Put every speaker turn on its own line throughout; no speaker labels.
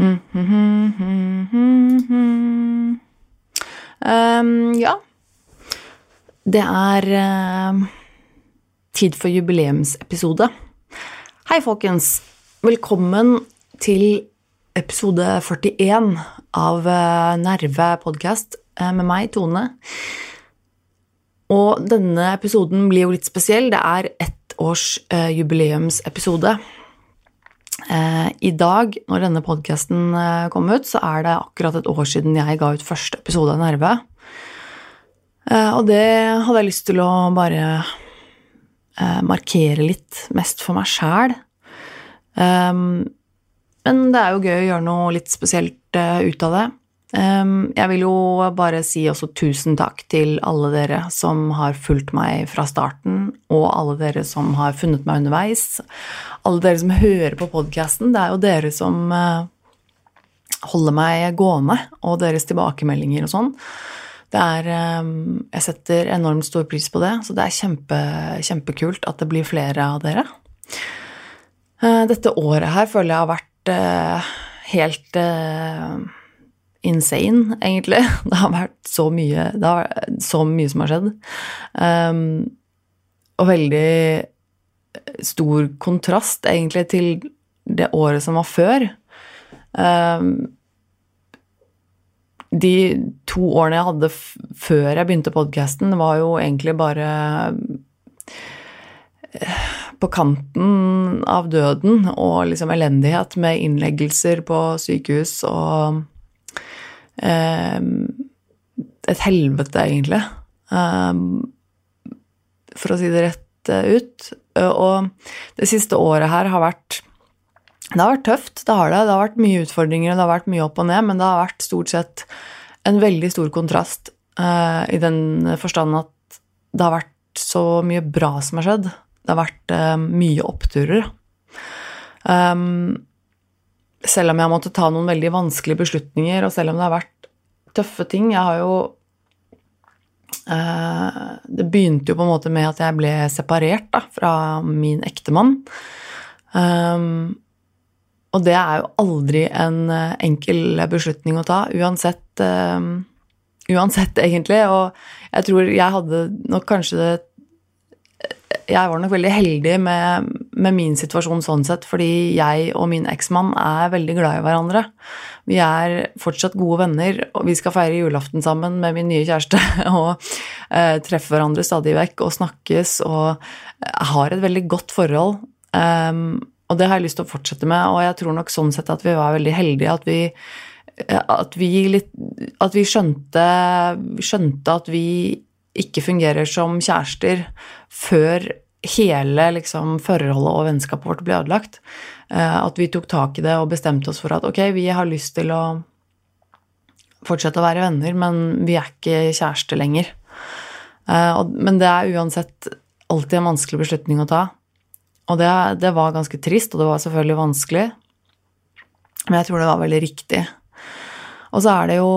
Um, ja. Det er uh, tid for jubileumsepisode. Hei, folkens. Velkommen til episode 41 av uh, Nerve podkast uh, med meg, Tone. Og denne episoden blir jo litt spesiell. Det er ett års jubileumsepisode. I dag, når denne podkasten kom ut, så er det akkurat et år siden jeg ga ut første episode av Nerve. Og det hadde jeg lyst til å bare markere litt, mest for meg sjæl. Men det er jo gøy å gjøre noe litt spesielt ut av det. Jeg vil jo bare si også tusen takk til alle dere som har fulgt meg fra starten, og alle dere som har funnet meg underveis. Alle dere som hører på podkasten. Det er jo dere som holder meg gående, og deres tilbakemeldinger og sånn. Det er Jeg setter enormt stor pris på det, så det er kjempe, kjempekult at det blir flere av dere. Dette året her føler jeg har vært helt insane, egentlig. Det har vært så mye så mye som har skjedd. Um, og veldig stor kontrast, egentlig, til det året som var før. Um, de to årene jeg hadde før jeg begynte podkasten, var jo egentlig bare på kanten av døden og liksom elendighet med innleggelser på sykehus og et helvete, egentlig. For å si det rett ut. Og det siste året her har vært Det har vært tøft, det har det. Det har vært mye utfordringer, det har vært mye opp og ned, men det har vært stort sett en veldig stor kontrast i den forstand at det har vært så mye bra som har skjedd. Det har vært mye oppturer. Um, selv om jeg måtte ta noen veldig vanskelige beslutninger, og selv om det har vært tøffe ting Jeg har jo eh, Det begynte jo på en måte med at jeg ble separert da, fra min ektemann. Um, og det er jo aldri en enkel beslutning å ta, uansett, um, uansett egentlig. Og jeg tror jeg hadde nok kanskje det jeg var nok veldig heldig med, med, min situasjon sånn sett, fordi jeg og min eksmann er veldig glad i hverandre. Vi er fortsatt gode venner, og vi skal feire julaften sammen med min nye kjæreste og eh, treffe hverandre stadig vekk og snakkes og har et veldig godt forhold. Um, og det har jeg lyst til å fortsette med, og jeg tror nok sånn sett at vi var veldig heldige at vi at vi, litt, at vi skjønte, skjønte at vi ikke fungerer som kjærester før hele liksom, forholdet og vennskapet vårt ble ødelagt. Eh, at vi tok tak i det og bestemte oss for at ok, vi har lyst til å fortsette å være venner, men vi er ikke kjærester lenger. Eh, men det er uansett alltid en vanskelig beslutning å ta. Og det, det var ganske trist, og det var selvfølgelig vanskelig. Men jeg tror det var veldig riktig. Og så er det jo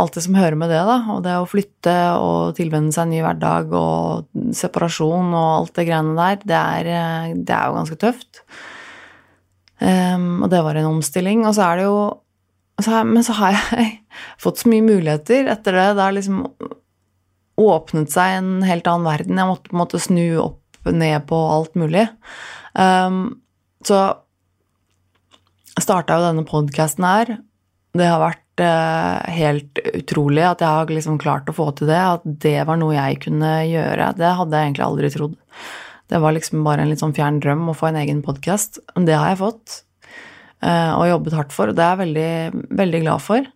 alt det som hører med det, da. Og det å flytte og tilvenne seg en ny hverdag og separasjon og alt det greiene der, det er, det er jo ganske tøft. Um, og det var en omstilling. Og så er det jo så Men så har jeg fått så mye muligheter etter det. Det har liksom åpnet seg en helt annen verden. Jeg måtte på en måte snu opp ned på alt mulig. Um, så starta jo denne podkasten her. Det har vært helt utrolig at jeg har liksom klart å få til det. At det var noe jeg kunne gjøre. Det hadde jeg egentlig aldri trodd. Det var liksom bare en litt sånn fjern drøm å få en egen podkast. Det har jeg fått, eh, og jobbet hardt for, og det er jeg veldig, veldig glad for.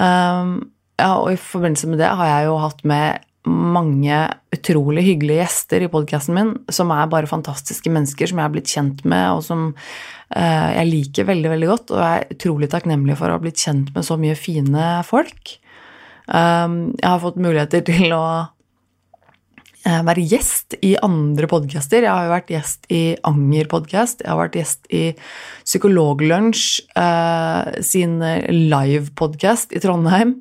Um, ja, og i forbindelse med det har jeg jo hatt med mange utrolig hyggelige gjester i podkasten min, som er bare fantastiske mennesker som jeg har blitt kjent med, og som jeg liker veldig, veldig godt. Og er utrolig takknemlig for å ha blitt kjent med så mye fine folk. Um, jeg har fått muligheter til å uh, være gjest i andre podcaster. Jeg har jo vært gjest i Anger podkast, jeg har vært gjest i Psykologlunsj uh, sin live-podkast i Trondheim.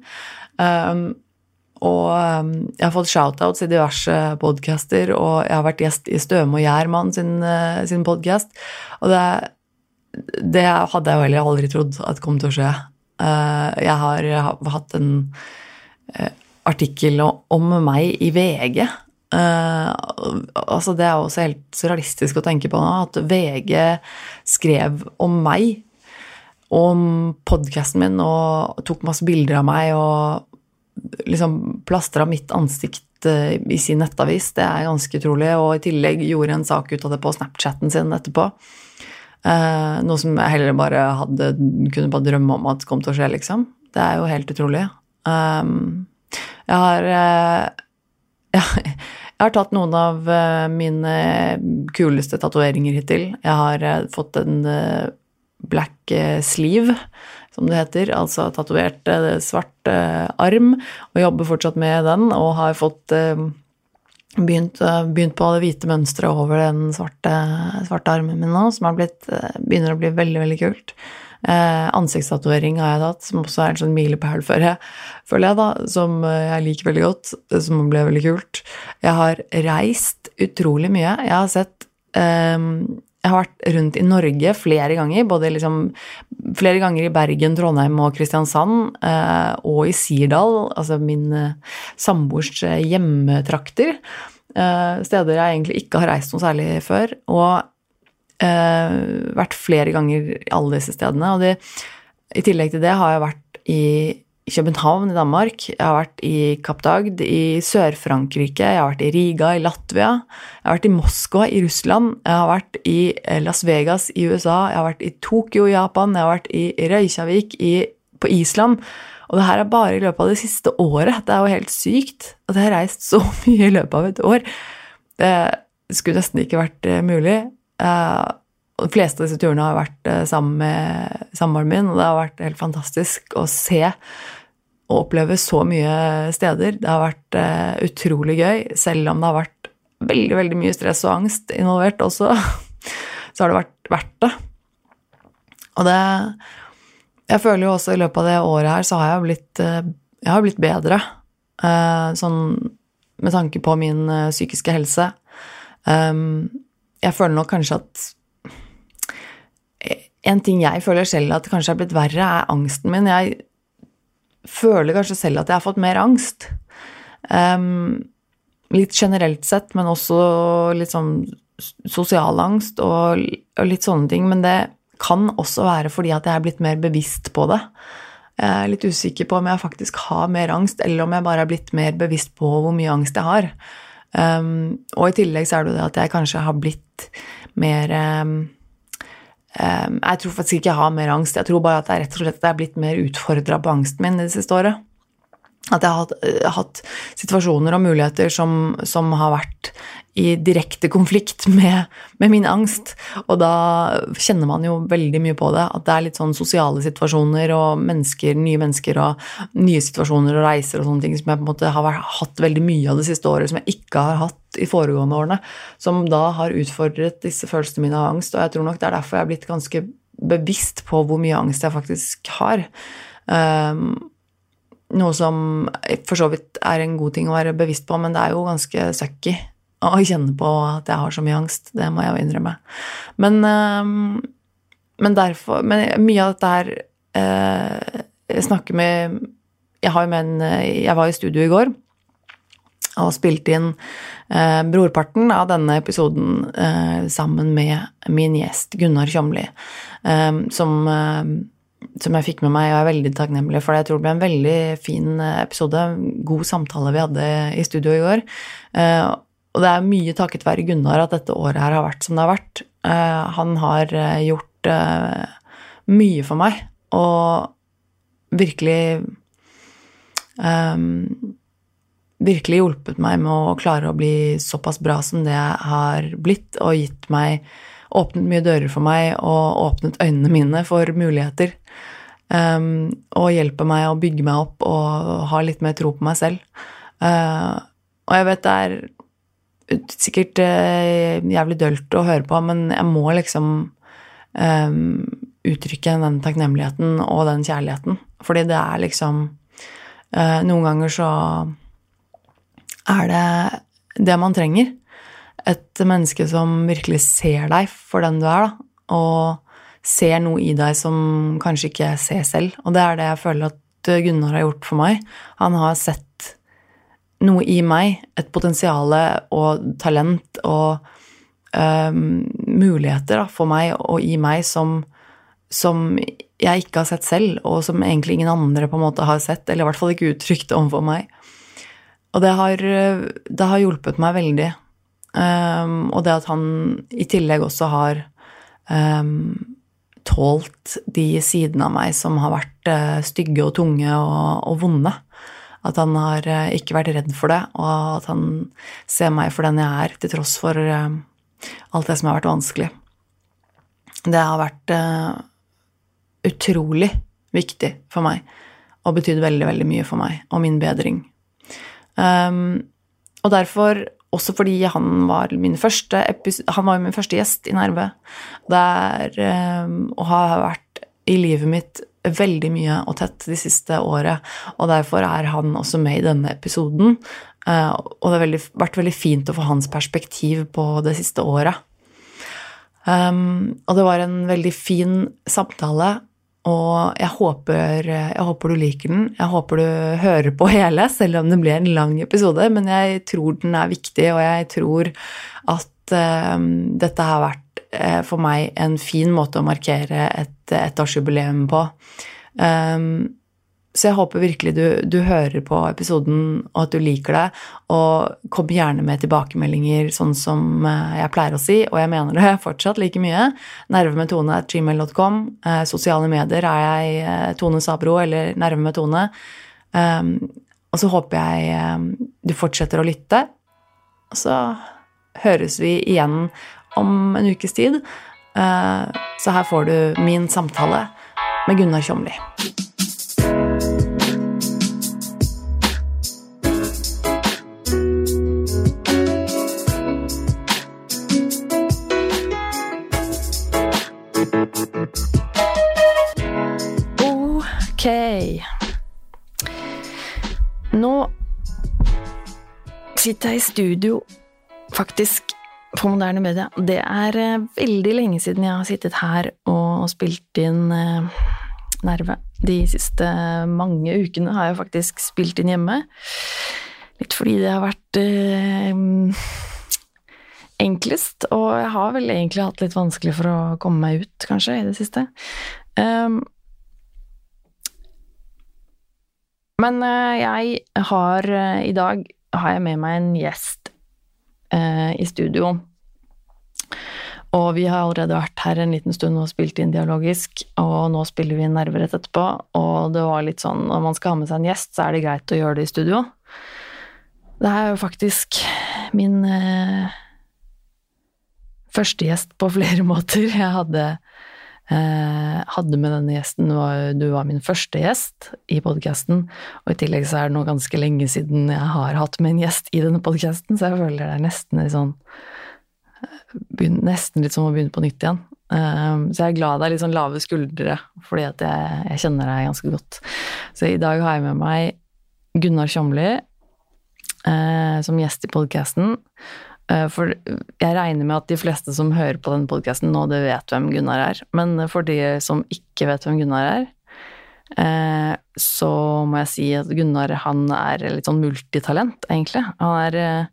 Um, og um, jeg har fått shoutouts i diverse podcaster, og jeg har vært gjest i Støme og Gjermann sin, sin podkast. Og det er det hadde jeg heller aldri trodd at kom til å skje. Eh, jeg har hatt en eh, artikkel om meg i VG. altså Det er også helt surrealistisk å tenke på nå, at VG skrev om meg, om podkasten min, og tok masse bilder av meg og liksom plastra mitt ansikt i sin nettavis. Det er ganske utrolig. Og i tillegg gjorde en sak ut av det på Snapchatten sin etterpå. Eh, noe som jeg heller bare hadde kunne bare drømme om at kom til å skje, liksom. Det er jo helt utrolig. Um, jeg har uh, jeg, jeg har tatt noen av uh, mine kuleste tatoveringer hittil. Jeg har uh, fått en black sleeve som det heter. Altså tatovert eh, svart eh, arm, og jobber fortsatt med den. Og har fått eh, begynt, begynt på det hvite mønsteret over den svarte, svarte, armen min nå, som blitt, begynner å bli veldig, veldig kult. Eh, ansiktstatovering har jeg tatt, som også er en sånn milepæl, føler jeg, da, som jeg liker veldig godt, som ble veldig kult. Jeg har reist utrolig mye. Jeg har sett eh, jeg har vært rundt i Norge flere ganger, både liksom flere ganger i Bergen, Trondheim og Kristiansand, eh, og i Sirdal, altså min eh, samboers eh, hjemmetrakter. Steder jeg egentlig ikke har reist noe særlig før. Og vært flere ganger i alle disse stedene. Og det, i tillegg til det har jeg vært i København i Danmark, jeg har vært i Kapp Dagd i Sør-Frankrike, jeg har vært i Riga i Latvia, jeg har vært i Moskva i Russland, jeg har vært i eh, Las Vegas i USA, jeg har vært i Tokyo i Japan, jeg har vært i Reykjavik i, på Island. Og det her er bare i løpet av det siste året. Det er jo helt sykt at jeg har reist så mye i løpet av et år. Det skulle nesten ikke vært eh, mulig. Uh, de fleste av disse turene har vært sammen med samboeren min, og det har vært helt fantastisk å se og oppleve så mye steder. Det har vært uh, utrolig gøy, selv om det har vært veldig, veldig mye stress og angst involvert også. Så har det vært verdt det. Og det Jeg føler jo også i løpet av det året her så har jeg blitt, uh, jeg har blitt bedre. Sånn med tanke på min psykiske helse. Um, jeg føler nok kanskje at en ting jeg føler selv at kanskje har blitt verre, er angsten min. Jeg føler kanskje selv at jeg har fått mer angst. Um, litt generelt sett, men også litt sånn sosial angst og, og, litt sånne ting. Men det kan også være fordi at jeg er blitt mer bevisst på det. Jeg er litt usikker på om jeg faktisk har mer angst, eller om jeg bare er blitt mer bevisst på hvor mye angst jeg har. Um, og i tillegg så er det jo det at jeg kanskje har blitt mer um, jeg tror faktisk ikke jeg har mer angst. Jeg tror bare at jeg rett og slett er blitt mer utfordra på angsten min det siste året. At jeg har hatt, uh, hatt situasjoner og muligheter som, som, har vært i direkte konflikt med, med, min angst. Og da kjenner man jo veldig mye på det. At det er litt sånn sosiale situasjoner og mennesker, nye mennesker og nye situasjoner og reiser og sånne ting som jeg på en måte har hatt veldig mye av det siste året, som jeg ikke har hatt i foregående årene. Som da har utfordret disse følelsene mine av angst. Og jeg tror nok det er derfor jeg er blitt ganske bevisst på hvor mye angst jeg faktisk har. Um, noe som for så vidt er en god ting å være bevisst på, men det er jo ganske sucky å kjenne på at jeg har så mye angst. Det må jeg jo innrømme. Men, ehm, men derfor Men mye av dette her eh, Jeg snakker med Jeg har med en Jeg var i studio i går og spilte inn eh, brorparten av denne episoden eh, sammen med min gjest Gunnar Tjomli, som som jeg fikk med meg, og er veldig takknemlig for det. Jeg tror det ble en veldig fin eh, episode. God samtale vi hadde i studio i går. Eh, og det er mye takket være Gunnar at dette året her har vært som det har vært. Eh, han har gjort mye for meg, og virkelig um, Virkelig hjulpet meg med å klare å bli såpass bra som det jeg har blitt, og gitt meg åpnet mye dører for meg og åpnet øynene mine for muligheter. Um, og hjelper meg å bygge meg opp og ha litt mer tro på meg selv. Uh, og jeg vet det er sikkert uh, jævlig dølt å høre på, men jeg må liksom um, uttrykke den takknemligheten og den kjærligheten. Fordi det er liksom uh, Noen ganger så er det det man trenger et menneske som virkelig ser deg for den du er, da, og ser noe i deg som kanskje ikke jeg ser selv. Og det er det jeg føler at Gunnar har gjort for meg. Han har sett noe i meg, et potensial og talent og um, muligheter da, for meg og i meg som, som jeg ikke har sett selv, og som egentlig ingen andre på en måte har sett, eller i hvert fall ikke uttrykt overfor meg. Og det har, det har, hjulpet meg veldig. Um, og det at han i tillegg også har um, tålt de sidene av meg som har vært uh, stygge og tunge og, og, vonde. At han har uh, ikke vært redd for det, og at han ser meg for den jeg er, til tross for uh, alt det som har vært vanskelig. Det har vært utrolig viktig for meg og betydd veldig, veldig mye for meg og min bedring. Um, og derfor, også fordi han var min første, han var min første gjest i Nerve, der, um, og har vært i livet mitt veldig mye og tett de siste året, og derfor er han også med i denne episoden. Uh, og det har veldig, vært veldig fint å få hans perspektiv på det siste året. Um, og det var en veldig fin samtale og jeg håper, jeg håper, du liker den. Jeg håper du hører på hele, selv om det blir en lang episode. Men jeg tror den er viktig, og jeg tror at uh, dette har vært uh, for meg en fin måte å markere et ettårsjubileum på. Um, så jeg håper virkelig du, du, hører på episoden, og at du liker det. Og kom gjerne med tilbakemeldinger, sånn som eh, jeg pleier å si, og jeg mener det fortsatt like mye. Nervemetone.gmail.com. Eh, sosiale medier er jeg eh, Tone Sabro eller Nerve. Um, og så håper jeg du fortsetter å lytte. Og så høres vi igjen om en ukes tid. Så her får du min samtale med Gunnar Tjomli. Sitter jeg i studio, faktisk, på Moderne Media. Det er eh, veldig lenge siden jeg har sittet her og spilt inn eh, Nerve. De siste mange ukene har jeg faktisk spilt inn hjemme. Litt fordi det har vært eh, enklest, og jeg har vel egentlig hatt litt vanskelig for å komme meg ut, kanskje, i det siste. Um, Men jeg har I dag har jeg med meg en gjest eh, i studio. Og vi har allerede vært her en liten stund og spilt inn dialogisk, og nå spiller vi inn nerverett etterpå, og det var litt sånn når man skal ha med seg en gjest, så er det greit å gjøre det i studio. Det er jo faktisk min første gjest på flere måter. Jeg hadde Eh, hadde med denne gjesten var, Du var min første gjest i podkasten, og i tillegg så er det nå ganske lenge siden jeg har hatt med en gjest i denne podkasten, så jeg føler det er nesten litt sånn eh, Nesten litt som å begynne på nytt igjen. Eh, så jeg er glad det er litt sånn lave skuldre, fordi at jeg, jeg kjenner deg ganske godt. Så i dag har jeg med meg Gunnar Tjomli som gjest i podkasten. Eh, for jeg regner med at de fleste som hører på denne podkasten nå, det vet hvem Gunnar er. Men for de som ikke vet hvem Gunnar er, eh, så må jeg si at Gunnar han er litt sånn multitalent, egentlig. Han er eh,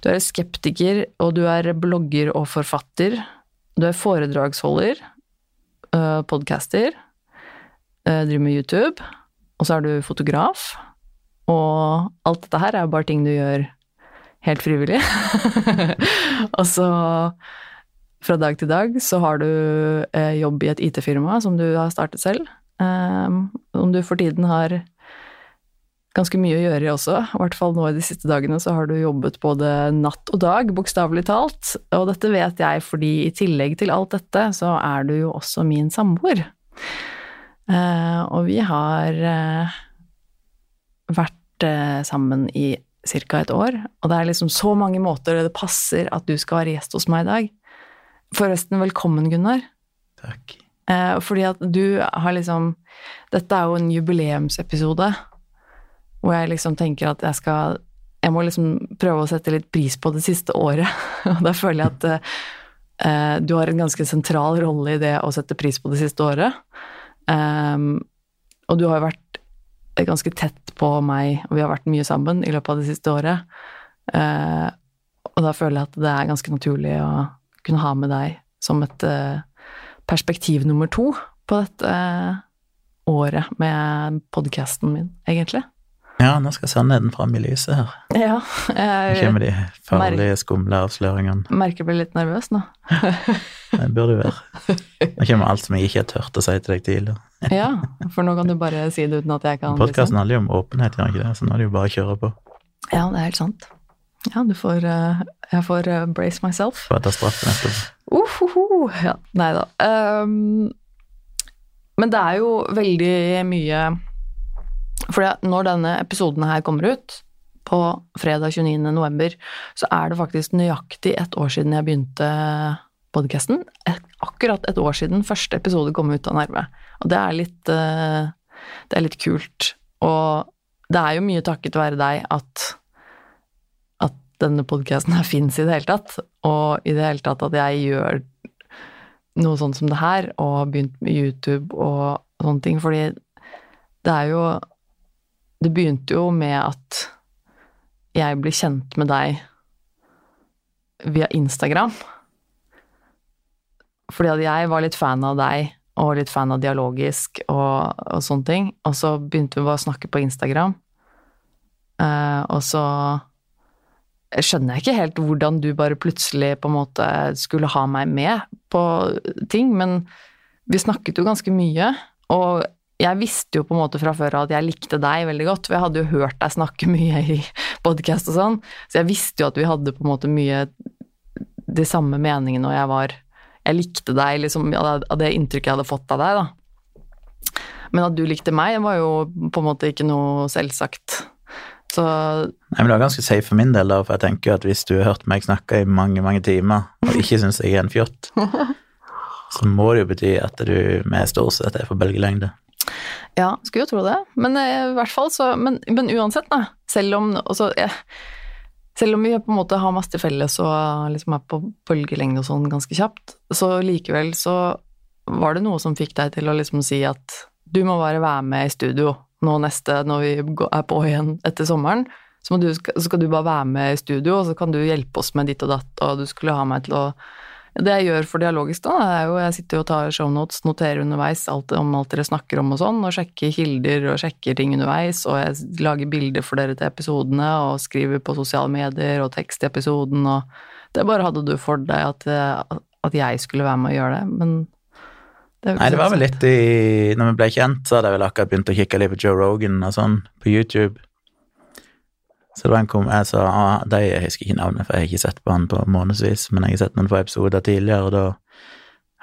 Du er skeptiker, og du er blogger og forfatter. Du er foredragsholder, podcaster, driver med YouTube, og så er du fotograf. Og alt dette her er jo bare ting du gjør helt frivillig. og så fra dag til dag så har du eh, jobb i et IT-firma som du har startet selv. Um, om du for tiden har ganske mye å gjøre i også, i hvert fall nå i de siste dagene så har du jobbet både natt og dag, bokstavelig talt. Og dette vet jeg fordi i tillegg til alt dette, så er du jo også min samboer. Uh, og vi har uh, vært uh, sammen i ca. et år. Og det er liksom så mange måter det passer at du skal være gjest hos meg i dag. Forresten, velkommen, Gunnar.
Takk.
Eh, fordi at du har liksom Dette er jo en jubileumsepisode hvor jeg liksom tenker at jeg skal Jeg må liksom prøve å sette litt pris på det siste året. Og da føler jeg at eh, eh, du har en ganske sentral rolle i det å sette pris på det siste året. Um, og du har jo vært ganske tett på meg, og vi har vært mye sammen i løpet av det siste året. Uh, og da føler jeg at det er ganske naturlig å kunne ha med deg som et uh, perspektiv nummer to på dette året med podkasten min, egentlig.
Ja, nå skal sannheten fram i lyset her.
Ja,
jeg kommer de farlige, skumle avsløringene.
Merker jeg blir litt nervøs nå.
det burde du være. Nå kommer alt som jeg ikke har turt å si til deg tidligere.
ja, for nå kan du bare si det uten at jeg kan
Podkasten handler jo om åpenhet, gjør ikke det? Så nå er det jo bare å kjøre på.
Ja, det er helt sant. Ja, du får uh, Jeg får uh, brace myself.
Får ta straffen etterpå.
Uh, uh, uh. Ja, nei da. Um, men det er jo veldig mye For når denne episoden her kommer ut, på fredag 29. november, så er det faktisk nøyaktig et år siden jeg begynte podkasten. Akkurat et år siden første episode kom ut av Nerve. Og det er litt uh, Det er litt kult. Og det er jo mye takket være deg at at denne podkasten her fins i det hele tatt, og i det hele tatt at jeg gjør noe sånt som det her, og har begynt med YouTube og sånne ting, fordi det er jo Det begynte jo med at jeg ble kjent med deg via Instagram. Fordi at jeg var litt fan av deg, og litt fan av dialogisk og, og sånne ting. Og så begynte vi bare å snakke på Instagram, uh, og så skjønner jeg ikke helt hvordan du bare plutselig på en måte skulle ha meg med på ting, men vi snakket jo ganske mye, og jeg visste jo på en måte fra før av at jeg likte deg veldig godt, for jeg hadde jo hørt deg snakke mye i podkast og sånn, så jeg visste jo at vi hadde på en måte mye de samme meningene, og jeg var Jeg likte deg, liksom, av det inntrykket jeg hadde fått av deg, da. Men at du likte meg, var jo på en måte ikke noe selvsagt. Så
Nei, men Det var ganske safe for min del, da, for jeg tenker at hvis du har hørt meg snakke i mange mange timer, og ikke syns jeg er en fjott, så må det jo bety at du med stort sett er på bølgelengde.
Ja, skulle jo tro det. Men eh, i hvert fall så Men, men uansett, da. Selv om også, jeg, selv om vi på en måte har masse til felles og liksom er på bølgelengde og sånn ganske kjapt, så likevel så var det noe som fikk deg til å liksom si at du må bare være med i studio nå neste, når vi er på igjen etter sommeren. Så, du, så, skal du bare være med i studio, og så kan du hjelpe oss med ditt og datt, og du skulle ha meg til å Det jeg gjør for dialogisk, da, er jo jeg sitter og tar shownotes, noterer underveis alt, om alt dere snakker om og sånn, og sjekker kilder og sjekker ting underveis, og jeg lager bilder for dere til episodene, og skriver på sosiale medier og tekst i episoden, og det bare hadde du for deg at, at jeg skulle være med og gjøre det, men
det Nei, det var vel litt i Når vi ble kjent, så hadde jeg vel akkurat begynt å kikke litt på Joe Rogan og sånn på YouTube. Så det var en kom, jeg sa ah, de, Jeg husker ikke navnet, for jeg har ikke sett på han på månedsvis, men jeg har sett noen få episoder tidligere, og da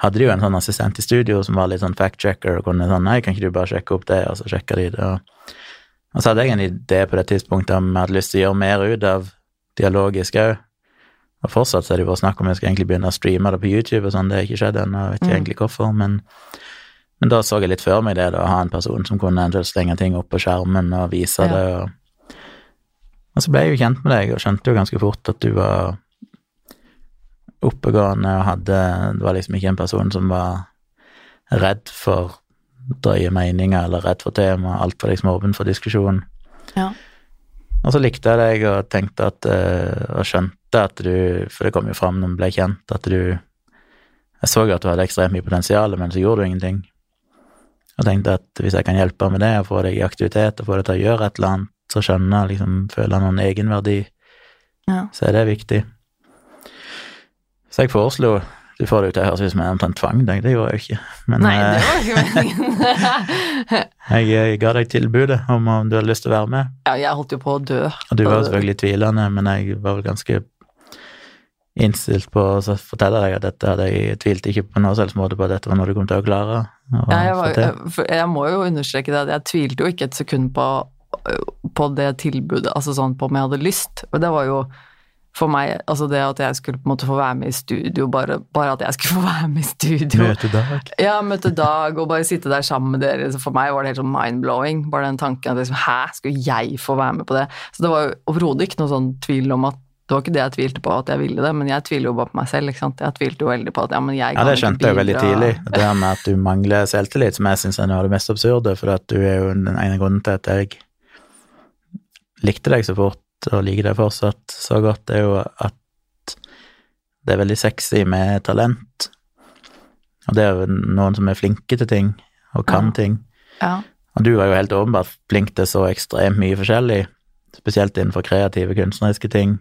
hadde de jo en sånn assistent i studio som var litt sånn fact-checker og kunne sånn Nei, kan ikke du bare sjekke opp det? Og så sjekka de det. Og, og så hadde jeg en idé på det tidspunktet om jeg hadde lyst til å gjøre mer ut av dialogisk òg. Og fortsatt så er det bare snakk om jeg skal egentlig begynne å streame det på YouTube og sånn, det har ikke skjedd ennå, jeg vet ikke mm. egentlig hvorfor, men, men, da så jeg litt før meg det, da, å ha en person som kunne eventuelt slenge ting opp på skjermen og vise ja. det, og, og så ble jeg jo kjent med deg og skjønte jo ganske fort at du var oppegående og hadde Det var liksom ikke en person som var redd for drøye meninger eller redd for tema, alt var liksom åpen for diskusjon.
Ja.
Og så likte jeg deg og tenkte at eh, Og skjønte at du For det kom jo fram når vi ble kjent, at du Jeg så at du hadde ekstremt mye potensial, men så gjorde du ingenting. Og tenkte at hvis jeg kan hjelpe med det, og få deg i aktivitet, og få deg til å gjøre et eller annet, så skjønne, liksom føle noen egenverdi,
ja.
så er det viktig. Så jeg foreslo du får det jo til å høres ut som jeg omtrent tvang deg, det gjorde jeg jo ikke.
Men, Nei, det var ikke meningen.
jeg, jeg, ga deg tilbudet om om du hadde lyst til å være med.
Ja, jeg holdt jo på å dø.
Og du var jo selvfølgelig tvilende, men jeg var vel ganske innstilt på å fortelle deg at dette hadde jeg tvilte ikke på noen selvs måte på at dette var noe du kom til å klare.
Ja, jeg, var, jeg, må jo understreke det jeg tvilte jo ikke et sekund på, på det tilbudet, altså sånn på om jeg hadde lyst. Og det var jo for meg, altså det at jeg skulle på en måte få være med i studio, bare, bare at jeg skulle få være med i studio
Møte Dag?
Ja, møte Dag, og bare sitte der sammen med dere. Så for meg var det helt sånn mind-blowing. Bare den tanken at liksom, hæ, skulle jeg få være med på det? Så det var jo overhodet ikke noe sånn tvil om at det var ikke det jeg tvilte på at jeg ville det, men jeg tviler jo bare på meg selv. ikke sant? Jeg tvilte jo veldig på at ja, men jeg kan...
Ja,
det
skjønte jeg jo veldig tidlig. Det med at du mangler selvtillit, som jeg syns er noe av det mest absurde, for at du er jo den ene grunnen til at jeg likte deg så fort, og liker deg fortsatt så godt, er jo at det er veldig sexy med talent. Og det er jo noen som er flinke til ting, og kan
Ja.
ting.
Ja.
Og du var jo helt åpenbart flink til så ekstremt mye forskjellig, spesielt innenfor kreative, kunstneriske ting,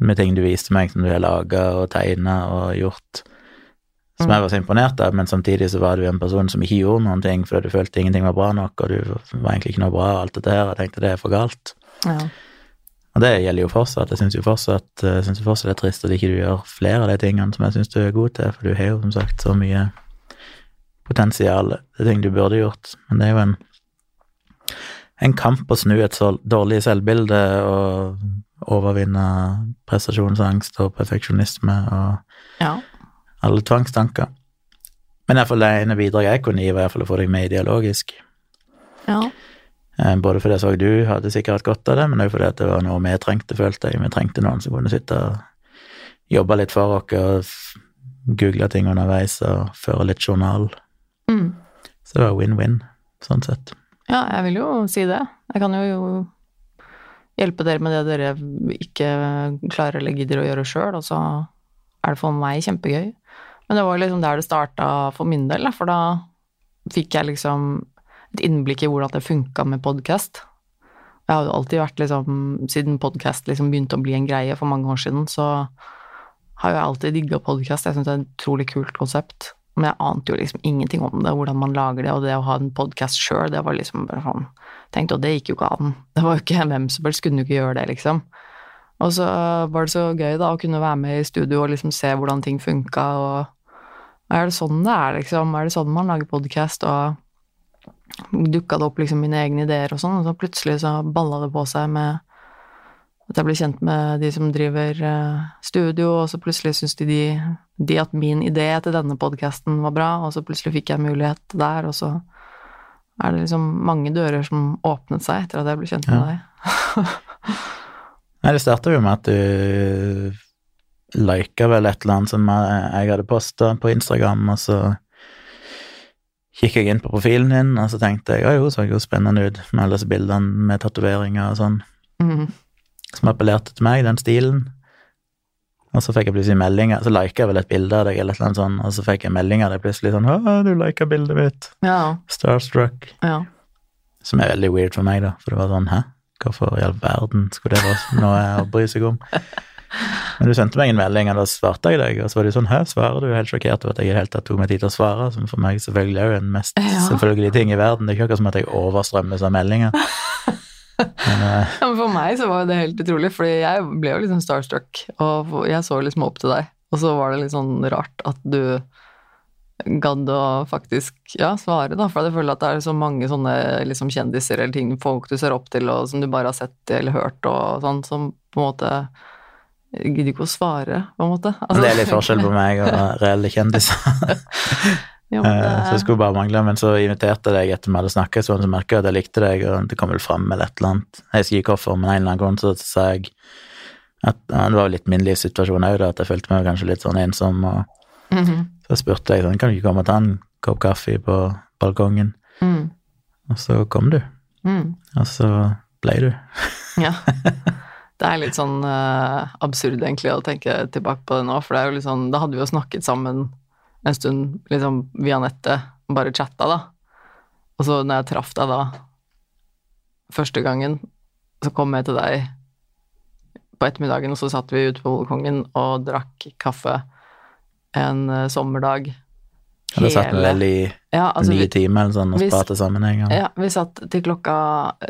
med ting du viste meg som du har laga og tegna og gjort, som jeg var så imponert av, men samtidig så var du en person som ikke gjorde noen ting fordi du følte ingenting var bra nok, og du var egentlig ikke noe bra, og alt dette her, og tenkte det er for galt.
Ja.
Og det gjelder jo fortsatt. Jeg syns jo fortsatt, jeg synes jo fortsatt det er trist at ikke du gjør flere av de tingene som jeg syns du er god til, for du har jo som sagt så mye potensial. Det er ting du burde gjort, men det er jo en, en kamp å snu et så dårlig selvbilde og overvinne prestasjonsangst og perfeksjonisme og
ja.
alle tvangstanker. Men iallfall det ene bidraget jeg kunne gi, var iallfall å få deg med ideologisk.
ja.
Eh, Både fordi jeg så du hadde sikkert godt av det, men også fordi det var noe vi trengte, følte jeg. Vi trengte noen som kunne sitte og jobbe litt for oss og google ting underveis og føre litt journal.
Mm.
Så det var win-win, sånn sett.
Ja, jeg vil jo si det. Jeg kan jo hjelpe dere med det dere ikke klarer eller gidder å gjøre sjøl, og så er det for meg kjempegøy. Men det var liksom der det starta for min del, for da fikk jeg liksom et innblikk i hvordan det funka med podkast. Jeg har jo alltid vært liksom Siden podkast liksom begynte å bli en greie for mange år siden, så har jeg alltid digga podkast. Jeg syns det er et utrolig kult konsept. Men jeg ante jo liksom ingenting om det, hvordan man lager det, og det å ha en podkast sjøl, det var liksom bare sånn Tenkte Og det gikk jo ikke an. Det var jo ikke hvem som helst kunne jo ikke gjøre det, liksom. Og så var det så gøy da å kunne være med i studio og liksom se hvordan ting funka, og er det sånn det er, liksom? Er det sånn man lager podkast, og dukka det opp liksom mine egne ideer og sånn, og så plutselig så balla det på seg med at jeg ble kjent med de som driver eh, studio, og så plutselig syntes de, de, at min idé til denne podkasten var bra, og så plutselig fikk jeg mulighet der, og så er det liksom mange dører som åpnet seg etter at jeg ble kjent med
Ja.
deg.
Nei, det starta jo med at du lika vel et eller annet som jeg hadde posta på Instagram, og så gikk jeg inn på profilen din, og så tenkte jeg å jo, så jo spennende ut med alle disse bildene med tatoveringer og sånn,
mm.
som appellerte til meg, den stilen. Og så fikk jeg plutselig meldinger, så lika jeg vel et bilde av deg, eller annet sånt, og så fikk jeg melding av deg plutselig sånn 'Å, du lika bildet mitt'.
Ja,
Starstruck.
ja.
Som er veldig weird for meg, da, for det var sånn 'hæ, hvorfor i all verden skulle det være noe å bry seg om'? Men du sendte meg en melding, og da svarte jeg deg, og så var det sånn 'hæ, svarer du?' Helt sjokkert over at jeg i det hele tatt tok meg tid til å svare, som for meg selvfølgelig er jo en mest
Ja.
selvfølgelige ting i verden. Det er ikke akkurat som at jeg overstrømmes av meldinger. Men, uh,
Ja, men for meg så var det helt utrolig, fordi jeg ble jo liksom starstruck, og jeg så liksom opp til deg, og så var det litt sånn rart at du gadd å faktisk ja, svare, da, for jeg føler at det er så mange sånne liksom kjendiser eller ting, folk du ser opp til, og som du bare har sett eller hørt og sånn, som på en måte gidder ikke å svare, på en måte. Altså,
det er litt forskjell på meg og reelle kjendiser.
Ja, men
Eh, Så det
det,
skulle bare mangle, men så inviterte jeg deg etter vi hadde snakket, sånn, så merket jeg at jeg likte deg, og det kom vel fram med et eller annet. Jeg husker ikke hvorfor, men en eller annen grunn så sa jeg at ja, det var jo litt min livssituasjon òg, at jeg følte meg kanskje litt sånn ensom, og
Mhm,
så spurte jeg sånn, kan du ikke komme og ta en kopp kaffe på balkongen?
mm,
Og så kom du,
mm.
og så ble du.
Ja. Det er litt sånn uh, absurd egentlig å tenke tilbake på det nå, for det er jo litt sånn Da hadde vi jo snakket sammen en stund liksom via nettet, bare chatta, da. Og så når jeg traff deg da første gangen, så kom jeg til deg på ettermiddagen, og så satt vi ute på balkongen og drakk kaffe en eh, sommerdag.
Da satt vi vel i
ja, altså,
ni timer eller sånn og
hvis-
pratet sammen en gang.
ja, vi satt til klokka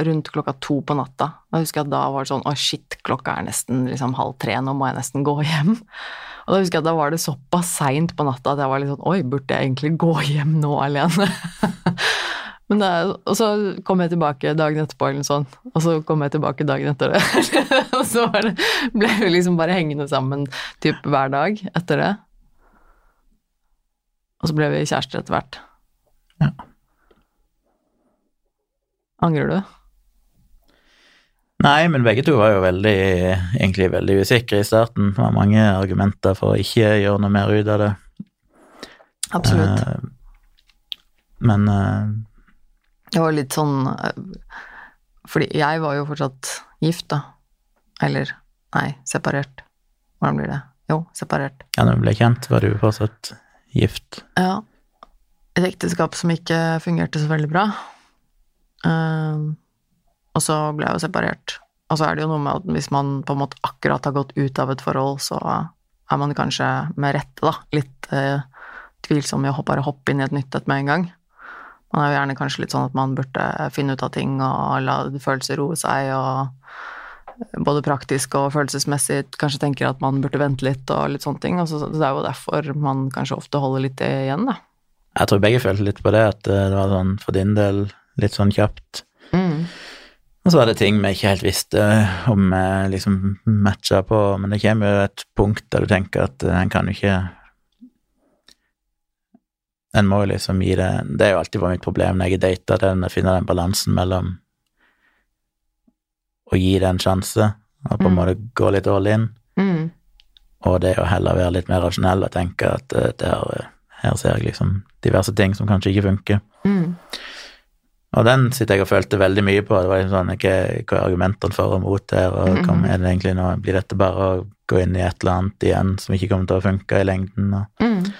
rundt klokka to på natta. Da husker jeg at da var det sånn Å, shit, klokka er nesten liksom halv tre, nå må jeg nesten gå hjem. Og da husker jeg at da var det såpass seint på natta at jeg var litt sånn Oi, burde jeg egentlig gå hjem nå alene? Men det, er- og så kom jeg tilbake dagen etterpå, eller noe sånt. Og så kom jeg tilbake dagen etter det. og så var det, ble vi liksom bare hengende sammen typ hver dag etter det. Og så ble vi kjærester etter hvert.
Ja.
Angrer du?
Nei, men begge to var jo veldig, egentlig veldig usikre i starten. Det var mange argumenter for å ikke gjøre noe mer ut av det.
Absolutt.
Uh, men uh,
Det var litt sånn uh, Fordi jeg var jo fortsatt gift, da. Eller nei, separert. Hvordan blir det? Jo, separert.
ja, når vi ble kjent, var du fortsatt gift.
Ja. Et ekteskap som ikke fungerte så veldig bra. Ehm, og så ble jeg jo separert. Og så er det jo noe med at hvis man på en måte akkurat har gått ut av et forhold, så er man kanskje med rette, da, litt uh, tvilsom i å bare hoppe inn i et nytt et med en gang. Man er jo gjerne kanskje litt sånn at man burde finne ut av ting og la følelser roe seg, og både praktisk og følelsesmessig kanskje tenker at man burde vente litt og litt sånne ting. Og så det er jo derfor man kanskje ofte holder litt igjen, da.
Jeg tror begge følte litt på det, at eh, det var sånn for din del litt sånn kjapt.
Mm.
Og så var det ting vi ikke helt visste om vi liksom matcha på, men det kommer jo et punkt der du tenker at eh, en kan jo ikke En må jo liksom gi det Det er jo alltid vært mitt problem når jeg dater, det er å finne den balansen mellom å gi det en sjanse, og på en
Mm.
måte gå litt all in,
Mm.
og det å heller være litt mer rasjonell og tenke at eh, det her, her ser jeg liksom diverse ting som kanskje ikke funker.
Mm.
Og den sitter jeg og følte veldig mye på. Det var liksom sånn, hva, hva er argumentene for og mot her, og hva er det egentlig nå? Blir dette bare å gå inn i et eller annet igjen som ikke kommer til å funke i lengden? Og...
Mm.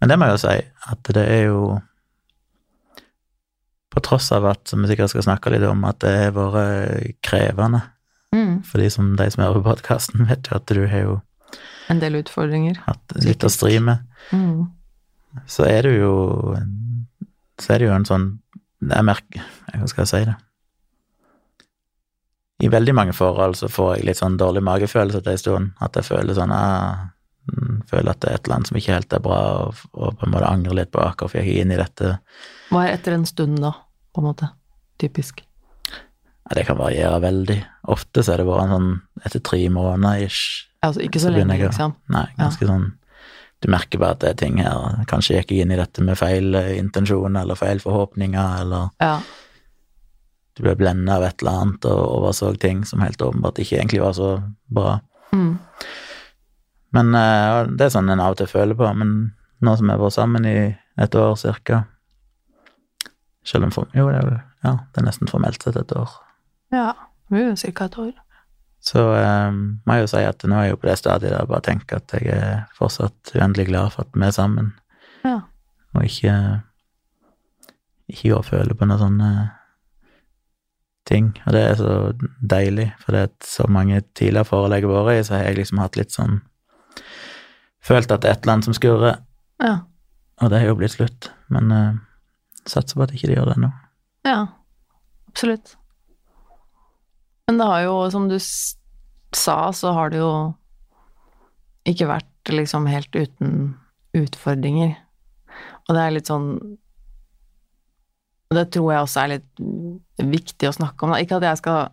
Men det må jeg jo si, at det er jo På tross av at, som vi sikkert skal snakke litt om, at det har vært krevende
Mm.
for de som, de som hører på podkasten, vet jo at du har jo
En del utfordringer.
hatt litt å stri med.
Mm.
Så er det jo Så er det jo en sånn Jeg merker Hva skal jeg si det? I veldig mange forhold så får jeg litt sånn dårlig magefølelse til en stund. At jeg føler sånn ah, mm, Føler at det er et eller annet som ikke helt er bra, og, og på en måte angrer litt på hvorfor jeg gikk inn i dette.
Hva er etter en stund, da, på en måte? Typisk.
Ja, det kan variere veldig. Ofte så er det bare en sånn etter tre måneder ish.
Altså ikke
Så
så lenge,
jeg
liksom.
Nei, ganske sånn Du merker bare at det er ting her Kanskje gikk jeg inn i dette med feil intensjon intensjoner eller feil forhåpninger, eller
Ja.
du ble blenda av et eller annet og overså ting som helt åpenbart ikke egentlig var så bra.
Mm.
Men eh, det er sånn en av og til føler på. Men nå som vi har vært sammen i et år cirka Selv om for, Jo, det er, vel- ja, det er nesten formelt sett et år.
ja. Det er jo ca. et år.
Så um, må jeg jo si at nå er jeg jo på det stadiet der jeg bare tenker at jeg er fortsatt uendelig glad for at vi er sammen,
Ja.
og ikke ikke går og føle på noen sånne ting. Og det er så deilig, for det er så mange tidligere forhold jeg har vært i, så har jeg liksom hatt litt sånn Følt at det er et eller annet som skurrer,
Ja.
og det har jo blitt slutt. Men uh, satser på at ikke de gjør det ennå.
ja. Absolutt. Men det har jo, som du sa, så har det jo ikke vært liksom helt uten utfordringer. Og det er litt sånn det tror jeg også er litt viktig å snakke om. Ikke at jeg skal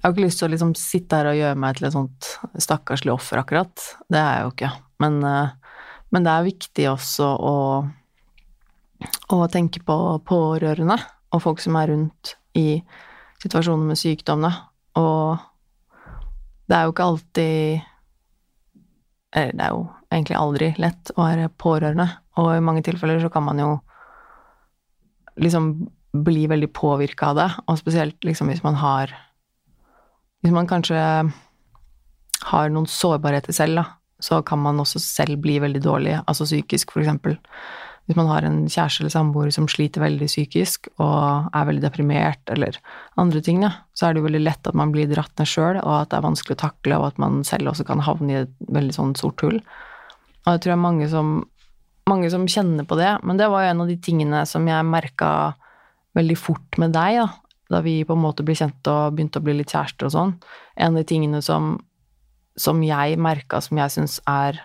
Jeg har ikke lyst til å liksom sitte her og gjøre meg til et sånt stakkarslig offer, akkurat. Det er jeg jo ikke. Men, eh, men det er viktig også å, å tenke på pårørende og folk som er rundt i situasjoner med sykdommene. Og det er jo ikke alltid Eller det er jo egentlig aldri lett å være pårørende, og i mange tilfeller så kan man jo liksom bli veldig påvirka av det, og spesielt liksom hvis man har Hvis man kanskje har noen sårbarheter selv, da, så kan man også selv bli veldig dårlig, altså psykisk, for eksempel. Hvis man har en kjæreste eller samboer som sliter veldig psykisk og er veldig deprimert eller andre ting, ja, så er det jo veldig lett at man blir dratt ned sjøl, og at det er vanskelig å takle, og at man selv også kan havne i et veldig sånn sort hull. Og jeg tror det er mange som, mange som kjenner på det, men det var jo en av de tingene som jeg merka veldig fort med deg, da, da vi på en måte ble kjent og begynte å bli litt kjærester og sånn. En av de tingene som, som jeg merka som jeg syns er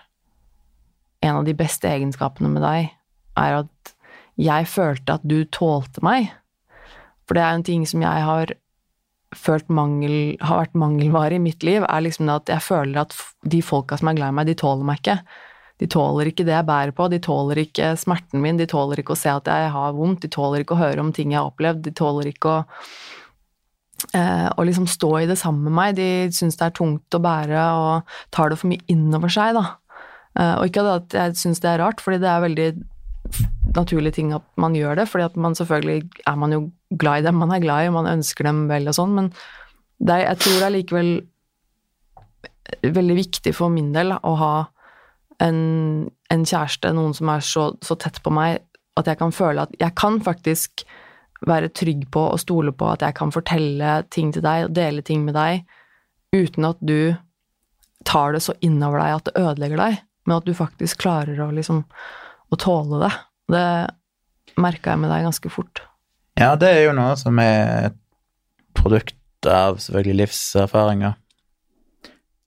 en av de beste egenskapene med deg, er at jeg følte at du tålte meg. For det er en ting som jeg har følt mangel, har vært mangelvare i mitt liv, er liksom det at jeg føler at de folka som er glad i meg, de tåler meg ikke. De tåler ikke det jeg bærer på, de tåler ikke smerten min, de tåler ikke å se at jeg har vondt, de tåler ikke å høre om ting jeg har opplevd, de tåler ikke å eh, å liksom stå i det sammen med meg. De syns det er tungt å bære og tar det for mye innover seg, da. Eh, og ikke at jeg syns det er rart, fordi det er veldig naturlig ting at man gjør det, fordi at man selvfølgelig er man jo glad i dem man er glad i, man ønsker dem vel og sånn, men er, jeg tror det er likevel veldig viktig for min del å ha en, en, kjæreste, noen som er så, så, tett på meg, at jeg kan føle at jeg kan faktisk være trygg på og stole på at jeg kan fortelle ting til deg og dele ting med deg uten at du tar det så innover deg at det ødelegger deg, men at du faktisk klarer å liksom å tåle det. Det merka jeg med deg ganske fort.
Ja, det er jo noe som er et produkt av selvfølgelig livserfaringer.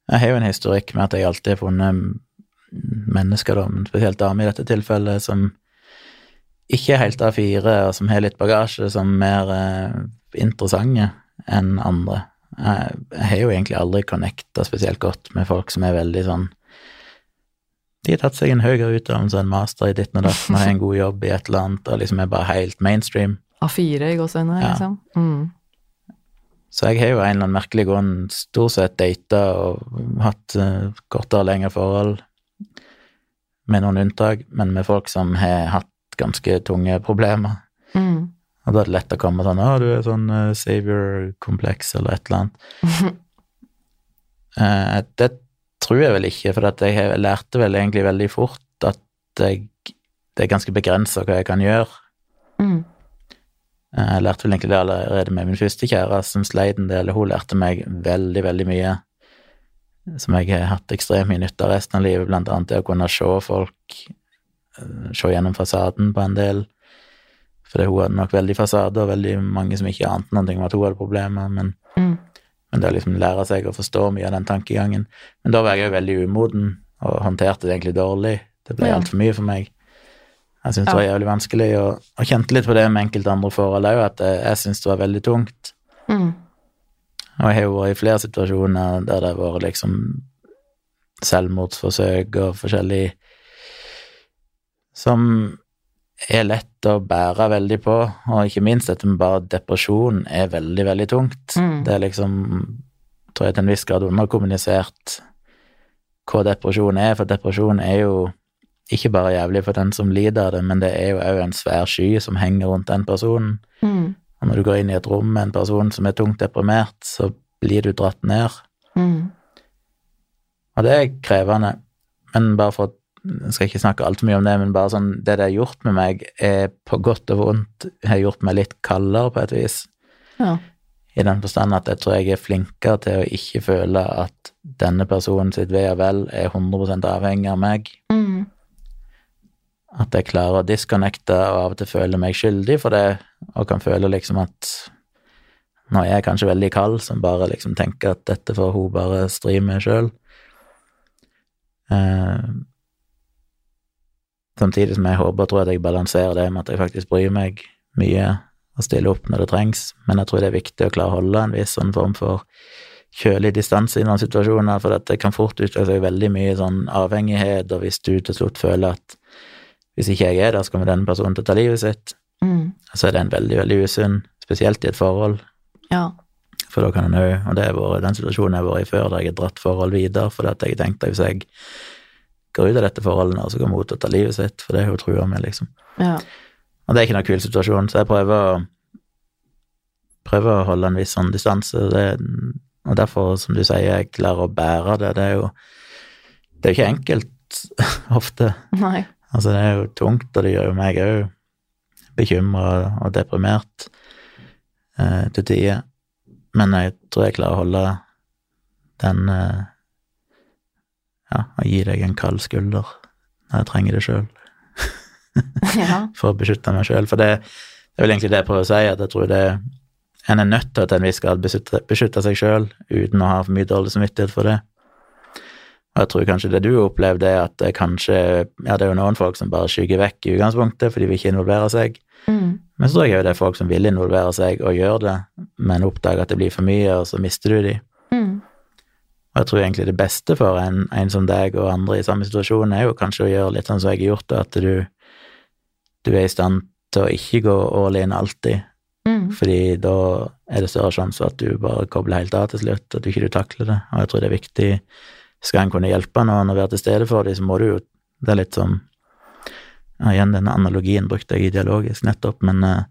Jeg har jo en historikk med at jeg alltid har funnet mennesker, da, men spesielt damer i dette tilfellet, som ikke er helt A4, og som har litt bagasje, som er mer eh, interessante enn andre. Jeg, jeg, har jo egentlig aldri connecta spesielt godt med folk som er veldig sånn De har tatt seg en høyere utdannelse, en master i ditt og datt, har en god jobb i et eller annet, og liksom er bare helt mainstream.
A4 i gåseøynene, ja. liksom. Mm.
Så jeg har jo en eller annen merkelig grunn stort sett data og hatt uh, kortere og lengre forhold, med noen unntak, men med folk som har hatt ganske tunge problemer. Mm. Og da er det lett å komme sånn 'Å, du er sånn uh, savior-kompleks', eller et eller annet. uh, det tror jeg vel ikke, for jeg lærte vel egentlig veldig fort at jeg, det er ganske begrensa hva jeg kan gjøre. Mm. Uh, jeg lærte vel egentlig det allerede med min første kjæreste, som sleit en del. Hun lærte meg veldig, veldig mye som jeg har hatt ekstremt mye nytte av resten av livet, blant annet det å kunne se folk Eh, se gjennom fasaden på en del. For hun hadde nok veldig fasade, og veldig mange som ikke ante noe om at hun hadde problemer. Men, mm. Men det å liksom lære seg å forstå mye av den tankegangen. Men da var jeg jo veldig umoden, og håndterte det egentlig dårlig. Det ble ja. altfor mye for meg. Jeg syntes ja. det var jævlig vanskelig, og, og, kjente litt på det med enkelte andre forhold òg, at jeg, jeg syntes det var veldig tungt. Mm. Og jeg har jo vært i flere situasjoner der det har vært liksom selvmordsforsøk og forskjellig som er lett å bære veldig på, og ikke minst dette med bare depresjon er veldig, veldig tungt. Mm. Det er liksom, tror jeg til en viss grad underkommunisert hva depresjon er, for depresjon er jo ikke bare jævlig for den som lider av det, men det er jo òg en svær sky som henger rundt den personen. Mm. Og når du går inn i et rom med en person som er tungt deprimert, så blir du dratt ned. Mm. Og det er krevende, men bare for å jeg skal ikke snakke altfor mye om det, men bare sånn Det det har gjort med meg, er på godt og vondt har gjort meg litt kaldere, på et vis. Ja. I den forstand at jeg tror jeg er flinkere til å ikke føle at denne personen sitt ve og vel er 100 avhengig av meg. Mm. At jeg klarer å disconnecte og av og til føle meg skyldig for det, og kan føle liksom at nå er jeg kanskje veldig kald, som bare liksom tenker at dette får hun bare stri med sjøl. Eh, Samtidig som jeg håper og tror at jeg balanserer det med at jeg faktisk bryr meg mye og stiller opp når det trengs, men jeg tror det er viktig å klare å holde en viss sånn form for kjølig distanse i noen situasjoner, for det kan fort utvikle seg veldig mye sånn avhengighet, og hvis du til slutt føler at hvis ikke jeg er der, så kommer denne personen til å ta livet sitt, mm. så er det en veldig, veldig usunn, spesielt i et forhold. Ja. For da kan en òg, og det er vært den situasjonen jeg har vært i før, der jeg har dratt forhold videre fordi at jeg tenkte at hvis jeg går ut av dette forholdet og så kommer hun til å ta livet sitt, for det har hun trua med, liksom. Ja. Og det er ikke noen kul situasjon, så jeg prøver å prøver å holde en viss sånn distanse, det, og derfor, som du sier, jeg klarer å bære det. Det er jo det er ikke enkelt ofte. Nei. Altså, det er jo tungt, og det gjør jo meg òg bekymra og deprimert eh, til tider. Men jeg tror jeg klarer å holde den eh, ja, å gi deg en kald skulder når jeg trenger det sjøl. ja. For å beskytte meg sjøl. For det, det, er vel egentlig det jeg prøver å si, at jeg tror det en er nødt til til en viss grad beskytte, beskytte seg sjøl uten å ha for mye dårlig samvittighet for det. Og jeg tror kanskje det du opplevde, er at det kanskje Ja, det er jo noen folk som bare skygger vekk i utgangspunktet, for de vil ikke involvere seg. Mm. Men så tror jeg jo det er folk som vil involvere seg og gjør det, men oppdager at det blir for mye, og så mister du de. Og jeg tror egentlig det beste for en, en, som deg og andre i samme situasjon, er jo kanskje å gjøre litt sånn som jeg har gjort, at du, du er i stand til å ikke gå all in alltid,
Mm.
Fordi da er det større sjanse for at du bare kobler helt av til slutt, at du ikke du takler det. Og jeg tror det er viktig Skal en kunne hjelpe noen og være til stede for dem, så må du jo Det er litt som ja, Igjen, denne analogien brukte jeg ideologisk nettopp, men eh,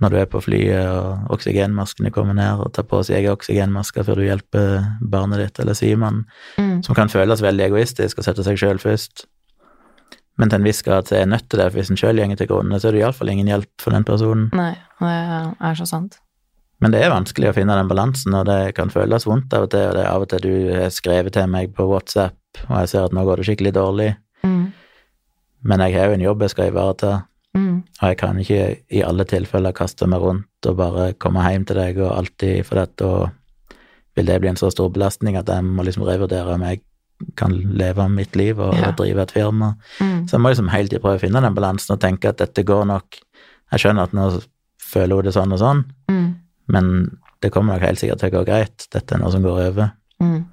når du er på flyet og oksygenmaskene kommer ned, og tar på seg egen oksygenmaske før du hjelper barnet ditt eller Simon,
Mm.
som kan føles veldig egoistisk og sette seg sjøl først. Men til en viss grad så er jeg nødt til det, for hvis en sjøl går til grunne, så er det iallfall ingen hjelp for den personen.
Nei, det er så sant.
Men det er vanskelig å finne den balansen, og det kan føles vondt av og til. Og det er av og til du har skrevet til meg på WhatsApp, og jeg ser at nå går det skikkelig dårlig,
Mm.
men jeg har jo en jobb jeg skal ivareta,
Mm.
og jeg kan ikke i alle tilfeller kaste meg rundt og bare komme hjem til deg og alltid, for dette, og vil det bli en så stor belastning at jeg må liksom revurdere om jeg kan leve mitt liv og
Ja.
drive et firma.
Mm.
Så jeg må liksom hele tiden prøve å finne den balansen og tenke at dette går nok. Jeg skjønner at nå føler hun det sånn og sånn,
Mm.
men det kommer nok helt sikkert til å gå greit. Dette er noe som går over.
Mm.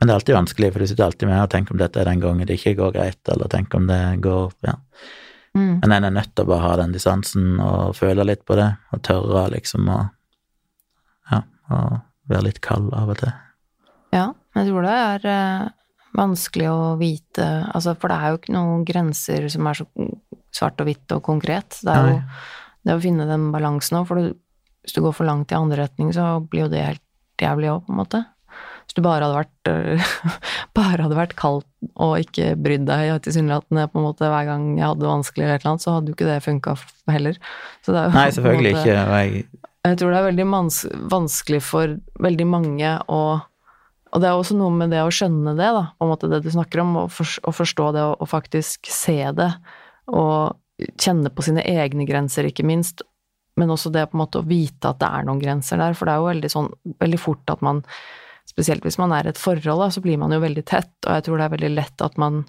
Men det er alltid vanskelig, for du sitter alltid med og tenker om dette er den gangen det ikke går greit, eller tenker om det går ja.
Mm.
Men en er nødt til å bare ha den distansen og føle litt på det, og tørre liksom å ja, å være litt kald av og til.
Ja, jeg tror det er eh, vanskelig å vite altså, For det er jo ikke noen grenser som er så svart og hvitt og konkret. Det er jo det å finne den balansen òg, for du, hvis du går for langt i andre retning, så blir jo det helt jævlig òg, på en måte. Hvis du bare hadde vært eh, bare hadde vært kald og ikke brydd deg tilsynelatende på en måte hver gang jeg hadde det vanskelig eller et eller annet, så hadde jo ikke det funka heller. Så det er
Nei, selvfølgelig
måte-
ikke. Jeg,
jeg tror det er veldig vanskelig for veldig mange å Og det er også noe med det å skjønne det, da, på en måte det du snakker om, å, for, og forstå det og, og faktisk se det, og kjenne på sine egne grenser, ikke minst, men også det på en måte å vite at det er noen grenser der, for det er jo veldig sånn, veldig fort at man, spesielt hvis man er i et forhold, da, så blir man jo veldig tett, og jeg tror det er veldig lett at man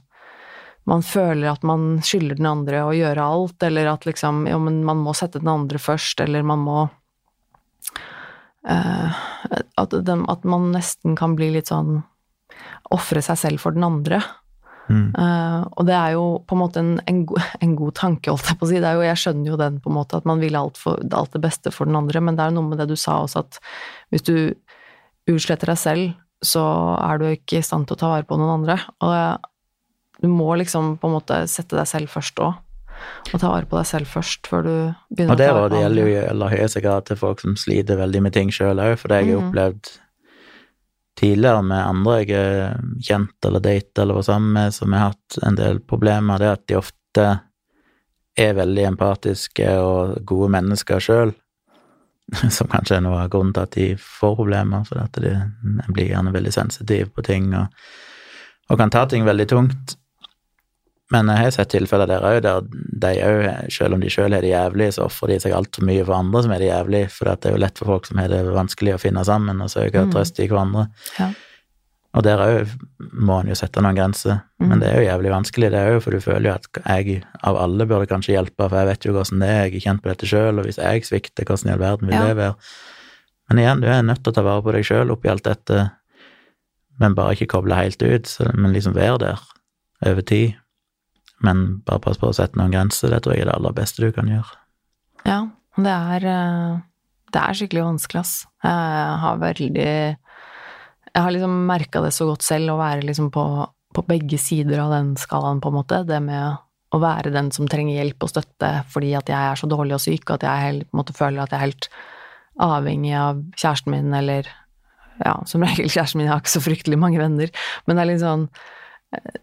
man føler at man skylder den andre å gjøre alt, eller at liksom Jo, men man må sette den andre først, eller man må uh, at, den, at man nesten kan bli litt sånn Ofre seg selv for den andre.
mm,
Uh, og det er jo på en måte en, en, go en god tanke, holdt jeg på å si. Det er jo, jeg skjønner jo den på en måte, at man vil alt, for, alt det beste for den andre, men det er jo noe med det du sa også, at hvis du utsletter deg selv, så er du ikke i stand til å ta vare på noen andre. Og du må liksom på en måte sette deg selv først òg. Og ta vare på deg selv først, før du begynner
og det
å ta
andre.
Og
det gjelder jo i aller høyeste grad til folk som sliter veldig med ting sjøl òg, for det har jeg
har
opplevd tidligere med andre jeg er kjent eller date eller var sammen med, som har hatt en del problemer, det er at de ofte er veldig empatiske og gode mennesker sjøl, som kanskje er noe av grunnen til at de får problemer, for at de, de blir gjerne veldig sensitiv på ting og, og kan ta ting veldig tungt. Men jeg har sett tilfeller der òg, der de òg, selv om de sjøl er det jævlig, så ofrer de seg altfor mye for andre som er det jævlig, for det er jo lett for folk som har det vanskelig å finne sammen og søke
Mm.
trøst i hverandre.
Ja.
Og der òg må en jo sette noen grenser,
Mm.
men det er jo jævlig vanskelig, det òg, for du føler jo at jeg av alle burde kanskje hjelpe, for jeg vet jo hvordan det er, jeg er kjent på dette sjøl, og hvis jeg svikter, hvordan i all verden vil
Ja.
det være? Men igjen, du er nødt til å ta vare på deg sjøl oppi alt dette, men bare ikke koble helt ut, så, men liksom være der over tid. Men bare pass på å sette noen grenser, det tror jeg er det aller beste du kan gjøre.
Ja, det er eh, Det er skikkelig vanskelig, ass. Jeg har veldig Jeg har liksom merka det så godt selv, å være liksom på, på begge sider av den skalaen, på en måte. Det med å være den som trenger hjelp og støtte fordi at jeg er så dårlig og syk, at jeg helt, måte føler at jeg er helt avhengig av kjæresten min, eller Ja, som regel kjæresten min, jeg har ikke så fryktelig mange venner, men det er litt sånn eh,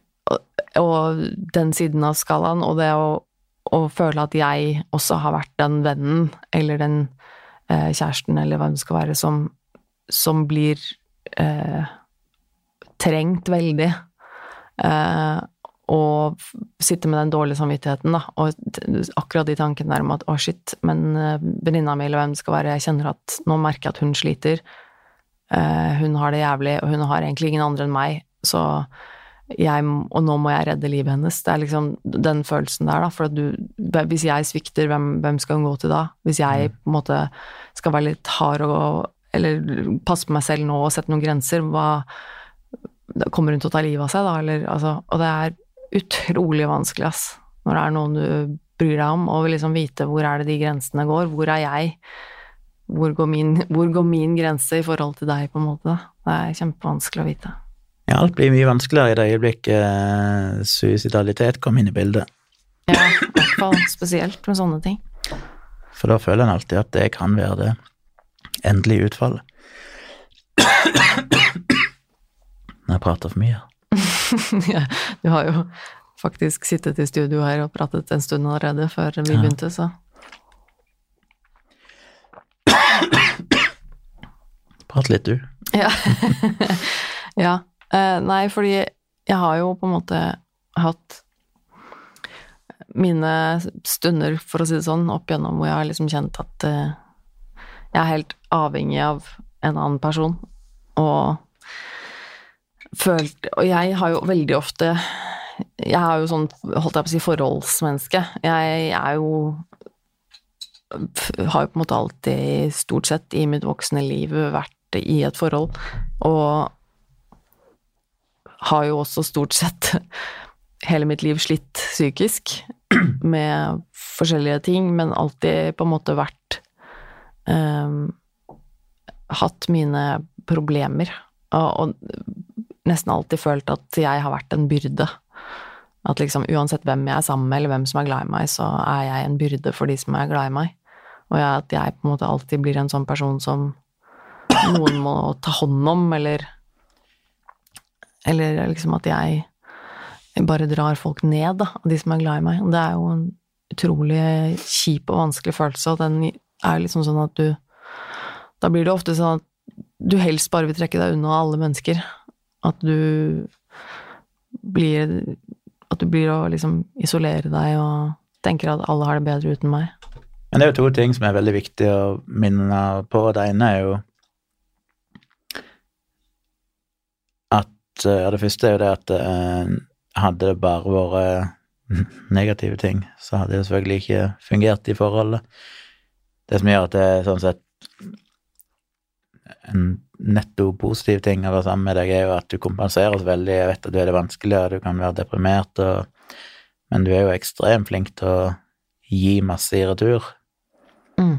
og den siden av skalaen, og det å å føle at jeg også har vært den vennen eller den eh, kjæresten eller hva det skal være, som, som blir eh, trengt veldig. Eh, og sitte med den dårlige samvittigheten, da. Og akkurat de tankene der om at å, shit, men eh, venninna mi eller hvem det skal være, jeg kjenner at nå merker jeg at hun sliter. Eh, hun har det jævlig, og hun har egentlig ingen andre enn meg, så jeg, og nå må jeg redde livet hennes. Det er liksom den følelsen der, da. For at du Hvis jeg svikter, hvem, hvem skal hun gå til da? Hvis jeg på en måte skal være litt hard og Eller passe på meg selv nå og sette noen grenser, hva Kommer hun til å ta livet av seg, da? Eller altså Og det er utrolig vanskelig, ass. Når det er noen du bryr deg om, og liksom vite hvor er det de grensene går, hvor er jeg, hvor går min, hvor går min grense i forhold til deg, på en måte. Det er kjempevanskelig å vite.
Ja, alt blir mye vanskeligere i det øyeblikket eh, suicidalitet kom inn i bildet.
Ja, i hvert fall spesielt med sånne ting.
For da føler en alltid at det kan være det endelige utfallet. Når jeg prater for mye.
Ja, du har jo faktisk sittet i studio her og pratet en stund allerede før vi
Ja.
begynte, så
Prat litt, du.
Ja. ja. Eh, nei, fordi jeg har jo på en måte hatt mine stunder, for å si det sånn, opp gjennom hvor jeg har liksom kjent at eh, jeg er helt avhengig av en annen person, og følt Og jeg har jo veldig ofte Jeg er jo sånn, holdt jeg på å si, forholdsmenneske. Jeg er jo har jo på en måte alltid, stort sett i mitt voksne liv, vært i et forhold, og har jo også stort sett hele mitt liv slitt psykisk med forskjellige ting, men alltid på en måte vært ehm, Hatt mine problemer, og, og nesten alltid følt at jeg har vært en byrde. At liksom uansett hvem jeg er sammen med, eller hvem som er glad i meg, så er jeg en byrde for de som er glad i meg. Og jeg, at jeg på en måte alltid blir en sånn person som noen må ta hånd om, eller Eller liksom at jeg bare drar folk ned, da, de som er glad i meg. Og det er jo en utrolig kjip og vanskelig følelse, og den er liksom sånn at du Da blir det ofte sånn at du helst bare vil trekke deg unna alle mennesker. At du blir At du blir å liksom isolere deg og tenker at alle har det bedre uten meg.
Men det er jo to ting som er veldig viktig å minne på. Det ene er jo at ja, Det første er jo det at eh, hadde det bare vært negative ting, så hadde det selvfølgelig ikke fungert i forholdet. Det som gjør at det sånn sett en netto positiv ting å være sammen med deg, er jo at du kompenserer så veldig. Jeg vet at du er det vanskeligere, du kan være deprimert, og, men du er jo ekstremt flink til å gi masse i retur.
Mm.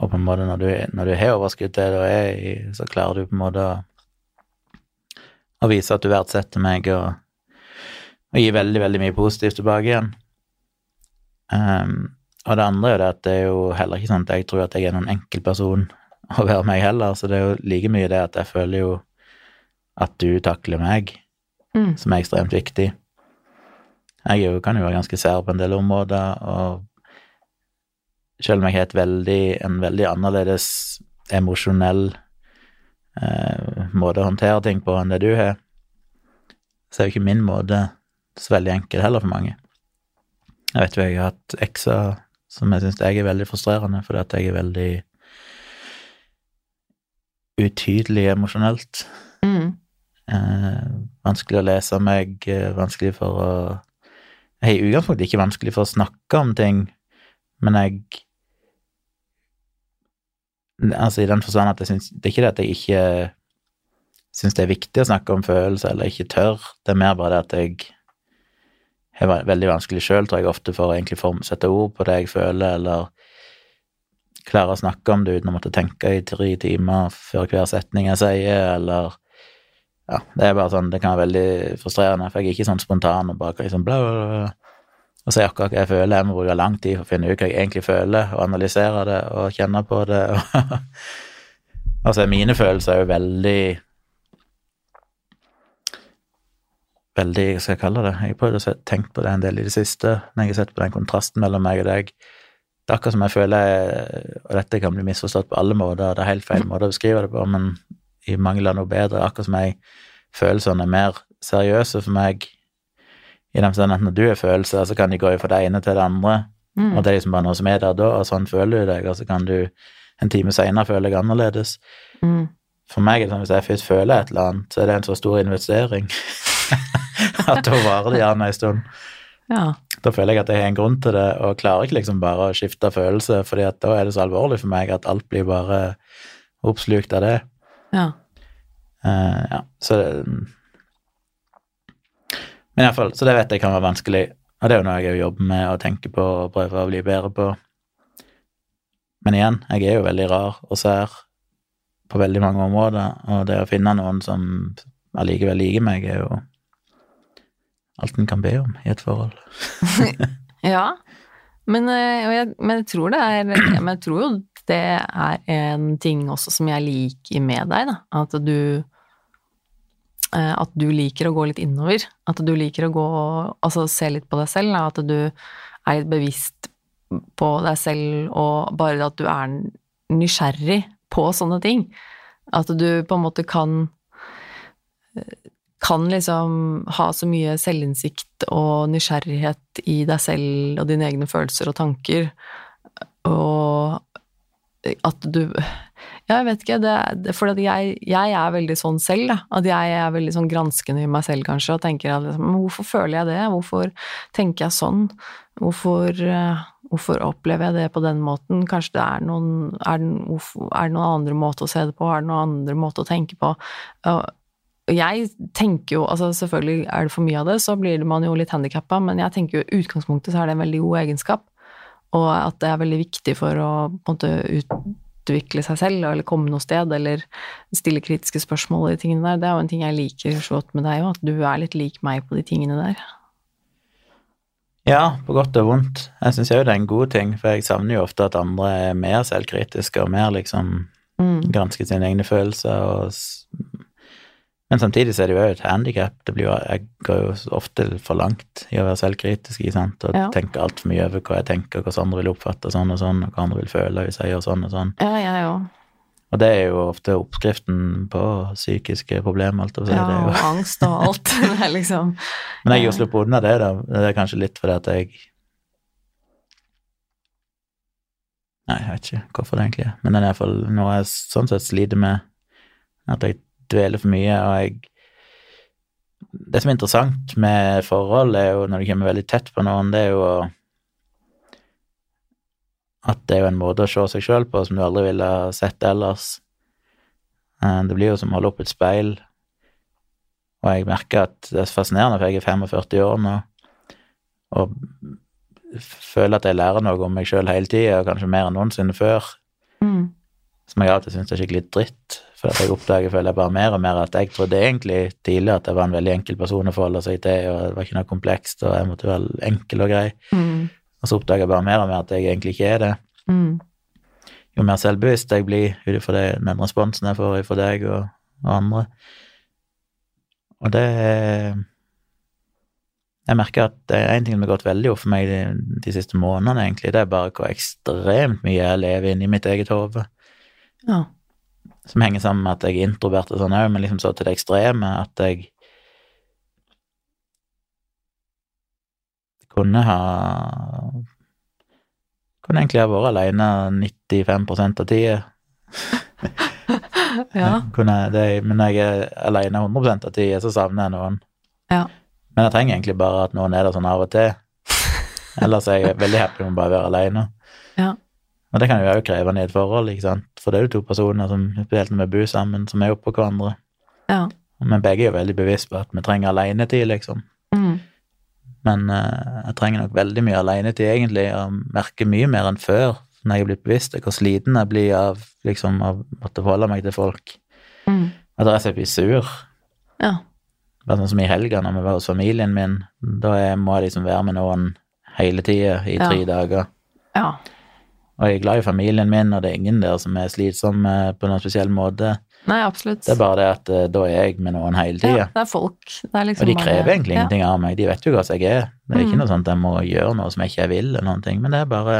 Og på en måte når du, når du har overskudd til det du er i, så klarer du på en måte å, å vise at du verdsetter meg og, og gi veldig, veldig mye positivt tilbake igjen. Um, og det andre er jo det at det er jo heller ikke sånn at jeg tror at jeg er noen enkel person å være meg heller, så det er jo like mye det at jeg føler jo at du takler meg,
Mm.
som er ekstremt viktig. Jeg er jo, kan jo være ganske sær på en del områder, og selv om jeg har veldig, en veldig annerledes emosjonell eh, måte å håndtere ting på enn det du har, så er jo ikke min måte så veldig enkel heller for mange. Jeg vet jo jeg har hatt ekser som jeg syns er veldig frustrerende, fordi at jeg er veldig utydelig emosjonelt.
Mm.
Eh, vanskelig å lese meg, eh, vanskelig for å Jeg er i utgangspunktet ikke vanskelig for å snakke om ting, men jeg Altså i den forstand at jeg syns Det er ikke det at jeg ikke syns det er viktig å snakke om følelser, eller ikke tør. Det er mer bare det at jeg har veldig vanskelig sjøl, tror jeg, ofte for å egentlig sette ord på det jeg føler, eller klare å snakke om det uten å måtte tenke i tre timer før hver setning jeg sier, eller ja, det er bare sånn, det kan være veldig frustrerende, for jeg er ikke sånn spontan og bare liksom bla, bla, bla. Og si akkurat hva jeg føler. Jeg må bruke lang tid for å finne ut hva jeg egentlig føler, og analysere det og kjenne på det. Altså, mine følelser er jo veldig Veldig, hva skal jeg kalle det? Jeg har prøvd å tenke på det en del i det siste, når jeg har sett på den kontrasten mellom meg og deg. Det er akkurat som jeg føler, og dette kan bli misforstått på alle måter, det er helt feil måte å beskrive det på, men i mangel av noe bedre, akkurat som jeg følelsene er mer seriøse for meg, i den forstand at når du er følelser, så kan de gå fra det ene til det andre,
Mm.
og det er liksom bare noe som er der da, og sånn føler du deg, og så kan du en time senere føle deg annerledes.
Mm.
For meg er det sånn, hvis jeg først føler et eller annet, så er det en så stor investering at da varer det gjerne en stund.
Ja.
Da føler jeg at jeg har en grunn til det, og klarer ikke liksom bare å skifte følelse, fordi at da er det så alvorlig for meg at alt blir bare oppslukt av det.
Ja.
Uh, ja, så det Men iallfall, så det vet jeg kan være vanskelig. Og det er jo noe jeg jobber med og tenker på og prøver å bli bedre på. Men igjen, jeg er jo veldig rar og sær på veldig mange områder, og det å finne noen som allikevel liker meg, er jo alt en kan be om i et forhold.
ja, men, eh, jeg, men, jeg, tror er jeg tror jo det er en ting også som jeg liker med deg, da. At du eh, At du liker å gå litt innover. At du liker å gå Altså se litt på deg selv. Da. At du er litt bevisst på deg selv, og bare at du er nysgjerrig på sånne ting. At du på en måte kan kan liksom ha så mye selvinnsikt og nysgjerrighet i deg selv og dine egne følelser og tanker, og at du Ja, jeg vet ikke, det, for jeg, jeg, er veldig sånn selv, da. At jeg er veldig sånn granskende i meg selv, kanskje, og tenker at liksom, hvorfor føler jeg det? Hvorfor tenker jeg sånn? Hvorfor, hvorfor opplever jeg det på den måten? Kanskje det er noen er det, er det noen andre måter å se det på? Er det noen andre måter å tenke på? Jeg tenker jo, altså selvfølgelig er det for mye av det, så blir man jo litt handikappa, men jeg tenker jo i utgangspunktet så er det en veldig god egenskap, og at det er veldig viktig for å på en måte utvikle seg selv, eller komme noe sted, eller stille kritiske spørsmål og de tingene der. Det er jo en ting jeg liker så godt med deg òg, at du er litt lik meg på de tingene der.
Ja, på godt og vondt. Jeg syns jo det er en god ting, for jeg savner jo ofte at andre er mer selvkritiske og mer liksom mm. gransker sine egne følelser og men samtidig så er det jo et handikap. Jeg går jo ofte for langt i å være selvkritisk ikke sant? og ja. tenker altfor mye over hva jeg tenker, hvordan andre vil oppfatte sånn og sånn, og hva andre vil føle hvis jeg gjør sånn og sånn.
Ja, ja, ja.
Og det er jo ofte oppskriften på psykiske problemer, alt å si.
Ja, og angst og alt. det liksom
Men jeg har sluppet unna det, da. Det er kanskje litt fordi at jeg Nei, jeg vet ikke hvorfor det egentlig er, men det er iallfall noe jeg sånn sett sliter med. At jeg dveler for mye, og jeg Det som er interessant med forhold, er jo når du kommer veldig tett på noen, det er jo at det er jo en måte å se seg sjøl på som du aldri ville sett ellers. Eh, det blir jo som å holde opp et speil, og jeg merker at det er fascinerende, for jeg er 45 år nå, og føler at jeg lærer noe om meg sjøl hele tida, kanskje mer enn noensinne før. Mm. Som jeg alltid syns er skikkelig dritt. At jeg oppdager føler jeg bare mer og mer at jeg trodde egentlig tidligere at jeg var en veldig enkel person å forholde seg til, og det var ikke noe komplekst, og jeg måtte være enkel og grei. Mm. Og så oppdager jeg bare mer og mer at jeg egentlig ikke er det. Mm. Jo mer selvbevisst jeg blir ut ifra den responsen jeg får fra deg og, og, andre. Og det Jeg merker at det er én ting som har gått veldig opp for meg de, de, siste månedene, egentlig. Det er bare hvor ekstremt mye jeg lever inni mitt eget hode. Ja som henger sammen med at jeg er introvert og sånn òg, men liksom så til det ekstreme at jeg kunne ha Kunne egentlig ha vært alene 95 av tida. ja. Det, men når jeg er alene 100 av tida, så savner jeg noen. Ja. Men jeg trenger egentlig bare at noen er der sånn av og til. Ellers er jeg veldig happy med å bare være alene. Ja. Og det kan jo òg kreve et forhold, ikke sant. For det er jo to personer som spesielt når vi bor sammen, som er oppå hverandre. Ja. Men begge er jo veldig bevisst på at vi trenger alenetid, liksom. Mm. Men uh, jeg trenger nok veldig mye alenetid, egentlig, og merker mye mer enn før, når jeg er blitt bevisst hvor sliten jeg blir av liksom, å måtte forholde meg til folk. Mm. At jeg blir sur. Ja. Bare sånn som i helga, når vi var hos familien min, da må jeg liksom være med noen hele tida i tre ja. dager. Ja. Og jeg er glad i familien min, og det er ingen der som er slitsom på noen spesiell måte.
Nei, absolutt.
Det er bare det at uh, da er jeg med noen hele tida.
Ja, det er folk. Det er liksom
og de krever bare, egentlig ja. ingenting av meg. De vet jo hva jeg er. Det er mm. ikke noe sånt at jeg må gjøre noe som jeg ikke vil, eller noen ting, men det er bare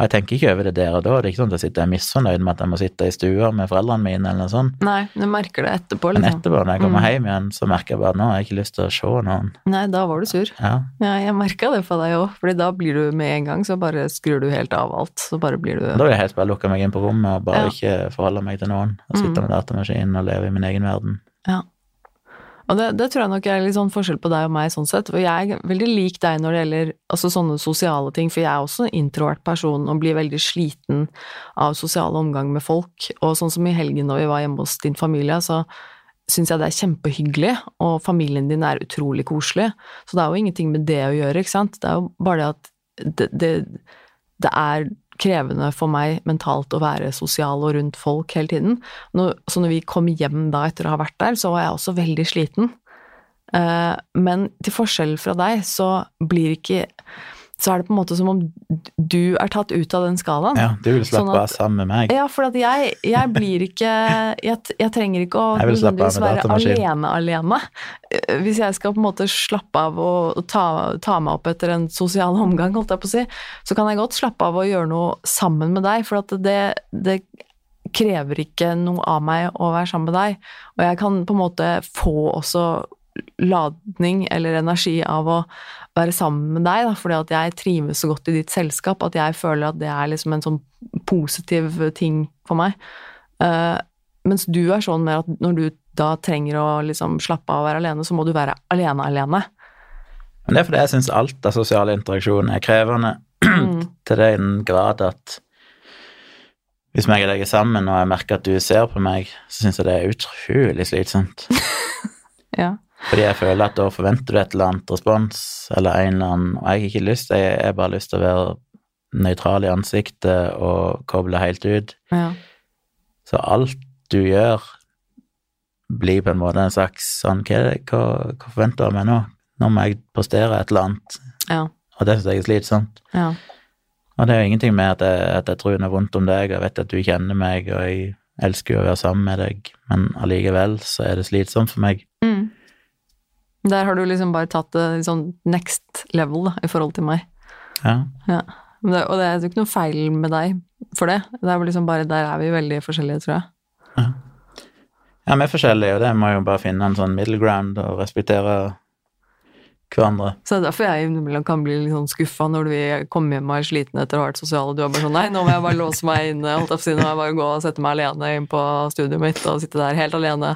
og jeg tenker ikke over det der og da. Det er ikke sånn at jeg sitter misfornøyd med at jeg må sitte i stua med foreldrene mine, eller noe sånt.
Nei, du merker det etterpå, liksom.
Men etterpå, når jeg kommer mm. hjem igjen, så merker jeg bare at nå har jeg ikke lyst til å se noen.
Nei, da var du sur. Ja, ja jeg merka det for deg òg, fordi da blir du med en gang, så bare skrur du helt av alt. Så bare blir du
Da vil jeg helst bare lukke meg inn på rommet og bare ja. ikke forholde meg til noen. Og sitte mm. med datamaskinen og leve i min egen verden.
Ja. Og det, det, tror jeg nok er litt sånn forskjell på deg og meg sånn sett, for jeg er veldig lik deg når det gjelder altså sånne sosiale ting, for jeg er også en introvert person og blir veldig sliten av sosial omgang med folk, og sånn som i helgen når vi var hjemme hos din familie, så syns jeg det er kjempehyggelig, og familien din er utrolig koselig. Så det er jo ingenting med det å gjøre, ikke sant. Det er jo bare det at det, det, det er krevende for meg mentalt å være sosial og rundt folk hele tiden. Når, så når vi kom hjem da etter å ha vært der, så var jeg også veldig sliten. Eh, men til forskjell fra deg, så blir ikke så er det på en måte som om du er tatt ut av den skalaen.
Ja, du vil slappe
Sånn
av sammen med meg.
Ja, for at jeg, jeg blir ikke jeg, jeg trenger ikke å nødvendigvis være alene alene. Hvis jeg skal på en måte slappe av og ta, ta meg opp etter en sosial omgang, holdt jeg på å si, så kan jeg godt slappe av og gjøre noe sammen med deg, for at det, det krever ikke noe av meg å være sammen med deg. Og jeg kan på en måte få også ladning eller energi av å være sammen med deg, da, fordi at jeg trives så godt i ditt selskap at jeg føler at det er liksom en sånn positiv ting for meg. Uh, mens du er sånn mer at når du da trenger å liksom slappe av og være alene, så må du være alene alene.
Men det er fordi jeg syns alt av sosial interaksjon er krevende
Mm.
til den grad at hvis meg og deg er sammen, og jeg merker at du ser på meg, så syns jeg det er utrolig slitsomt.
Ja.
Fordi jeg føler at da forventer du et eller annet respons, eller en eller annen Og jeg har ikke lyst, jeg har bare lyst til å være nøytral i ansiktet og koble helt ut.
ja.
Så alt du gjør, blir på en måte en slags sånn Hva, hva, hva forventer du av meg nå? Nå må jeg postere et eller annet,
Ja.
og det syns jeg er slitsomt.
ja.
Og det er jo ingenting med at jeg, at jeg tror noe vondt om deg, og vet at du kjenner meg, og jeg elsker jo å være sammen med deg, men allikevel så er det slitsomt for meg.
Der har du liksom bare tatt det sånn next level da, i forhold til meg.
Ja.
Ja. Det, og det er jo ikke noe feil med deg for det. Det er jo liksom bare Der er vi veldig forskjellige, tror jeg.
ja, vi er forskjellige, og det må jo bare finne en sånn middle ground og respektere hverandre.
Så det er derfor jeg innimellom kan bli litt sånn skuffa når vi kommer hjem og er sliten etter å ha vært og du er bare sånn Nei, nå må jeg bare låse meg inne, holdt si, nå må jeg bare gå og sette meg alene inn på studioet mitt og sitte der helt alene.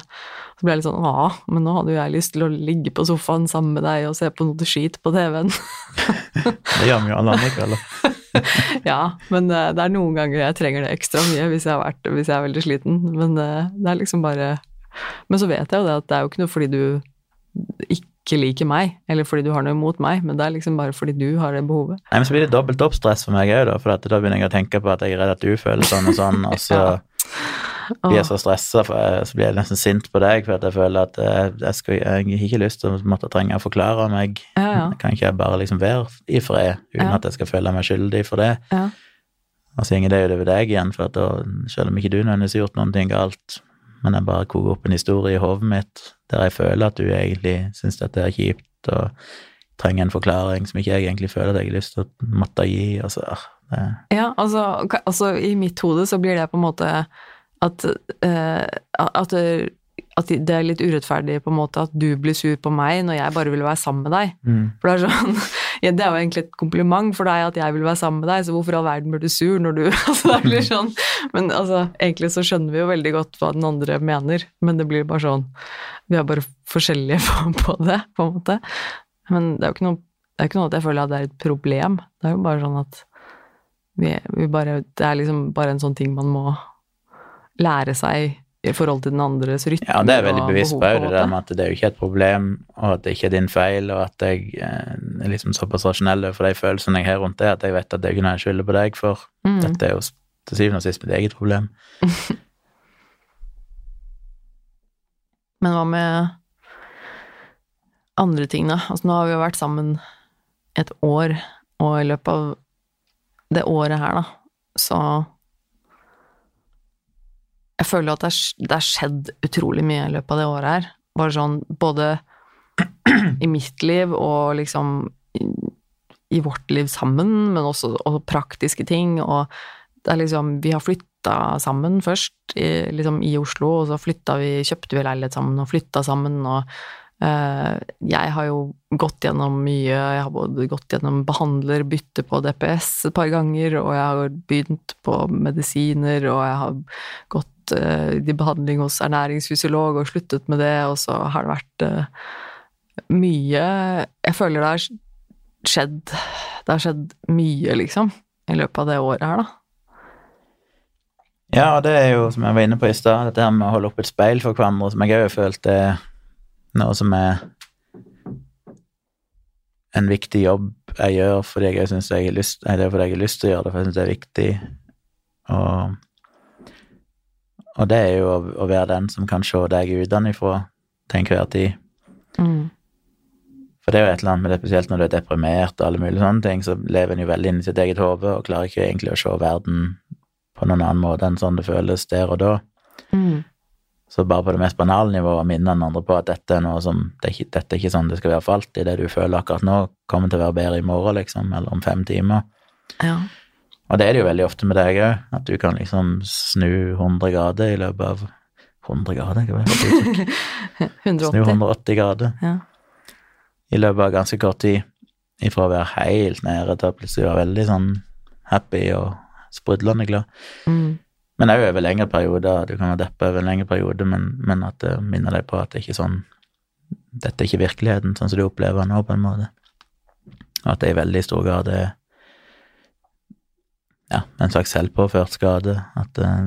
Så ble jeg litt sånn Ja, men nå hadde jo jeg lyst til å ligge på sofaen sammen med deg og se på noe skit på TV-en.
Det gjør vi jo alle andre kvelder.
ja, men eh, det er noen ganger jeg trenger det ekstra mye hvis jeg, har vært, hvis jeg er veldig sliten. Men eh, det er liksom bare Men så vet jeg jo det at det er jo ikke noe fordi du ikke liker meg, eller fordi du har noe imot meg, men det er liksom bare fordi du har det behovet.
Nei, men så blir det dobbelt opp stress for meg òg, da, for at da begynner jeg å tenke på at jeg er redd at du føler sånn og sånn, og så
Ja.
Blir jeg så stressa, så blir jeg nesten sint på deg, for at jeg føler at eh, jeg, skal, jeg har ikke lyst til å måtte trenge å forklare meg.
Ja, ja.
Kan ikke jeg bare liksom være i fred, uten
Ja.
at jeg skal føle meg skyldig for det?
Ja.
Og så går det jo over deg igjen, for at da, selv om ikke du nødvendigvis har gjort ting galt, men jeg bare koker opp en historie i hodet mitt der jeg føler at du egentlig syns dette er kjipt, og trenger en forklaring som ikke jeg egentlig føler at jeg har lyst til å måtte gi, Altså, det,
Ja, altså, altså i mitt hode så blir det på en måte at, uh, at, det, at det er litt urettferdig på en måte at du blir sur på meg når jeg bare vil være sammen med deg.
mm.
For det er sånn ja, Det er jo egentlig et kompliment for deg at jeg vil være sammen med deg, så hvorfor i all verden blir du sur når du altså, det blir sånn, Men altså, egentlig så skjønner vi jo veldig godt hva den andre mener, men det blir bare sånn Vi er bare forskjellige på, på det, på en måte. Men det er jo ikke noe, det er ikke noe at jeg føler at det er et problem. Det er jo bare sånn at vi, vi bare Det er liksom bare en sånn ting man må lære seg i forhold til den andres rytme
Ja, det er jeg veldig bevisst på, det der med at det er jo ikke et problem, og at det ikke er din feil, og at jeg eh, er liksom såpass rasjonell overfor de følelsene jeg har rundt det, at jeg vet at det er ikke noe jeg skylder på deg for.
Mm.
Dette er jo til syvende og sist mitt eget problem.
Men hva med andre ting, da? Altså, nå har vi jo vært sammen et år, og i løpet av det året her, da, så Jeg føler at det har skjedd utrolig mye i løpet av det året her. Bare sånn både i mitt liv og liksom i, i vårt liv sammen, men også og praktiske ting, og det er liksom Vi har flytta sammen først, i, liksom i Oslo, og så flytta vi, kjøpte vi leilighet sammen og flytta sammen, og jeg har jo gått gjennom mye. Jeg har både gått gjennom behandler, bytte på DPS et par ganger, og jeg har begynt på medisiner, og jeg har gått eh, i behandling hos ernæringsfysiolog og sluttet med det, og så har det vært eh, mye Jeg føler det har skjedd Det har skjedd mye, liksom, i løpet av det året her, da.
Ja, det er jo, som jeg var inne på i stad, dette her med å holde opp et speil for hverandre, som jeg òg har følt er noe som er en viktig jobb jeg gjør fordi jeg syns jeg har lyst det er fordi jeg har lyst til å gjøre det, for jeg syns det er viktig. Og, og det er jo å, å være den som kan se deg utenfra til enhver tid.
Mm.
For det er jo et eller annet med det, spesielt når du er deprimert og alle mulige sånne ting, så lever en jo veldig inni sitt eget hode og klarer ikke egentlig å se verden på noen annen måte enn sånn det føles der og da.
Mm.
Så bare på det mest banale nivået minner minne den andre på at dette er noe som det er ikke, Dette er ikke sånn det skal være for alltid. Det du føler akkurat nå, kommer til å være bedre i morgen, liksom, eller om fem timer.
Ja.
Og det er det jo veldig ofte med deg òg, at du kan liksom snu 100 grader i løpet av 100 grader, hva er det for uttrykk? Snu
180.
180 grader
Ja.
i løpet av ganske kort tid. Ifra å være helt nede til å plutselig være veldig sånn happy og sprudlende glad.
Mm.
Men òg over lengre perioder. Du kan være deppa over en lengre periode, men, men at det minner deg på at det ikke er sånn Dette er ikke virkeligheten sånn som du opplever den nå, på en måte. Og at det i veldig stor grad er ja, en slags selvpåført skade. At uh,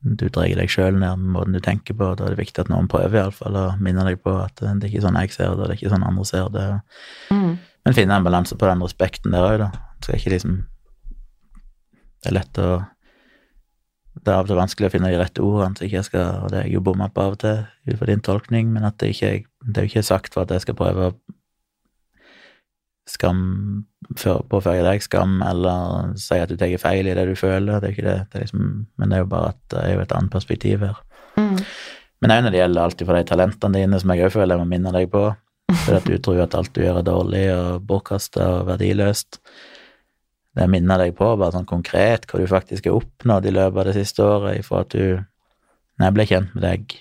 du drar deg sjøl ned med måten du tenker på. Da er det viktig at noen prøver iallfall å minne deg på at uh, det er ikke sånn jeg ser det, det er ikke sånn andre ser det.
Mm.
Men finne en balanse på den respekten der òg, da. Skal ikke liksom Det er lett å Det er av og til vanskelig å finne de rette ordene, så ikke jeg skal Og det er jeg jo bomma på av og til, ut fra din tolkning, men at det ikke Det er jo ikke sagt for at jeg skal prøve å skam påføre deg skam, eller si at du tar feil i det du føler. Det er ikke det. det er liksom, men det er jo bare at det er jo et annet perspektiv her.
Mm.
Men òg når det gjelder alltid for de talentene dine, som jeg òg føler jeg må minne deg på. For at du tror at alt du gjør er dårlig og bortkasta og verdiløst. Det minner deg på, bare sånn konkret, hva du faktisk har oppnådd i løpet av det siste året, ifra at du, når jeg ble kjent med deg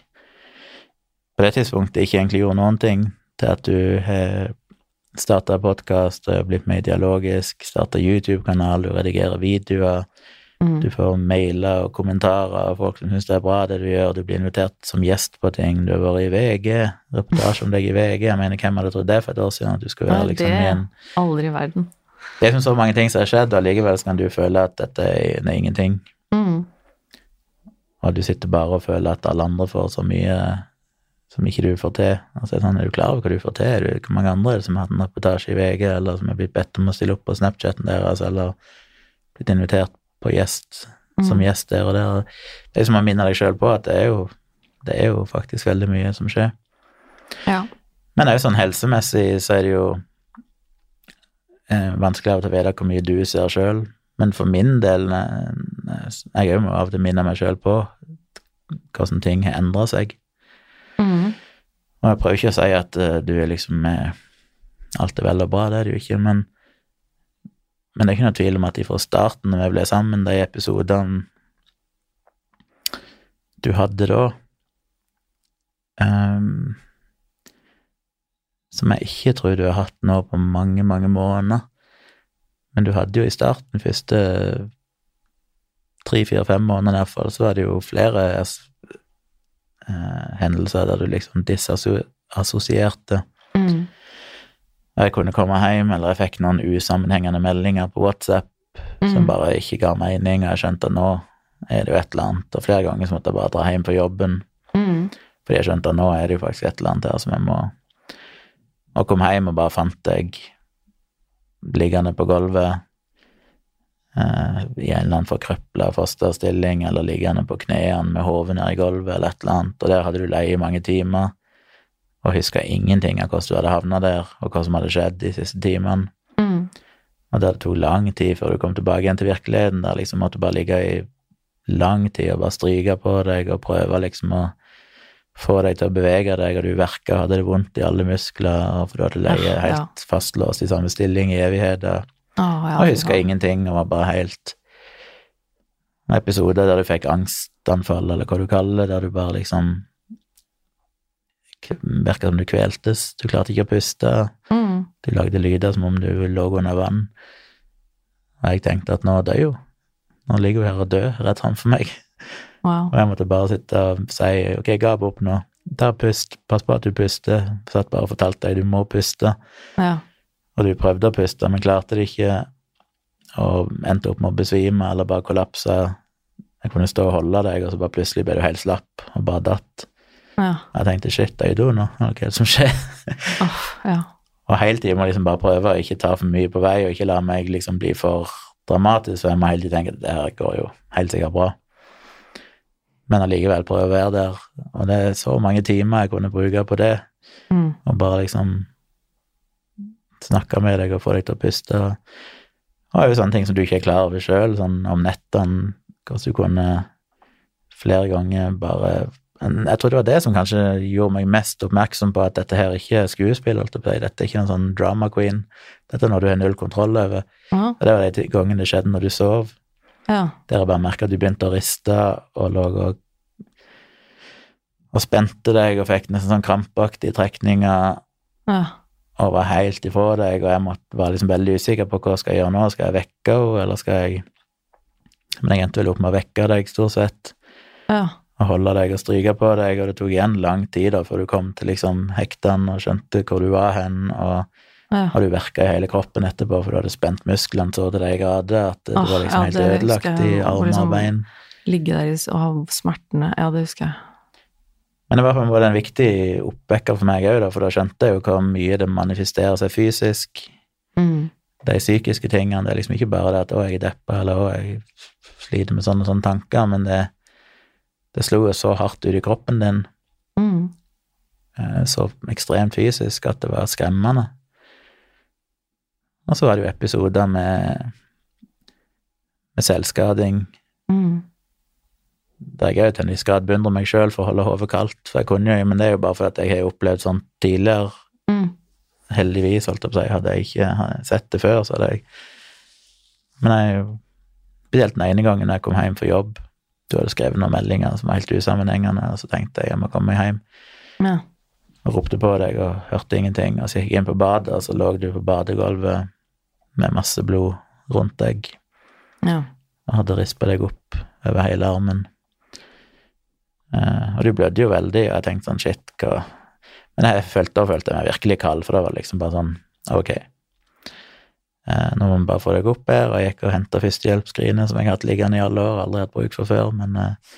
på det tidspunktet, ikke egentlig gjorde noen ting, til at du har starta podkast, blitt mer dialogisk, starta YouTube-kanal, du redigerer videoer,
Mm.
du får mailer og kommentarer av folk som syns det er bra det du gjør, du blir invitert som gjest på ting, du har vært i VG, reportasje om deg i VG, jeg mener, hvem hadde trodd det for et år siden, at du skulle være liksom i en
Aldri i verden.
Det er som så mange ting som har skjedd, og allikevel kan du føle at dette er, det er ingenting,
Mm.
og du sitter bare og føler at alle andre får så mye som ikke du får til. Altså, sånn, er du klar over hva du får til? Er du, hvor mange andre er det som har hatt en reportasje i VG, eller som er blitt bedt om å stille opp på Snapchaten deres, eller blitt invitert på gjest som
Mm.
gjest der og der. Det er som å minne deg sjøl på at det er, jo, det er jo faktisk veldig mye som skjer.
Ja.
Men òg sånn helsemessig så er det jo eh, vanskelig og til å vite hvor mye du ser sjøl. Men for min del eh, Jeg òg må av og til minne meg sjøl på hvordan ting har endra seg.
Mm.
Og jeg prøver ikke å si at eh, du er liksom eh, Alt er vel og bra, det er det jo ikke, men men det er ikke noe tvil om at fra starten, når vi ble sammen, de episodene du hadde da ehm, Som jeg ikke tror du har hatt nå på mange, mange måneder. Men du hadde jo i starten, første tre, fire, fem måneder iallfall, så var det jo flere eh, hendelser der du liksom disassosierte.
Mm.
Jeg kunne komme hjem, eller jeg fikk noen usammenhengende meldinger på WhatsApp som
Mm.
bare ikke ga mening, og jeg skjønte at nå er det jo et eller annet. Og flere ganger så måtte jeg bare dra hjem på jobben,
Mm.
fordi jeg skjønte at nå er det jo faktisk et eller annet her som jeg må Og kom hjem og bare fant deg liggende på gulvet eh, i en eller annen forkrøpla fosterstilling, eller liggende på knærne med hodet nede i gulvet, eller et eller annet, og der hadde du leie i mange timer og huska ingenting av hvordan du hadde havna der, og hva som hadde skjedd de siste timene.
Mm.
Og det tok lang tid før du kom tilbake igjen til virkeligheten, der liksom måtte du bare ligge i lang tid og bare stryke på deg og prøve liksom å få deg til å bevege deg, og du verka, hadde det vondt i alle muskler, for du hadde leie
Ja, ja.
helt fastlåst i samme stilling i evigheter,
ja,
og huska ingenting, og var bare helt En episode der du fikk angstanfall, eller hva du kaller det, der du bare liksom Virka som du kveltes, du klarte ikke å puste.
Mm.
Du lagde lyder som om du lå under vann. Og jeg tenkte at nå dør jo. Nå ligger hun her og dør rett framfor meg.
Wow.
Og jeg måtte bare sitte og si ok, gap opp nå. Ta pust, pass på at du puster. Satt bare og fortalte deg du må puste.
Ja.
Og du prøvde å puste, men klarte det ikke. Og endte opp med å besvime eller bare kollapse Jeg kunne stå og holde deg, og så bare plutselig ble du helt slapp og bare datt.
Ja.
Jeg tenkte shit, er jeg do nå? Hva er det som skjer?
Oh, ja.
Og hele tiden må jeg liksom bare prøve å ikke ta for mye på vei, og ikke la meg liksom bli for dramatisk, så jeg må hele tiden tenke at det her går jo helt sikkert bra. Men allikevel prøve å være der. Og det er så mange timer jeg kunne bruke på det,
Mm.
og bare liksom snakke med deg og få deg til å puste. Og, det er jo sånne ting som du ikke er klar over sjøl, sånn om nettene, hvordan du kunne flere ganger bare Jeg tror det var det som kanskje gjorde meg mest oppmerksom på at dette her ikke er skuespill. Dette er ikke en sånn drama queen. Dette er noe du har null kontroll over.
Ja.
Og det var de gangene det skjedde når du sov,
ja.
der jeg bare merka at du begynte å riste og lå og og spente deg og fikk nesten sånn krampaktige trekninger
ja.
og var helt ifra deg, og jeg måtte, var liksom veldig usikker på hva skal jeg gjøre nå. Skal jeg vekke henne, eller skal jeg Men jeg endte vel opp med å vekke deg, stort sett,
ja.
og holde deg og stryke på deg, og det tok igjen lang tid da før du kom til liksom hektene og skjønte hvor du var hen, og,
ja.
og du verka i hele kroppen etterpå, for du hadde spent musklene så til de grader at det
Åh,
var liksom
ja,
helt
det
ødelagt i
jeg, i
armer
liksom-
og bein.
Ligge der og ha smertene. Ja, det husker jeg.
Men det var, var det en viktig oppvekker for meg òg, for da skjønte jeg jo hvor mye det manifesterer seg fysisk.
Mm.
De psykiske tingene. Det er liksom ikke bare det at 'å, jeg er deppa', eller 'å, jeg sliter med sånne og sånne tanker', men det, det slo jo så hardt ut i kroppen din,
Mm.
eh, så ekstremt fysisk, at det var skremmende. Og så var det jo episoder med, med selvskading,
Mm.
der jeg òg til en viss grad beundrer meg sjøl for å holde hodet kaldt, for jeg kunne jo, men det er jo bare fordi jeg har opplevd sånt tidligere.
Mm.
Heldigvis, holdt jeg på å si. Hadde jeg ikke sett det før, så hadde jeg Men jeg Spesielt den ene gangen jeg kom hjem fra jobb. Du hadde skrevet noen meldinger som var helt usammenhengende, og så tenkte jeg jeg må komme meg hjem.
Ja.
Og ropte på deg og hørte ingenting. Og så gikk jeg inn på badet, og så lå du på badegulvet med masse blod rundt deg
ja.
og hadde rispa deg opp over hele armen. Uh, og du blødde jo veldig, og jeg tenkte sånn shit, hva Men jeg følte, da følte jeg meg virkelig kald, for da var det liksom bare sånn ok. Uh, nå må vi bare få deg opp her, og jeg gikk og henta førstehjelpsskrinet som jeg har hatt liggende i alle år, aldri hatt bruk for før, men eh,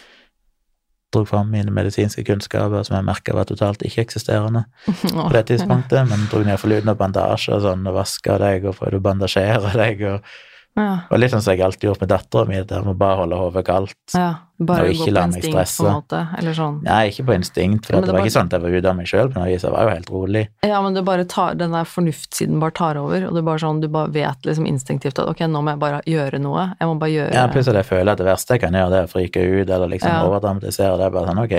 dro fram mine medisinske kunnskaper som jeg merka var totalt ikke-eksisterende på det tidspunktet, men dro ned for lyden av bandasje og sånn, og vaska deg og prøvde å bandasjere deg, og,
Ja.
og litt sånn som jeg alltid gjort med dattera mi, der må bare holde hodet kaldt.
ja. Bare
Og ikke la meg
instinkt, på
stresse.
en måte. Eller sånn.
Nei, ikke på instinkt, for det,
det
var
bare...
ikke sånn at jeg var ute av meg sjøl jeg var jo helt rolig.
Ja, men det bare tar, den der fornuftssiden bare tar over, og du bare sånn, du bare vet liksom instinktivt at ok, nå må jeg bare gjøre noe. Jeg må bare gjøre
Ja, plutselig at jeg føler at det verste jeg kan gjøre, det er å frike ut eller liksom
Ja.
overdramatisere. Det er bare sånn, ok,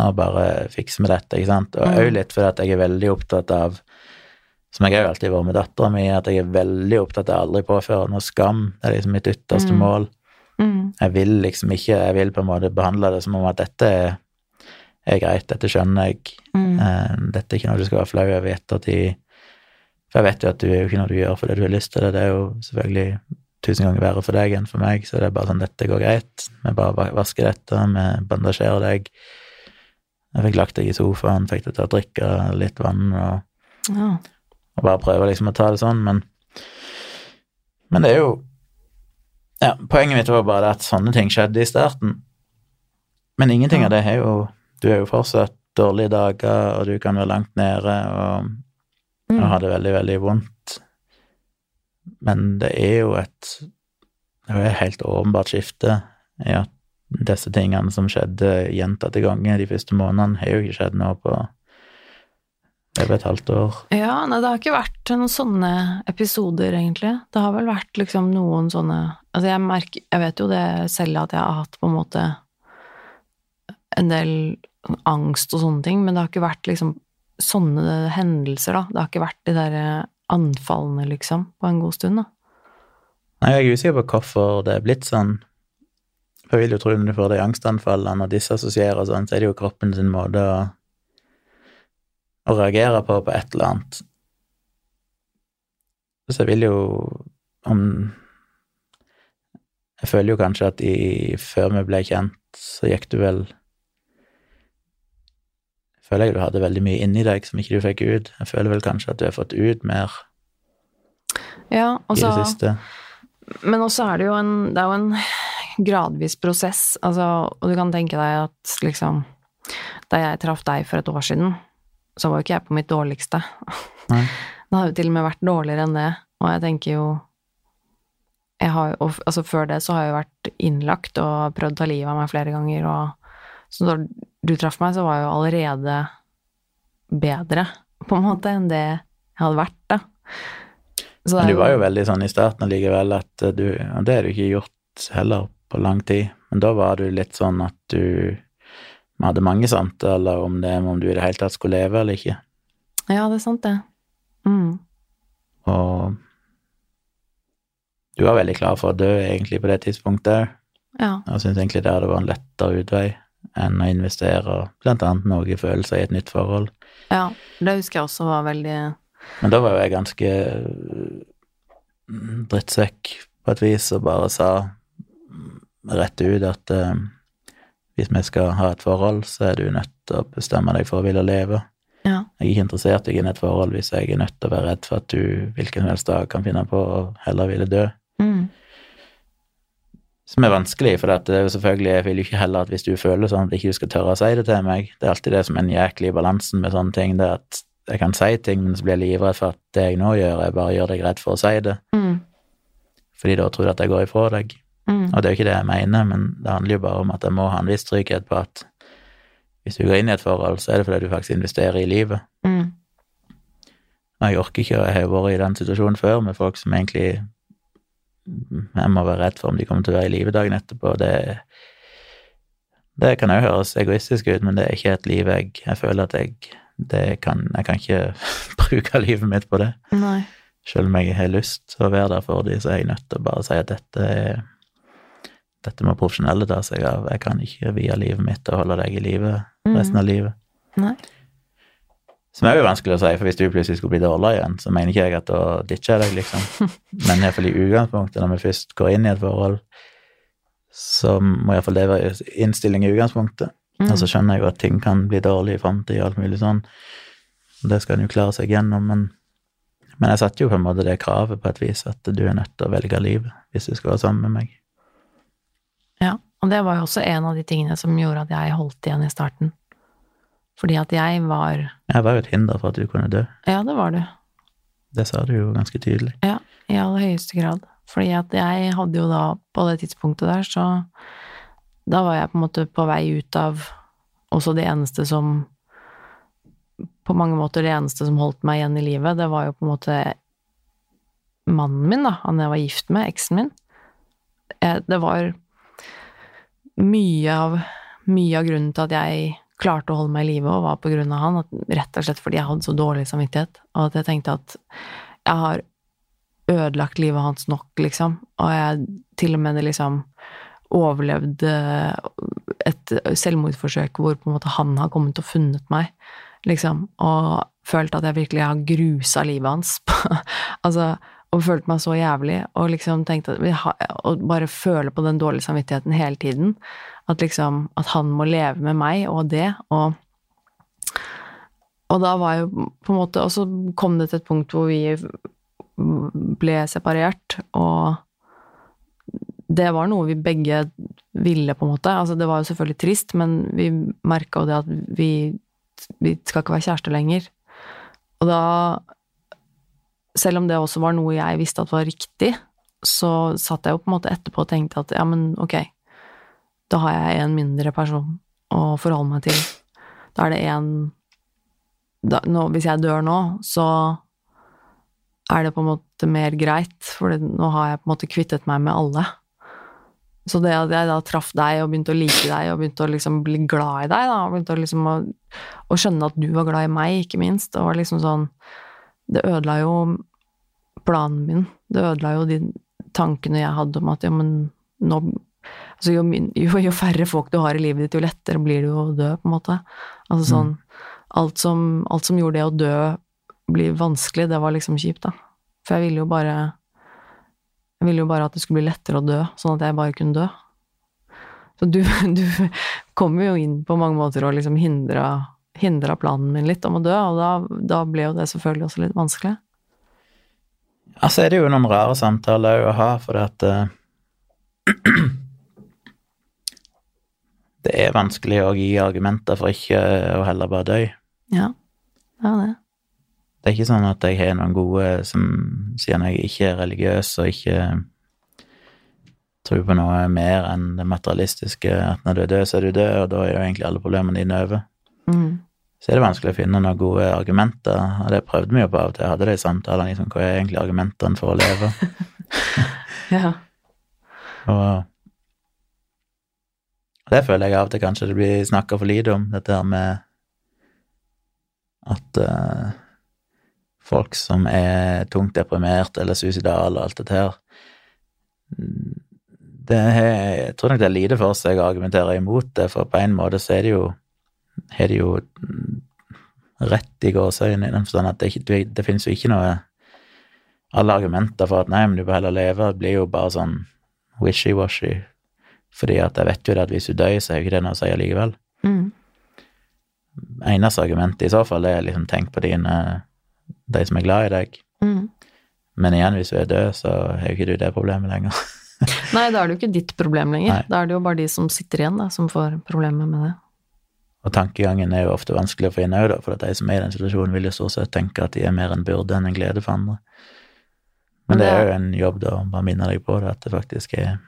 nå bare fikser vi dette, ikke sant. Og
Mm.
litt fordi at jeg er veldig opptatt av, som jeg har alltid vært med dattera mi, at jeg er veldig opptatt av aldri påføre noe skam. Det er liksom mitt ytterste
Mm.
mål.
Mm.
Jeg vil liksom ikke, jeg vil på en måte behandle det som om at dette er, er greit, dette skjønner jeg.
Mm.
Eh, Dette er ikke noe du skal være flau over i ettertid. For jeg vet jo at du er jo ikke noe du gjør fordi du har lyst til det. Det er jo selvfølgelig tusen ganger verre for deg enn for meg, så det er bare sånn dette går greit. Vi bare vasker dette, vi bandasjerer deg. Jeg fikk lagt deg i sofaen, fikk deg til å drikke litt vann og,
Ja.
Og bare prøve liksom å ta det sånn, men Men det er jo Ja, poenget mitt var bare at sånne ting skjedde i starten. Men ingenting
Ja.
av det er jo Du er jo fortsatt dårlige dager, og du kan være langt nede og,
Mm.
og ha det veldig, veldig vondt. Men det er jo et Det er jo et helt åpenbart skifte i at disse tingene som skjedde gjentatte ganger de første månedene, har jo ikke skjedd nå på over et halvt år.
Ja, nei, det har ikke vært noen sånne episoder, egentlig. Det har vel vært liksom noen sånne Altså, jeg merker Jeg vet jo det selv at jeg har hatt på en måte en del angst og sånne ting, men det har ikke vært liksom sånne hendelser, da. Det har ikke vært de der anfallene, liksom, på en god stund, da.
Nei, jeg er usikker på hvorfor det er blitt sånn. For jeg vil jo tro når du får de angstanfallene og disse assosierer sånn, så er det jo kroppen sin måte å, å reagere på på et eller annet. Så jeg vil jo om Jeg føler jo kanskje at i, før vi ble kjent, så gikk du vel Jeg føler jeg du hadde veldig mye inni deg som ikke du fikk ut. Jeg føler vel kanskje at du har fått ut mer
Ja, også,
i det siste.
Men også er det jo en Det er jo en gradvis prosess, altså, og du kan tenke deg at liksom Da jeg traff deg for et år siden, så var jo ikke jeg på mitt dårligste.
Nei.
Det har jo til og med vært dårligere enn det, og jeg tenker jo jeg har, og, altså Før det så har jeg jo vært innlagt og prøvd å ta livet av meg flere ganger, og så da du traff meg, så var jeg jo allerede bedre, på en måte, enn det jeg hadde vært, da. Så
Men du var jo veldig sånn i starten allikevel at du Og det har du ikke gjort heller på lang tid, men da var du litt sånn at du Vi hadde mange samtaler om det, om du i det hele tatt skulle leve eller ikke.
Ja, det er sant, det. Mm.
Og du var veldig klar for å dø egentlig på det tidspunktet.
Ja.
Jeg syns egentlig det hadde vært en lettere utvei enn å investere blant annet noe følelser i et nytt forhold.
ja. Det husker jeg også var veldig
Men da var jo jeg ganske mm, drittsekk på et vis og bare sa rett ut at eh, hvis vi skal ha et forhold, så er du nødt til å bestemme deg for å ville leve.
Ja.
Jeg er ikke interessert i et forhold hvis jeg er nødt til å være redd for at du hvilken som helst dag kan finne på å heller ville dø.
Mm.
Som er vanskelig, for det er jo selvfølgelig, jeg vil jo ikke heller at hvis du føler sånn at ikke du skal tørre å si det til meg. Det er alltid det som er en jæklige balansen med sånne ting, det at jeg kan si ting, men så blir jeg livredd for at det jeg nå gjør, jeg bare gjør deg redd for å si det,
Mm.
fordi da tror du at jeg går ifra deg.
Mm.
Og det er jo ikke det jeg mener, men det handler jo bare om at jeg må ha en viss trygghet på at hvis du går inn i et forhold, så er det fordi du faktisk investerer i livet.
Mm.
Og jeg orker ikke, og jeg har vært i den situasjonen før med folk som egentlig jeg må være redd for om de kommer til å være i live dagen etterpå. Det, det kan jo høres egoistisk ut, men det er ikke et liv jeg, jeg føler at jeg det kan, Jeg kan ikke bruke livet mitt på det.
Nei.
Selv om jeg har lyst til å være der for dem, så er jeg nødt til å bare si at dette er dette må profesjonelle ta seg av. Jeg kan ikke vie livet mitt til å holde deg i live resten av livet.
Nei.
Som er jo vanskelig å si, for hvis du plutselig skulle bli dårligere igjen, så mener ikke jeg at da ditcher jeg deg, liksom. Men iallfall i utgangspunktet, når vi først går inn i et forhold, så må iallfall det være innstilling i utgangspunktet.
Mm.
Og så skjønner jeg jo at ting kan bli dårlig i framtida og alt mulig sånn. Det skal en jo klare seg gjennom, men, men jeg satte jo på en måte det kravet på et vis, at du er nødt til å velge livet hvis du skal være sammen med meg.
Og det var jo også en av de tingene som gjorde at jeg holdt igjen i starten. Fordi at jeg var
Jeg var jo et hinder for at du kunne dø.
Ja, det var du.
Det sa du jo ganske tydelig.
Ja, i aller høyeste grad. Fordi at jeg hadde jo da, på det tidspunktet der, så Da var jeg på en måte på vei ut av også det eneste som På mange måter det eneste som holdt meg igjen i livet, det var jo på en måte mannen min, da. Han jeg var gift med, eksen min. Eh, Det var mye av, mye av grunnen til at jeg klarte å holde meg i live, var på grunn av han, rett og slett fordi jeg hadde så dårlig samvittighet, og at jeg tenkte at jeg har ødelagt livet hans nok, liksom, og jeg til og med liksom overlevde et selvmordsforsøk hvor på en måte han har kommet og funnet meg, liksom, og følt at jeg virkelig har grusa livet hans. altså, og følt meg så jævlig, og liksom tenkt at vi har, Og bare føle på den dårlige samvittigheten hele tiden. At liksom At han må leve med meg og det, og Og da var jo på en måte Og så kom det til et punkt hvor vi ble separert, og det var noe vi begge ville, på en måte. Altså, det var jo selvfølgelig trist, men vi merka jo det at vi, vi skal ikke være kjærester lenger. Og da selv om det også var noe jeg visste at var riktig, så satt jeg jo på en måte etterpå og tenkte at ja, men ok, da har jeg en mindre person å forholde meg til. Da er det en Hvis jeg dør nå, så er det på en måte mer greit, for nå har jeg på en måte kvittet meg med alle. Så det at jeg da traff deg og begynte å like deg og begynte å liksom bli glad i deg, da, og begynte å, liksom å, å skjønne at du var glad i meg, ikke minst, det var liksom sånn Det ødela jo planen min. Det ødela jo de tankene jeg hadde om at ja, men nå Altså jo, min- jo, jo færre folk du har i livet ditt, jo lettere blir du å dø, på en måte. Altså sånn alt som, alt som gjorde det å dø bli vanskelig, det var liksom kjipt, da. For jeg ville jo bare Jeg ville jo bare at det skulle bli lettere å dø, sånn at jeg bare kunne dø. Så du, du kommer jo inn på mange måter og liksom hindra, hindra planen min litt om å dø, og da, da ble jo det selvfølgelig også litt vanskelig.
Altså er det jo noen rare samtaler å ha, for det at eh, det er vanskelig å gi argumenter for ikke å heller bare dø.
Ja, det er det.
Det er ikke sånn at jeg har noen gode som sier når jeg ikke er religiøs og ikke tror på noe mer enn det materialistiske, at når du er død, så er du død, og da er jo egentlig alle problemene dine over.
Mm.
Så er det vanskelig å finne noen gode argumenter, og det prøvde vi jo på av og til. Jeg hadde de samtalene, liksom, hva er egentlig argumentene for å leve?
Ja.
Og det føler jeg av og til kanskje det blir snakka for lite om, dette her med at uh, folk som er tungt deprimert eller suicidale og alt dette her det er, Jeg tror nok det er lite for seg å argumentere imot det, for på en måte så er det jo har de jo rett i gåseøynene, i den forstand at det, ikke, det finnes jo ikke noe Alle argumenter for at nei, men du bør heller leve, blir jo bare sånn wishy-washy. Fordi at jeg vet jo det at hvis du dør, så er jo ikke det noe å si allikevel.
Mm.
Eneste argumentet i så fall er liksom tenk på dine de som er glad i deg.
Mm.
Men igjen, hvis du er død, så har jo ikke du det problemet lenger.
Nei, da er det jo ikke ditt problem lenger.
Nei.
Da er det jo bare de som sitter igjen, da, som får problemer med det.
Og tankegangen er jo ofte vanskelig å få inn òg, for at de som er i den situasjonen, vil jo stort sett tenke at de er mer en byrde enn en glede for andre. Men det er jo en jobb, da, å bare minne deg på det, at det faktisk er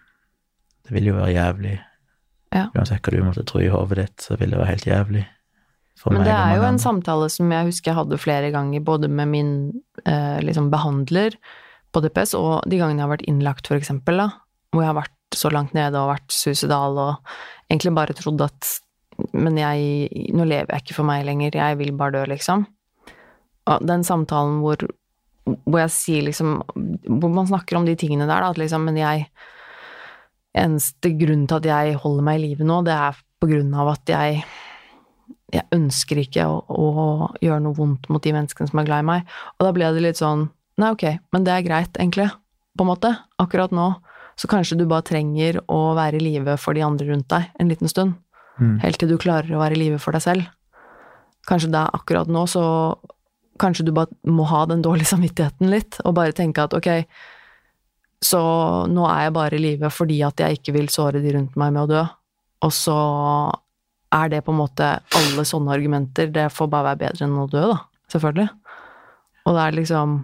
Det vil jo være jævlig.
Ja.
Uansett hva du måtte tro i hodet ditt, så vil det være helt jævlig.
Men det er jo en samtale som jeg husker jeg hadde flere ganger, både med min eh, liksom behandler på DPS, og de gangene jeg har vært innlagt, for eksempel, da, hvor jeg har vært så langt nede og vært suicidal og egentlig bare trodd at Men jeg Nå lever jeg ikke for meg lenger, jeg vil bare dø, liksom. Og den samtalen hvor, hvor jeg sier liksom Hvor man snakker om de tingene der, da, at liksom Men jeg Eneste grunnen til at jeg holder meg i live nå, det er på grunn av at jeg jeg ønsker ikke å, å gjøre noe vondt mot de menneskene som er glad i meg. Og da ble det litt sånn Nei, ok, men det er greit, egentlig, på en måte, akkurat nå. Så kanskje du bare trenger å være i live for de andre rundt deg en liten stund.
Mm.
Helt til du klarer å være i live for deg selv. Kanskje det er akkurat nå, så kanskje du bare må ha den dårlige samvittigheten litt, og bare tenke at ok, så nå er jeg bare i live fordi at jeg ikke vil såre de rundt meg med å dø. Og så er det på en måte alle sånne argumenter, det får bare være bedre enn å dø, da. Selvfølgelig. Og det er liksom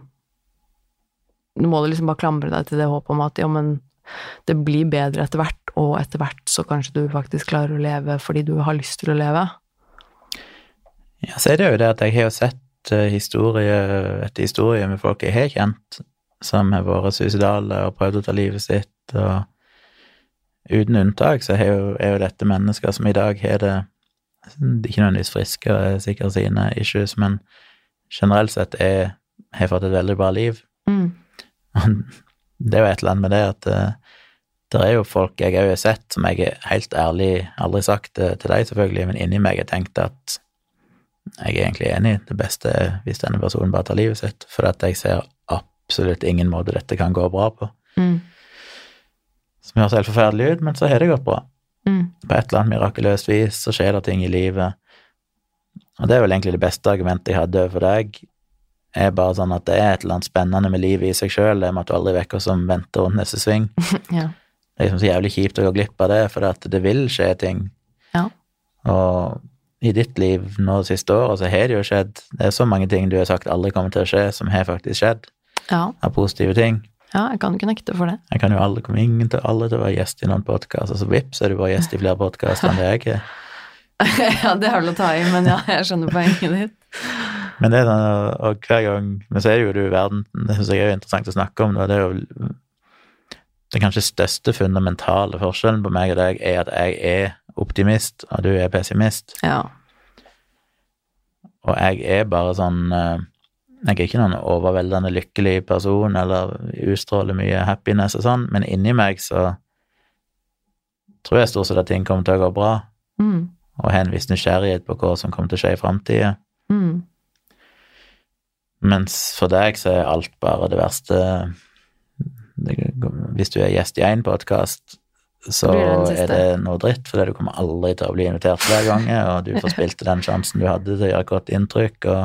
Du må liksom bare klamre deg til det håpet om at ja, men det blir bedre etter hvert, og etter hvert så kanskje du faktisk klarer å leve fordi du har lyst til å leve.
Ja, så er det jo det at jeg har jo sett eh, historie etter historie med folk jeg har kjent, som har vært suicidale og prøvd å ta livet sitt, og uten unntak så er jo, er jo dette mennesker som i dag har det ikke nødvendigvis friske, er sikkert sine issues, men generelt sett er, har fått et veldig bra liv.
Mm.
Det er jo et eller annet med det at uh, det er jo folk jeg òg har sett, som jeg er helt ærlig aldri sagt det til deg, selvfølgelig, men inni meg har tenkt at jeg er egentlig enig. Det beste er hvis denne personen bare tar livet sitt, for at jeg ser absolutt ingen måte dette kan gå bra på.
Mm.
Som høres helt forferdelig ut, men så har det gått bra.
Mm.
På et eller annet mirakuløst vis så skjer det ting i livet. Og det er vel egentlig det beste argumentet jeg hadde overfor deg, er bare sånn at det er et eller annet spennende med livet i seg sjøl, det med at du aldri vet hva som venter rundt neste sving.
Ja.
Det er liksom så jævlig kjipt å gå glipp av det, for det vil skje ting.
Ja.
Og i ditt liv nå det siste året, så har det jo skjedd Det er så mange ting du har sagt aldri kommer til å skje, som har faktisk skjedd,
ja.
av positive ting.
Ja, jeg kan ikke nekte for det.
Jeg kan jo aldri komme ingen til alle til å være gjest i noen podkast, og så vips er du bare gjest i flere podkaster enn det jeg er.
ja, det er vel å ta i, men ja, jeg skjønner poenget ditt.
Men det er sånn, og- hver gang Men så er det jo du i verden Det syns jeg er interessant å snakke om. Og det er jo Den kanskje største fundamentale forskjellen på meg og deg er at jeg er optimist, og du er pessimist.
Ja.
Og jeg er bare sånn eh, Jeg er ikke noen overveldende lykkelig person eller utstråler mye happiness og sånn, men inni meg så tror jeg stort sett at ting kommer til å gå bra,
Mm.
og har en viss nysgjerrighet på hva som kommer til å skje i framtida.
Mm.
Mens for deg så er alt bare det verste Hvis du er gjest i én podkast, så
det
er det noe dritt, fordi du kommer aldri til å bli invitert flere ganger, og du forspilte den sjansen du hadde til å gjøre et godt inntrykk. og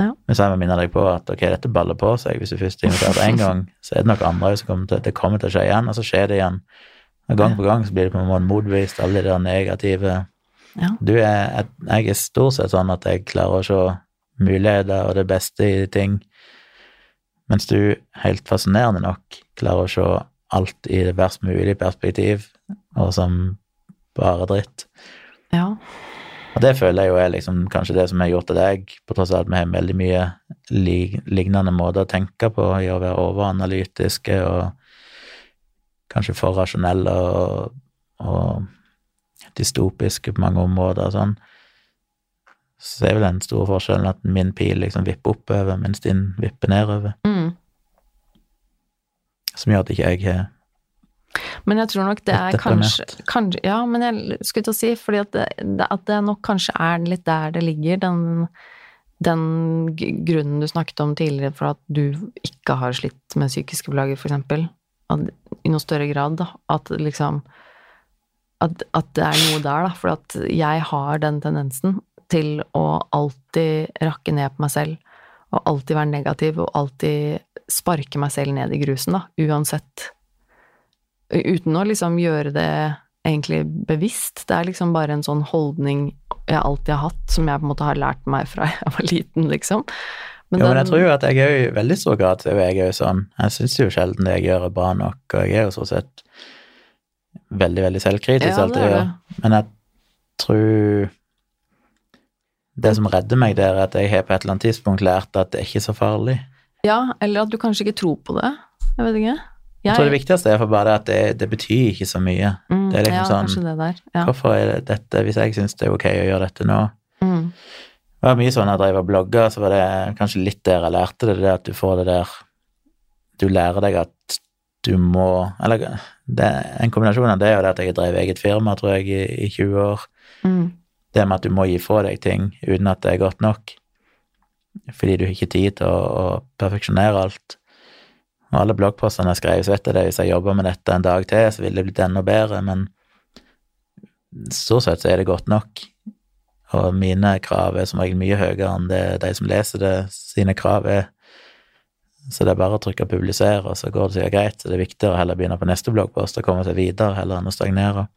Ja.
Men så må jeg minne deg på at ok, dette baller på seg. Hvis du først er invitert én gang, så er det nok andre som kommer til Det kommer til å skje igjen, og så skjer det igjen. Og gang på gang så blir det på en måte motbevist, alle de der negative
Ja.
Du er, jeg er stort sett sånn at jeg klarer å se muligheter og det beste i ting, mens du helt fascinerende nok klarer å se alt i det verst mulige perspektiv, og som bare dritt.
ja.
Og det føler jeg jo er liksom kanskje det som har gjort til deg, på tross av at vi har veldig mye li lignende måter å tenke på, i å være overanalytiske og kanskje for rasjonelle og, og dystopiske på mange områder og sånn. Så er vel den store forskjellen at min pil liksom vipper oppover, mens din vipper nedover,
Mm.
som gjør at ikke jeg har
Men jeg tror nok det er kanskje, kanskje Ja, men jeg skulle til å si, fordi at det, at det nok kanskje er litt der det ligger, den, den grunnen du snakket om tidligere for at du ikke har slitt med psykiske plager, eksempel. I noe større grad, da. At liksom at, at det er noe der, da. For at jeg har den tendensen til å alltid rakke ned på meg selv. Og alltid være negativ, og alltid sparke meg selv ned i grusen, da. Uansett uten å liksom gjøre det egentlig bevisst. Det er liksom bare en sånn holdning jeg alltid har hatt, som jeg på en måte har lært meg fra jeg var liten, liksom.
Jo, men jeg tror jo at jeg er jo i veldig stor grad jeg er jo sånn. Jeg syns jo sjelden det jeg gjør er bra nok, og jeg er jo så sett veldig, veldig selvkritisk
Ja,
alt jeg gjør. Men jeg tror Det som redder meg det er at jeg har på et eller annet tidspunkt lært at det er ikke så farlig.
Ja, eller at du kanskje ikke tror på det. Jeg vet ikke.
Jeg tror det viktigste er for bare det at det, det betyr ikke så mye.
mm,
det er liksom
ja,
sånn-
det der. Ja.
Hvorfor er det dette, hvis jeg syns det er ok å gjøre dette nå?
Mm,
Det var mye sånn jeg drev og blogga, så var det kanskje litt der jeg lærte det, det at du får det der Du lærer deg at du må Eller det, en kombinasjon av det og det at jeg har drevet eget firma, tror jeg, i, i 20 år.
mm,
Det med at du må gi fra deg ting uten at det er godt nok. Fordi du har ikke tid til å, å perfeksjonere alt. Og alle bloggpostene jeg skrev, så vet jeg det, hvis jeg jobber med dette en dag til, så ville det blitt enda bedre, men stort sett så er det godt nok. Og mine krav er som regel mye høyere enn det de som leser det, sine krav er. Så det er bare å trykke 'publisere', og så går det sikkert greit. Så det er viktigere å heller begynne på neste bloggpost og komme seg videre, heller enn å stagnere.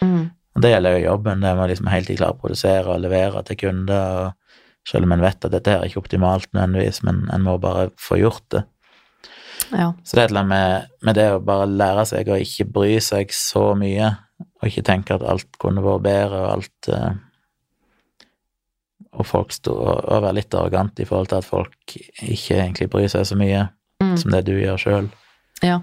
mm,
det gjelder jo jobben, det med liksom hele tiden klare å produsere og levere til kunder, og selv om en vet at dette her er ikke optimalt nødvendigvis, men en må bare få gjort det.
ja.
Så det er et eller annet med, med det å bare lære seg å ikke bry seg så mye, og ikke tenke at alt kunne vært bedre, og alt eh, Og folk stå, og være litt arrogant i forhold til at folk ikke egentlig bryr seg så mye
Mm,
som det du gjør sjøl.
ja.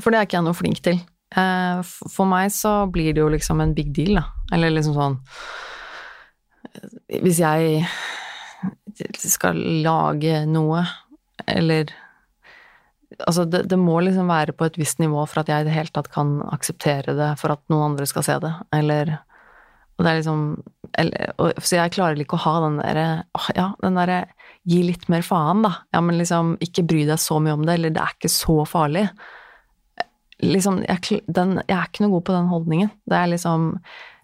For det er ikke jeg noe flink til. Eh, For meg så blir det jo liksom en big deal, da. Eller liksom sånn Hvis jeg skal lage noe, eller Altså, det, det må liksom være på et visst nivå for at jeg i det hele tatt kan akseptere det for at noen andre skal se det, eller Og det er liksom eller, og, Så jeg klarer ikke å ha den derre Ja, den derre gi litt mer faen, da. Ja, men liksom ikke bry deg så mye om det, eller det er ikke så farlig. Liksom, jeg, den, jeg er ikke noe god på den holdningen. Det er liksom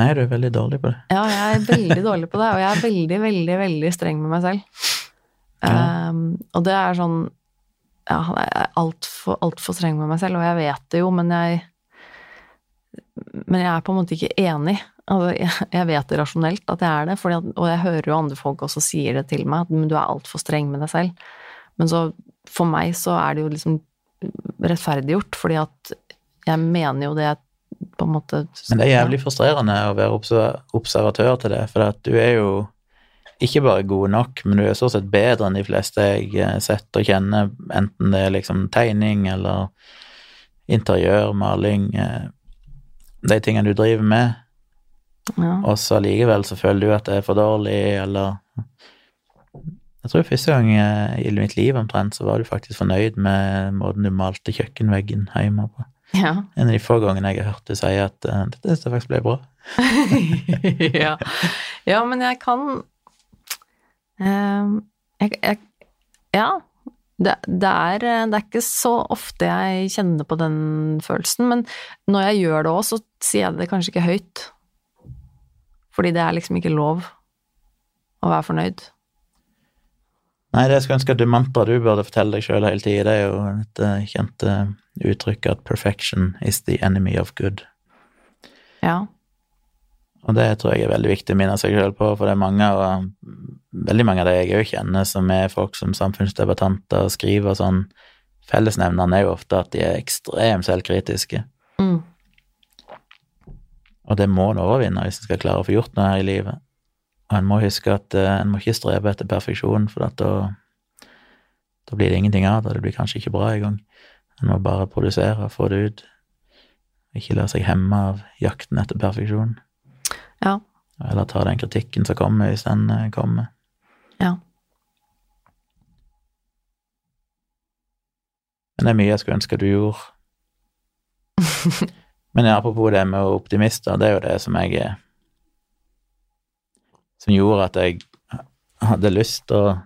Nei, du er veldig dårlig på det.
ja, jeg er veldig dårlig på det, og jeg er veldig, veldig, veldig streng med meg selv.
Ja.
Um, og det er sånn Ja, jeg er altfor alt for streng med meg selv, og jeg vet det jo, men jeg Men jeg er på en måte ikke enig. Altså, jeg, jeg vet det rasjonelt at jeg er det, fordi at, og jeg hører jo andre folk også sier det til meg, at men du er altfor streng med deg selv. Men så for meg så er det jo liksom rettferdiggjort, fordi at jeg mener jo det jeg på en måte
Men det er jævlig frustrerende å være observatør til det, for at du er jo ikke bare god nok, men du er stort sett bedre enn de fleste jeg har setter og kjenner, enten det er liksom tegning eller interiør, maling, eh, de tingene du driver med,
ja.
og så allikevel så føler du at det er for dårlig, eller Jeg tror første gang eh, i mitt liv omtrent så var du faktisk fornøyd med måten du malte kjøkkenveggen hjemme på.
Ja.
En av de få gangene jeg har hørt du si at eh, dette synes jeg faktisk ble bra.
ja. ja, men jeg kan um, jeg, jeg, Ja. Det, det, er, det er ikke så ofte jeg kjenner på den følelsen, men når jeg gjør det òg, så sier jeg det kanskje ikke høyt. Fordi det er liksom ikke lov å være fornøyd.
Nei, det jeg skulle ønske at du mantra du burde fortelle deg sjøl hele tida, det er jo et eh, kjent eh, uttrykket at 'perfection is the enemy of good'.
Ja.
Og det tror jeg er veldig viktig å minne seg selv på, for det er mange og veldig mange av de jeg òg kjenner, som er folk som samfunnsdebattanter og skriver og sånn. Fellesnevneren er jo ofte at de er ekstremt selvkritiske.
Mm.
Og det må en overvinne hvis en skal klare å få gjort noe her i livet. Og en må huske at uh, en må ikke strebe etter perfeksjon, for da, da blir det ingenting av det. Det blir kanskje ikke bra engang. En må bare produsere, få det ut. Ikke la seg hemme av jakten etter perfeksjon.
Ja.
Eller ta den kritikken som kommer, hvis den uh, kommer.
Ja.
Men det er mye jeg skulle ønske du gjorde. Men apropos det med optimister, det er jo det som jeg er Som gjorde at jeg hadde lyst til å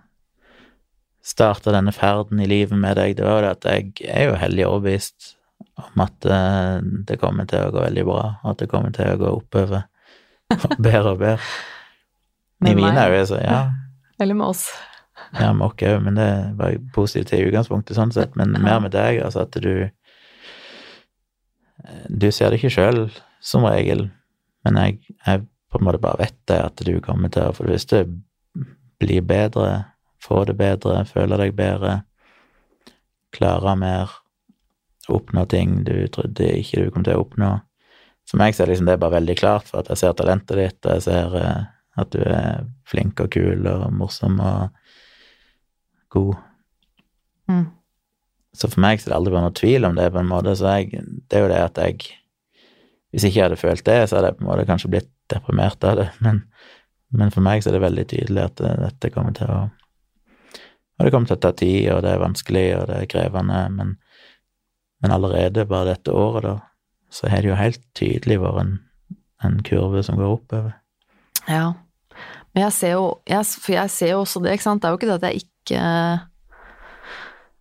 starte denne ferden i livet med deg. Det var jo det at jeg er jo hellig overbevist om at eh, det kommer til å gå veldig bra, at det kommer til å gå oppover. Bedre og bedre. I mine øyne, så ja.
Eller med oss.
Ja, med oss òg, men det var positivt i utgangspunktet, sånn sett. Men mer med deg, altså at du Du ser det ikke sjøl, som regel, men jeg, jeg på en måte bare vet det, at du kommer til å for det første bli bedre, få det bedre, føle deg bedre, klare mer, oppnå ting du trodde ikke du kom til å oppnå. For meg så er liksom det bare veldig klart, for at jeg ser talentet ditt, og jeg ser eh, at du er flink og kul og morsom og god.
Mm.
Så for meg så er det aldri bare noe tvil om det, på en måte. Så jeg, det er jo det at jeg Hvis ikke jeg hadde følt det, så hadde jeg på en måte kanskje blitt deprimert av det. Men, men for meg så er det veldig tydelig at eh, dette kommer til å Og det kommer til å ta tid, og det er vanskelig, og det er krevende, men, men allerede bare dette året, da, så har det jo helt tydelig vært en, en kurve som går oppover.
Ja. Men jeg ser jo jeg, For jeg ser jo også det, ikke sant. Det er jo ikke det at jeg ikke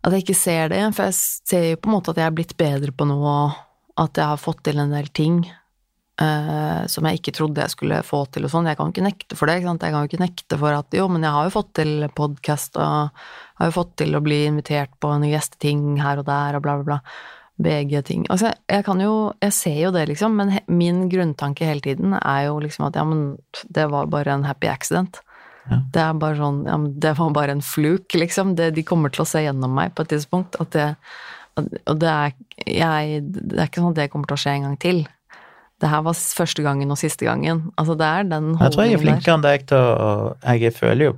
At jeg ikke ser det, for jeg ser jo på en måte at jeg er blitt bedre på noe, at jeg har fått til en del ting eh, som jeg ikke trodde jeg skulle få til og sånn. Jeg kan jo ikke nekte for det, ikke sant. Jeg kan jo ikke nekte for at jo, men jeg har jo fått til podkast og har jo fått til å bli invitert på noen gjesteting her og der og bla, bla, bla. BG-ting. Altså, jeg kan jo Jeg ser jo det, liksom, men he, min grunntanke hele tiden er jo liksom at ja, men det var bare en happy accident.
Ja.
Det er bare sånn Ja, men det var bare en fluk, liksom. Det, de kommer til å se gjennom meg på et tidspunkt. At det Og det er jeg Det er ikke sånn at det kommer til å skje en gang til. Det her var første gangen og siste gangen. Altså, det er den holdningen der.
Jeg tror jeg er flinkere enn deg til å Jeg føler jo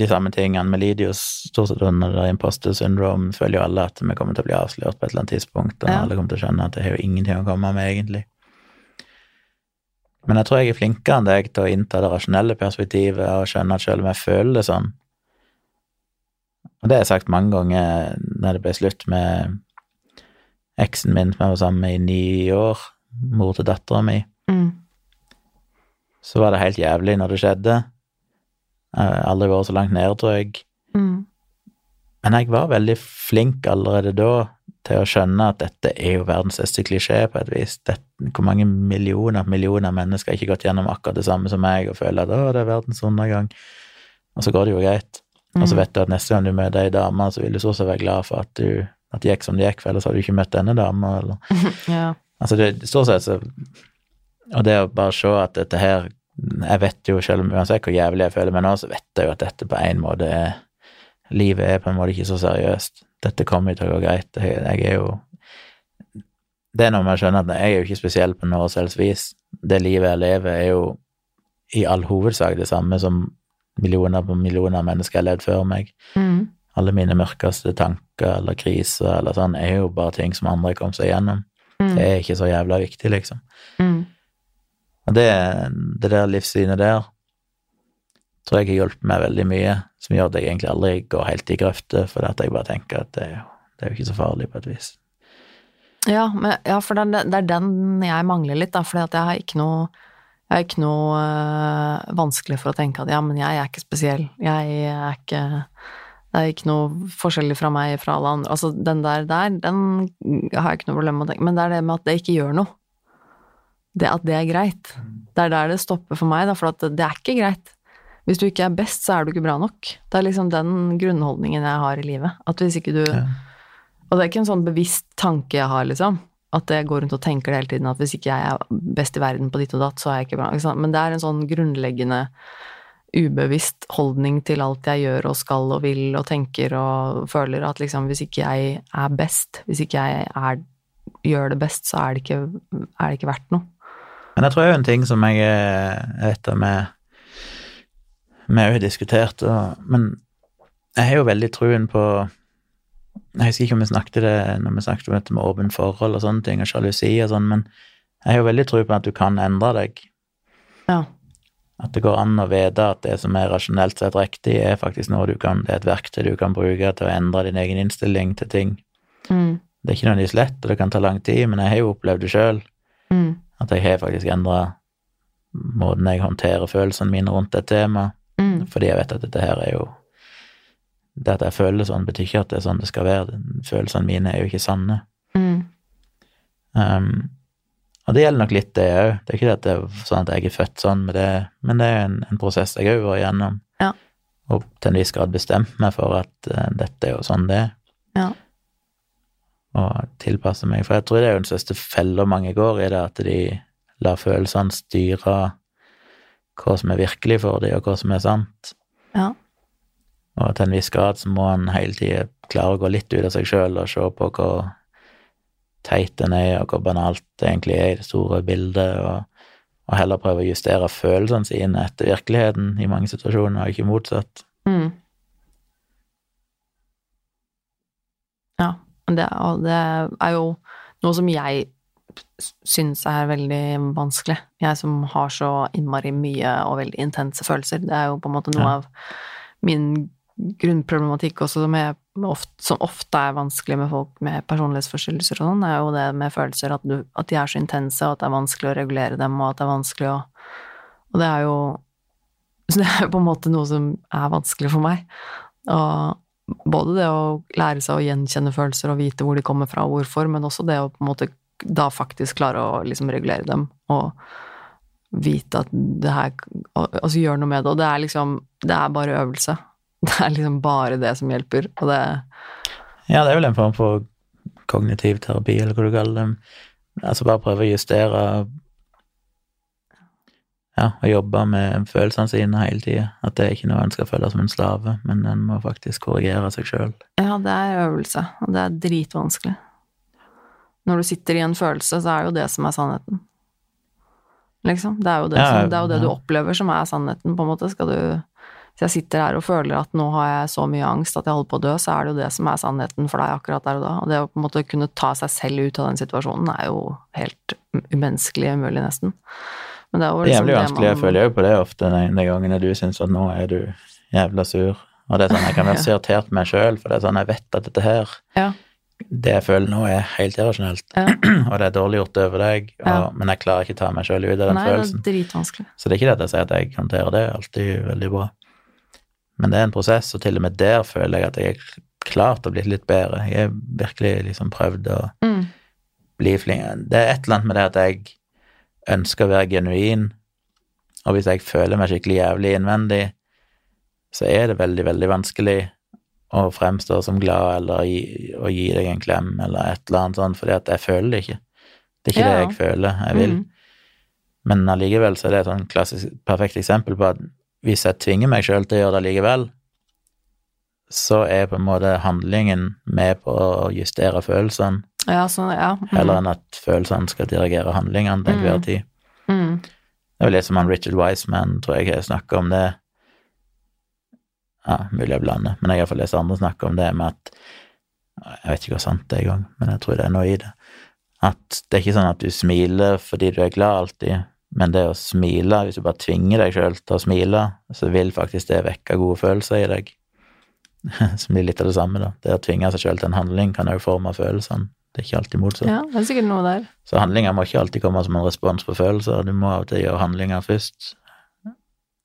de samme tingene. med Lidius stort sett under det imposter syndrome. Føler jo alle at vi kommer til å bli avslørt på et eller annet tidspunkt, og
Ja.
alle kommer til å skjønne at det har jo ingenting å komme med, egentlig. Men jeg tror jeg er flinkere enn deg til å innta det rasjonelle perspektivet og skjønne at selv om jeg føler det sånn Og det har jeg sagt mange ganger når det ble slutt med eksen min som jeg var sammen med i ni år, mor til dattera mi
Mm.
så var det helt jævlig når det skjedde. Jeg har aldri vært så langt ned, tror jeg.
Mm.
Men jeg var veldig flink allerede da til å skjønne at dette er jo verdens største klisjé, på et vis. Dette, hvor mange millioner millioner mennesker har ikke gått gjennom akkurat det samme som meg og føler at å, det er verdens undergang. Og så går det jo greit. Og så
Mm.
vet du at neste gang du møter ei dame, så vil du så også være glad for at, du, at det gikk som det gikk, for ellers hadde du ikke møtt denne dama, eller
Ja.
Altså, det stort sett så Og det å bare se at dette her Jeg vet jo, selv uansett hvor jævlig jeg føler meg nå, så vet jeg jo at dette på en måte er Livet er på en måte ikke så seriøst. Dette kommer til å gå greit. Jeg, jeg er jo Det er noe med å skjønne at jeg er jo ikke spesiell på noe selvs vis. Det livet jeg lever, er jo i all hovedsak det samme som millioner på millioner av mennesker har levd før meg.
Mm.
Alle mine mørkeste tanker eller kriser eller sånn er jo bare ting som andre kom seg gjennom.
Mm.
Det er ikke så jævla viktig, liksom.
Mm.
Og det, det der livssynet der tror jeg har hjulpet meg veldig mye, som gjør at jeg egentlig aldri går helt i grøfte, for at jeg bare tenker at det, det er jo ikke så farlig på et vis.
Ja, men, ja, for det det er den jeg mangler litt, da, fordi at jeg har ikke noe jeg har ikke noe øh, vanskelig for å tenke at ja, men jeg er ikke spesiell. Jeg er ikke Det er ikke noe forskjellig fra meg fra alle andre. Altså, den der der, den har jeg ikke noe problem med å tenke Men det er det med at det ikke gjør noe. Det at det er greit. Det er der det stopper for meg, da, for at det er ikke greit. Hvis du ikke er best, så er du ikke bra nok. Det er liksom den grunnholdningen jeg har i livet. At hvis ikke du
Ja.
Og det er ikke en sånn bevisst tanke jeg har, liksom. At jeg går rundt og tenker det hele tiden, at hvis ikke jeg er best i verden på ditt og datt, så er jeg ikke bra. Ikke? Men det er en sånn grunnleggende ubevisst holdning til alt jeg gjør og skal og vil og tenker og føler at liksom hvis ikke jeg er best, hvis ikke jeg er, gjør det best, så er det ikke, er det ikke verdt noe.
Men jeg tror jeg er en ting som jeg vet at vi òg har diskutert, og, men jeg har jo veldig truen på Jeg husker ikke om vi snakket det når vi snakket om dette med åpent forhold og sånne ting, og sjalusi og sånn, men jeg har jo veldig tro på at du kan endre deg.
Ja.
At det går an å vite at det som er rasjonelt sett riktig, er faktisk noe du kan Det er et verktøy du kan bruke til å endre din egen innstilling til ting.
Mm.
Det er ikke nødvendigvis lett, og det kan ta lang tid, men jeg har jo opplevd det sjøl.
Mm.
At jeg har faktisk endra måten jeg håndterer følelsene mine rundt et tema.
Mm.
Fordi jeg vet at dette her er jo Det at jeg føler sånn, betyr ikke at det er sånn det skal være. Følelsene mine er jo ikke sanne.
Mm.
Um, og det gjelder nok litt det òg. Det er ikke at det er sånn at jeg er født sånn med det, men det er en, en prosess jeg òg vært igjennom.
Ja.
Og til en viss grad bestemt meg for at uh, dette er jo sånn det er.
Ja.
Og tilpasse meg. For jeg tror det er jo den største fella mange går i, det at de lar følelsene styre hva som er virkelig for dem, og hva som er sant.
Ja.
Og til en viss grad så må en hele tida klare å gå litt ut av seg sjøl og se på hvor teit den er, og hvor banalt det egentlig er i det store bildet, og, og heller prøve å justere følelsene sine etter virkeligheten i mange situasjoner, og ikke motsatt.
Mm. Ja, det, og det er jo noe som jeg syns er veldig vanskelig. Jeg som har så innmari mye og veldig intense følelser. Det er jo på en måte noe
Ja.
av min grunnproblematikk også, som, er, som ofte er vanskelig med folk med personlighetsforstyrrelser og sånn, er jo det med følelser, at, du, at de er så intense, og at det er vanskelig å regulere dem, og at det er vanskelig å Og det er jo Så det er jo på en måte noe som er vanskelig for meg. Og både det å lære seg å gjenkjenne følelser og vite hvor de kommer fra og hvorfor, men også det å på en måte da faktisk klare å liksom regulere dem og vite at det her Altså gjøre noe med det. Og det er liksom Det er bare øvelse. Det er liksom bare det som hjelper, og det
Ja, det er vel en form for kognitiv terapi, eller hva du kaller det. Altså bare prøve å justere Ja, å jobbe med følelsene sine hele tida. At det er ikke noe en skal føle som en slave, men en må faktisk korrigere seg sjøl.
Ja, det er øvelse, og det er dritvanskelig. Når du sitter i en følelse, så er jo det som er sannheten. Liksom. Det er jo det,
Ja,
som, det, er jo det du opplever som er sannheten, på en måte. Skal du Hvis jeg sitter her og føler at nå har jeg så mye angst at jeg holder på å dø, så er det jo det som er sannheten for deg akkurat der og da. Og det å på en måte kunne ta seg selv ut av den situasjonen er jo helt umenneskelig umulig, nesten. Men det er jo
er
liksom
jævlig
det
vanskelig. Jeg føler jo på det ofte de, gangene du syns at nå er du jævla sur. Og det er sånn, jeg kan være så irritert på meg sjøl, for det er sånn, jeg vet at dette her
Ja.
Det jeg føler nå, er helt irrasjonelt,
Ja.
og det er dårlig gjort over deg, og,
Ja.
men jeg klarer ikke å ta meg sjøl ut av den
Nei, det
følelsen.
er dritvanskelig.
Så det er ikke det at jeg sier at jeg håndterer det alltid veldig bra. Men det er en prosess, og til og med der føler jeg at jeg er klart å bli litt bedre. Jeg har virkelig liksom prøvd å
Mm.
bli flink. Det er et eller annet med det at jeg ønsker å være genuin, og hvis jeg føler meg skikkelig jævlig innvendig, så er det veldig, veldig vanskelig å fremstå som glad eller gi, å gi deg en klem eller et eller annet sånt, fordi at jeg føler det ikke. Det er ikke
Ja.
det jeg føler jeg vil.
Mm.
Men allikevel så er det et sånn klassisk, perfekt eksempel på at hvis jeg tvinger meg sjøl til å gjøre det likevel, så er på en måte handlingen med på å justere følelsene,
Ja, sånn, ja. Mm.
heller enn at følelsene skal dirigere handlingene til enhver
Mm.
tid.
Mm.
Det er vel litt som han Richard Wiseman, tror jeg jeg snakker om det. Ja, mulig jeg blander, men jeg har iallfall lest andre snakke om det med at Jeg vet ikke hvor sant det er engang, men jeg tror det er noe i det. At det er ikke sånn at du smiler fordi du er glad alltid, men det å smile, hvis du bare tvinger deg sjøl til å smile, så vil faktisk det vekke gode følelser i deg. Som blir litt av det samme, da. Det å tvinge seg sjøl til en handling kan òg forme følelsene. Det er ikke alltid motsatt.
ja, det er sikkert noe der.
Så handlinger må ikke alltid komme som en respons på følelser. Du må av og til gjøre handlinger først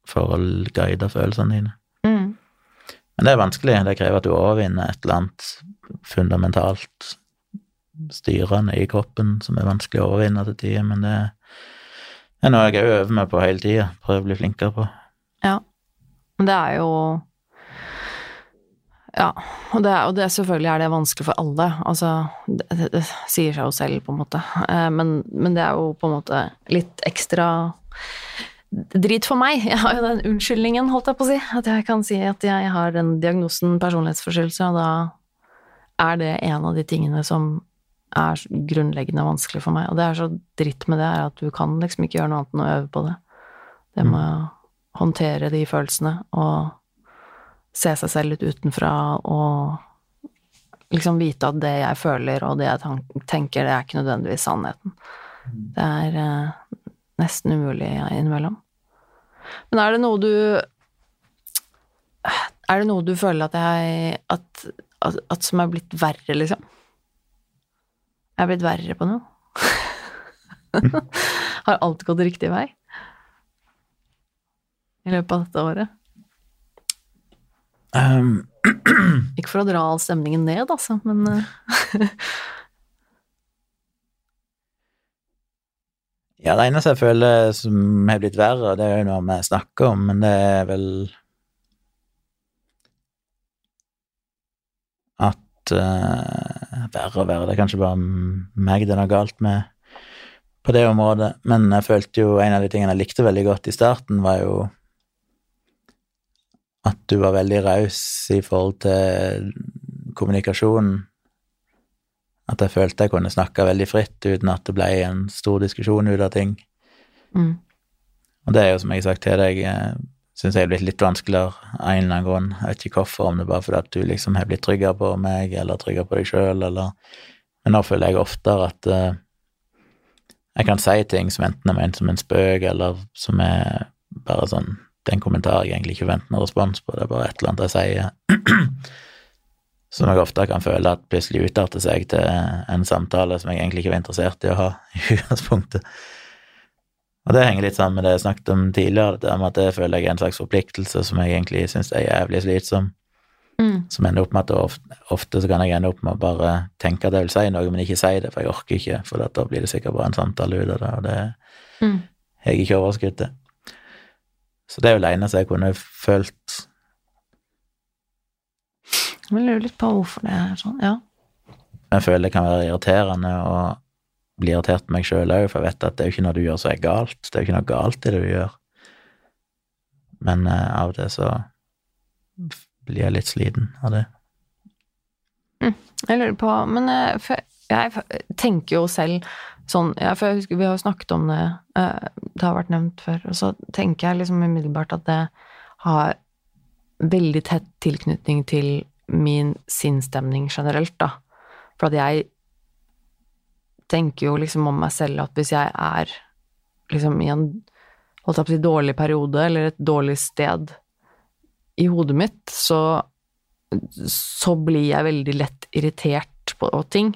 for å guide følelsene dine.
Mm.
Men det er vanskelig. Det krever at du overvinner et eller annet fundamentalt styrende i kroppen som er vanskelig å overvinne til tider, men det er noe jeg øver meg på hele tida. Prøver å bli flinkere på.
Ja. Men det er jo Ja, og, det, og det, selvfølgelig er det vanskelig for alle. Altså, det, det, det sier seg jo selv, på en måte. Eh, men, men, det er jo på en måte litt ekstra drit for meg. Jeg har jo den unnskyldningen, holdt jeg på å si. At jeg kan si at jeg har den diagnosen personlighetsforstyrrelse, og da er det en av de tingene som er grunnleggende vanskelig for meg. Og det er så dritt med det, er at du kan liksom ikke gjøre noe annet enn å øve på det. Det med å håndtere de følelsene og se seg selv litt utenfra og liksom vite at det jeg føler og det jeg tenker, det er ikke nødvendigvis sannheten. Det er eh, nesten umulig innimellom. Men er det noe du Er det noe du føler at jeg at, at, at som er blitt verre, liksom? Jeg er blitt verre på noe? Har alt gått riktig vei? I løpet av dette året? Um. Ikke for å dra all stemningen ned, altså, men eh.
Ja, det eneste jeg føler som har blitt verre, det er jo noe vi snakker om, men det er vel at uh, Verre og verre, det er kanskje bare meg det er noe galt med på det området, men jeg følte jo en av de tingene jeg likte veldig godt i starten, var jo at du var veldig raus i forhold til kommunikasjonen. At jeg følte jeg kunne snakke veldig fritt uten at det ble en stor diskusjon ut av ting. Mm. Og det er jo, som jeg har sagt til deg, eh, syns jeg er blitt litt vanskeligere av en eller annen grunn. Jeg vet ikke hvorfor, om det er bare fordi at du liksom har blitt tryggere på meg, eller tryggere på deg sjøl, eller Men nå føler jeg oftere at uh, jeg kan si ting som enten er ment som en spøk, eller som er bare sånn det er en kommentar jeg egentlig ikke venter noen respons på, det er bare et eller annet jeg sier. Som jeg ofte kan føle at plutselig utarter seg til en samtale som jeg egentlig ikke var interessert i å ha i utgangspunktet. Og det henger litt sammen med det jeg snakket om tidligere, det med at det føler jeg er en slags forpliktelse som jeg egentlig syns er jævlig slitsom. Mm. Som ender opp med at ofte, ofte, så kan jeg ende opp med å bare tenke at jeg vil si noe, men ikke si det, for jeg orker ikke, for da blir det sikkert bare en samtale ut av det, og det mm. har jeg ikke overskudd til. Så det er jo det eneste jeg kunne følt.
Jeg lurer litt på hvorfor det er sånn, ja.
Jeg føler det kan være irriterende å bli irritert på meg sjøl òg, for jeg vet at det er jo ikke noe du gjør som er galt. Det er jo ikke noe galt i det du gjør. Men uh, av og til så blir jeg litt sliten av det.
Mm, jeg lurer på Men uh, jeg tenker jo selv sånn ja, For jeg husker vi har jo snakket om det, uh, det har vært nevnt før, og så tenker jeg liksom umiddelbart at det har veldig tett tilknytning til min sinnsstemning generelt, da. For at jeg tenker jo liksom om meg selv at hvis jeg er liksom i en holdt jeg på å si dårlig periode, eller et dårlig sted i hodet mitt, så, så blir jeg veldig lett irritert på ting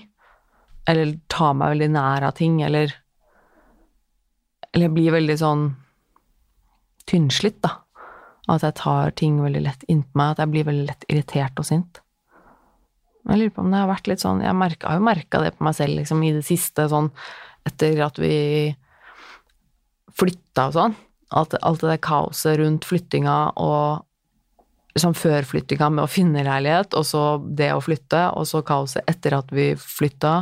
eller tar meg veldig nær av ting, eller Eller jeg blir veldig sånn tynnslitt, da. At jeg tar ting veldig lett innpå meg, at jeg blir veldig lett irritert og sint. Jeg lurer på om det har vært litt sånn Jeg merket, har jo merka det på meg selv liksom, i det siste, sånn etter at vi flytta og sånn. Alt, alt det der kaoset rundt flyttinga og liksom før flyttinga med å finne leilighet, og så det å flytte, og så kaoset etter at vi flytta.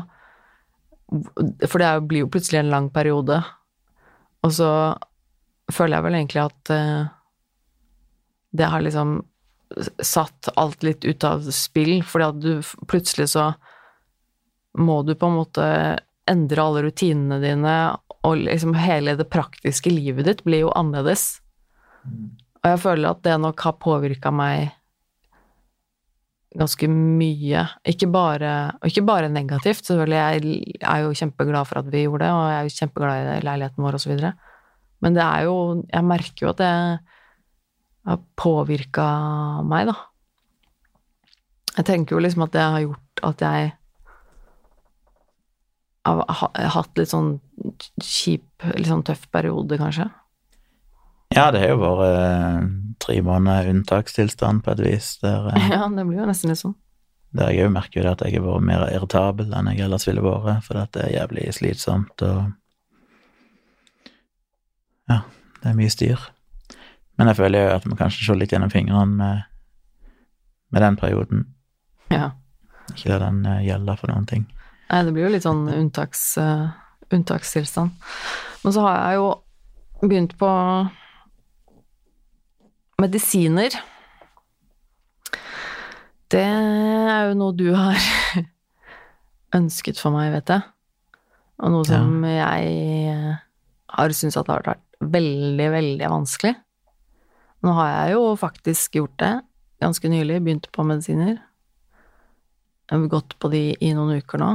For det blir jo plutselig en lang periode. Og så føler jeg vel egentlig at uh, det har liksom satt alt litt ut av spill, fordi at du plutselig så må du på en måte endre alle rutinene dine, og liksom hele det praktiske livet ditt blir jo annerledes. Mm. Og jeg føler at det nok har påvirka meg ganske mye. Ikke bare, og ikke bare negativt, selvfølgelig. Jeg er jo kjempeglad for at vi gjorde det, og jeg er jo kjempeglad i leiligheten vår osv. Men det er jo Jeg merker jo at det har påvirka meg, da. Jeg tenker jo liksom at det har gjort at jeg har hatt litt sånn kjip, litt sånn tøff periode, kanskje.
Ja, det har jo vært eh, tre måneder unntakstilstand på et vis. Der,
eh, ja, det blir jo nesten litt sånn.
Der jeg òg merker jo at jeg har vært mer irritabel enn jeg ellers ville vært, for det er jævlig slitsomt og Ja, det er mye styr. Men jeg føler jo at vi kanskje ser litt gjennom fingrene med, med den perioden.
Ja.
Ikke la den gjelder for noen ting.
Nei, det blir jo litt sånn unntaks, uh, unntakstilstand. Men så har jeg jo begynt på medisiner. Det er jo noe du har ønsket for meg, vet jeg. Og noe som jeg har syntes at det har vært veldig, veldig vanskelig. Nå har jeg jo faktisk gjort det ganske nylig, begynt på medisiner. Jeg har gått på de i noen uker nå.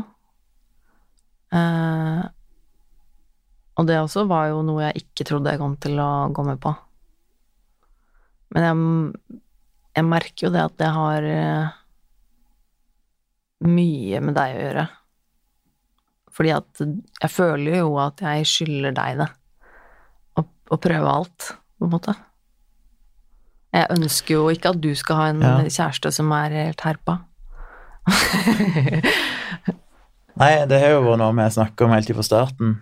Eh, og det også var jo noe jeg ikke trodde jeg kom til å gå med på. Men jeg, jeg merker jo det at det har eh, mye med deg å gjøre. Fordi at jeg føler jo at jeg skylder deg det. Å prøve alt, på en måte. Jeg ønsker jo ikke at du skal ha en
Ja.
kjæreste som er helt herpa.
Nei, det har jo vært noe vi har snakka om helt fra starten.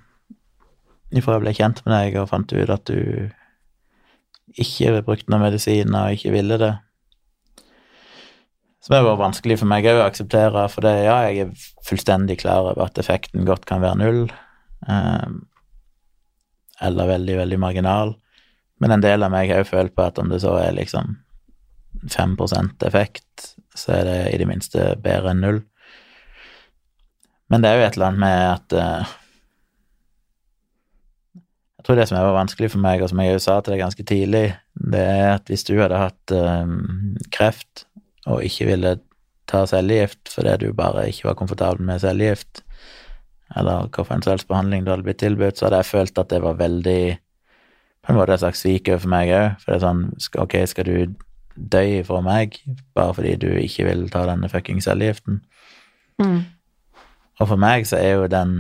Ifra jeg ble kjent med deg og fant ut at du ikke brukte noen medisiner og ikke ville det. Som har vært vanskelig for meg òg å akseptere, for det, ja, jeg er fullstendig klar over at effekten godt kan være null. ehm, eller veldig, veldig marginal. Men en del av meg har jo følt på at om det så er liksom 5% effekt, så er det i det minste bedre enn null. Men det er jo et eller annet med at uh, Jeg tror det som var vanskelig for meg, og som jeg jo sa til deg ganske tidlig, det er at hvis du hadde hatt uh, kreft og ikke ville ta cellegift fordi du bare ikke var komfortabel med cellegift, eller hva for en behandling du hadde blitt tilbudt, så hadde jeg følt at det var veldig på en måte et slags svik overfor meg òg. For det er sånn Ok, skal du dø for meg bare fordi du ikke vil ta denne fucking cellegiften?
Mm.
Og for meg så er jo den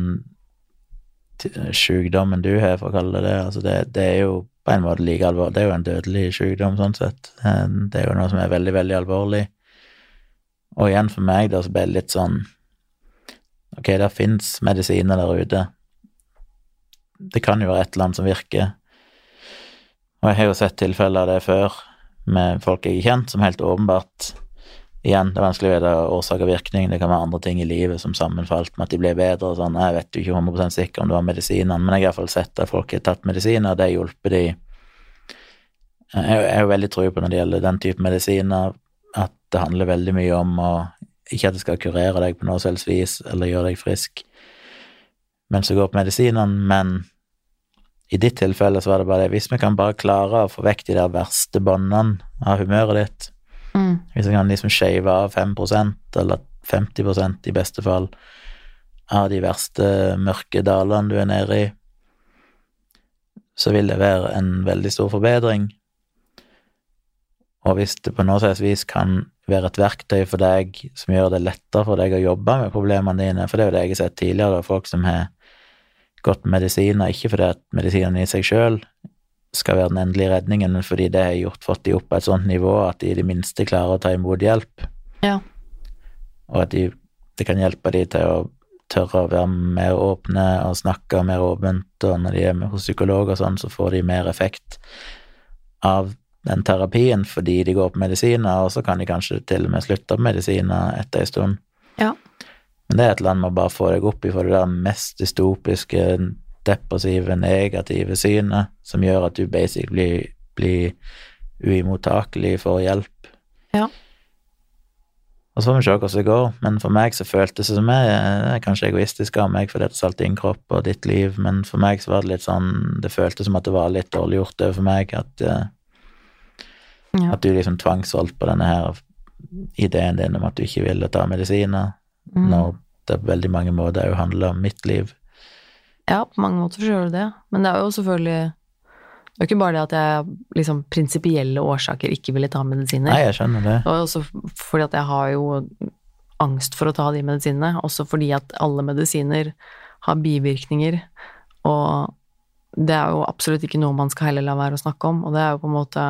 sykdommen du har, for å kalle det det, altså det, det er jo på en måte like alvorlig. Det er jo en dødelig sykdom, sånn sett. Eh, Det er jo noe som er veldig, veldig alvorlig. Og igjen for meg, da, så ble det litt sånn Ok, det fins medisiner der ute. Det kan jo være et eller annet som virker. Og jeg har jo sett tilfeller av det før, med folk jeg har kjent, som helt åpenbart Igjen, det er vanskelig å vite årsak og virkning. Det kan være andre ting i livet som sammenfalt med at de ble bedre og sånn. Jeg vet jo ikke 100% sikker om det var medisinene, men jeg har iallfall sett at folk har tatt medisiner, og det har de Jeg er jo veldig tro på når det gjelder den type medisiner, at det handler veldig mye om å Ikke at det skal kurere deg på noe selvsvis, vis, eller gjøre deg frisk mens du går på medisinene, men i ditt tilfelle så var det bare det Hvis vi kan bare klare å få vekk de der verste båndene av humøret ditt,
Mm.
hvis vi kan liksom shave av 5% eller 50% i beste fall, av de verste mørke dalene du er nede i, så vil det være en veldig stor forbedring. Og hvis det på noe slags vis kan være et verktøy for deg som gjør det lettere for deg å jobbe med problemene dine, for det er jo det jeg har sett tidligere, da, folk som har gått med medisiner, ikke fordi at medisinene i seg sjøl skal være den endelige redningen, men fordi det har gjort, fått de opp på et sånt nivå at de i det minste klarer å ta imot hjelp,
Ja.
og at de, det kan hjelpe de til å tørre å være mer åpne og snakke mer åpent, og når de er med hos psykolog og sånn, så får de mer effekt av den terapien fordi de går på medisiner, og så kan de kanskje til og med slutte på medisiner etter en stund.
Ja.
Men det er et eller med å bare få deg opp i for det der mest dystopiske, depressive, negative synet som gjør at du basically blir, blir uimottakelig for hjelp.
Ja.
Og så får vi se hvordan det går, men for meg så føltes det som jeg det er kanskje egoistisk av meg, for det er alt din kropp og ditt liv, men for meg så var det litt sånn Det føltes som at det var litt dårlig gjort overfor meg, at,
Ja.
at du liksom tvangsholdt på denne her ideen din om at du ikke ville ta medisiner,
Mm.
når det på veldig mange måter òg handler om mitt liv.
Ja, på mange måter så gjør det det. Men det er jo selvfølgelig Det er jo ikke bare det at jeg liksom prinsipielle årsaker ikke ville ta medisiner.
Nei, jeg skjønner det.
Og også fordi at jeg har jo angst for å ta de medisinene, også fordi at alle medisiner har bivirkninger, og det er jo absolutt ikke noe man skal heller la være å snakke om, og det er jo på en måte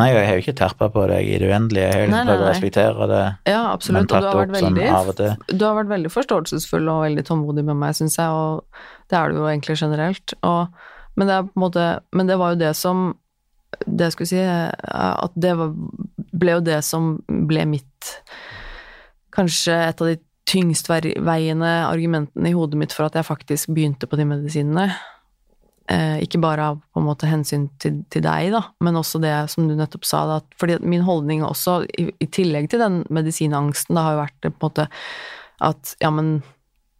Nei, jeg har jo ikke terpa på deg i det uendelige, jeg har prøvd å respektere det,
Ja, absolutt, og du har vært
sånn
veldig
til.
Du har vært veldig forståelsesfull og veldig tålmodig med meg, syns jeg, og det er du jo egentlig generelt. Og, men, det måte, men det var jo det som Det jeg skulle si, at det var, ble jo det som ble mitt mitt Kanskje et av de tyngstveiende argumentene i hodet mitt for at jeg faktisk begynte på de medisinene. Eh, ikke bare av på en måte hensyn til, til, deg, da, men også det som du nettopp sa. Da, fordi min holdning også, i, i tillegg til den medisinangsten, da, har jo vært på en måte at ja, men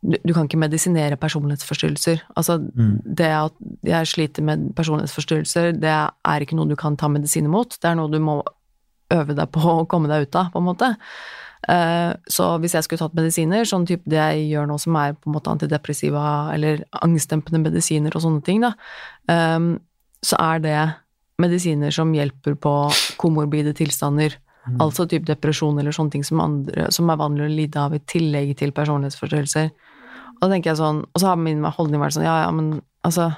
du, du kan ikke medisinere personlighetsforstyrrelser. Altså, mm. det at jeg sliter med personlighetsforstyrrelser, det er ikke noe du kan ta medisiner mot. Det er noe du må øve deg på å komme deg ut av, på en måte. Uh, så hvis jeg skulle tatt medisiner, sånn type det jeg gjør nå som er på en måte antidepressiva eller angstdempende medisiner og sånne ting, da, um, så er det medisiner som hjelper på komorbide tilstander. Mm. Altså type depresjon eller sånne ting som, andre, som er vanlig å lide av i tillegg til personlighetsforstyrrelser. Og da tenker jeg sånn, og så har min holdning vært sånn, ja ja, men altså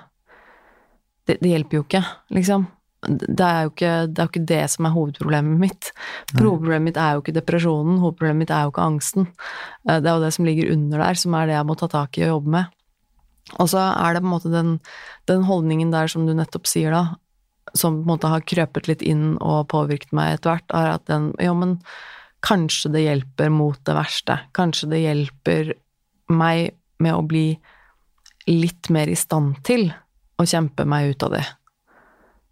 det, det hjelper jo ikke, liksom. Det er jo ikke, det er jo ikke det som er hovedproblemet mitt. Hovedproblemet mitt er jo ikke depresjonen, hovedproblemet mitt er jo ikke angsten. Eh, det er jo det som ligger under der, som er det jeg må ta tak i og jobbe med. Og så er det på en måte den, den holdningen der som du nettopp sier, da, som på en måte har krøpet litt inn og påvirket meg etter hvert, er at den Jo, men kanskje det hjelper mot det verste. Kanskje det hjelper meg med å bli litt mer i stand til å kjempe meg ut av det.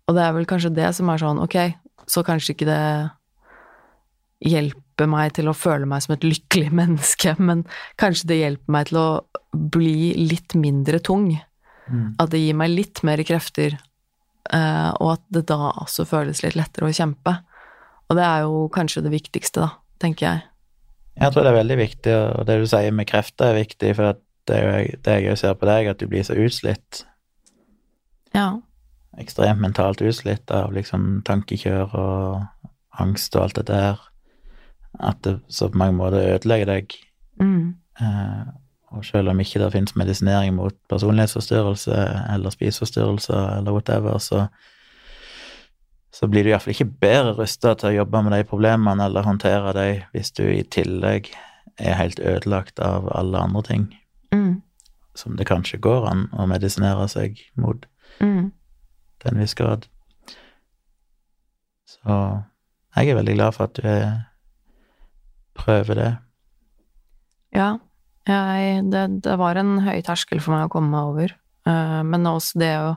Og det er vel kanskje det som er sånn, ok, så kanskje ikke det hjelper meg til å føle meg som et lykkelig menneske, men kanskje det hjelper meg til å bli litt mindre tung. Mm. At det gir meg litt mer krefter, eh, og at det da også føles litt lettere å kjempe. Og det er jo kanskje det viktigste, da, tenker jeg.
Jeg tror det er veldig viktig, og det du sier med krefter er viktig, for det er jo det jeg ser på deg, at du blir så utslitt.
Ja.
Ekstremt mentalt utslitt av liksom tankekjør og angst og alt det der. At det så på mange måter ødelegger deg.
Mm.
Eh, og selv om ikke det finnes medisinering mot personlighetsforstyrrelse eller spiseforstyrrelser eller whatever, så, så blir du iallfall ikke bedre rusta til å jobbe med de problemene eller håndtere dem hvis du i tillegg er helt ødelagt av alle andre ting
mm.
som det kanskje går an å medisinere seg mot
mm.
Til en viss grad. Så jeg er veldig glad for at du prøver det.
Ja, jeg, det, det, var en høy terskel for meg å komme meg over. Uh, men også det å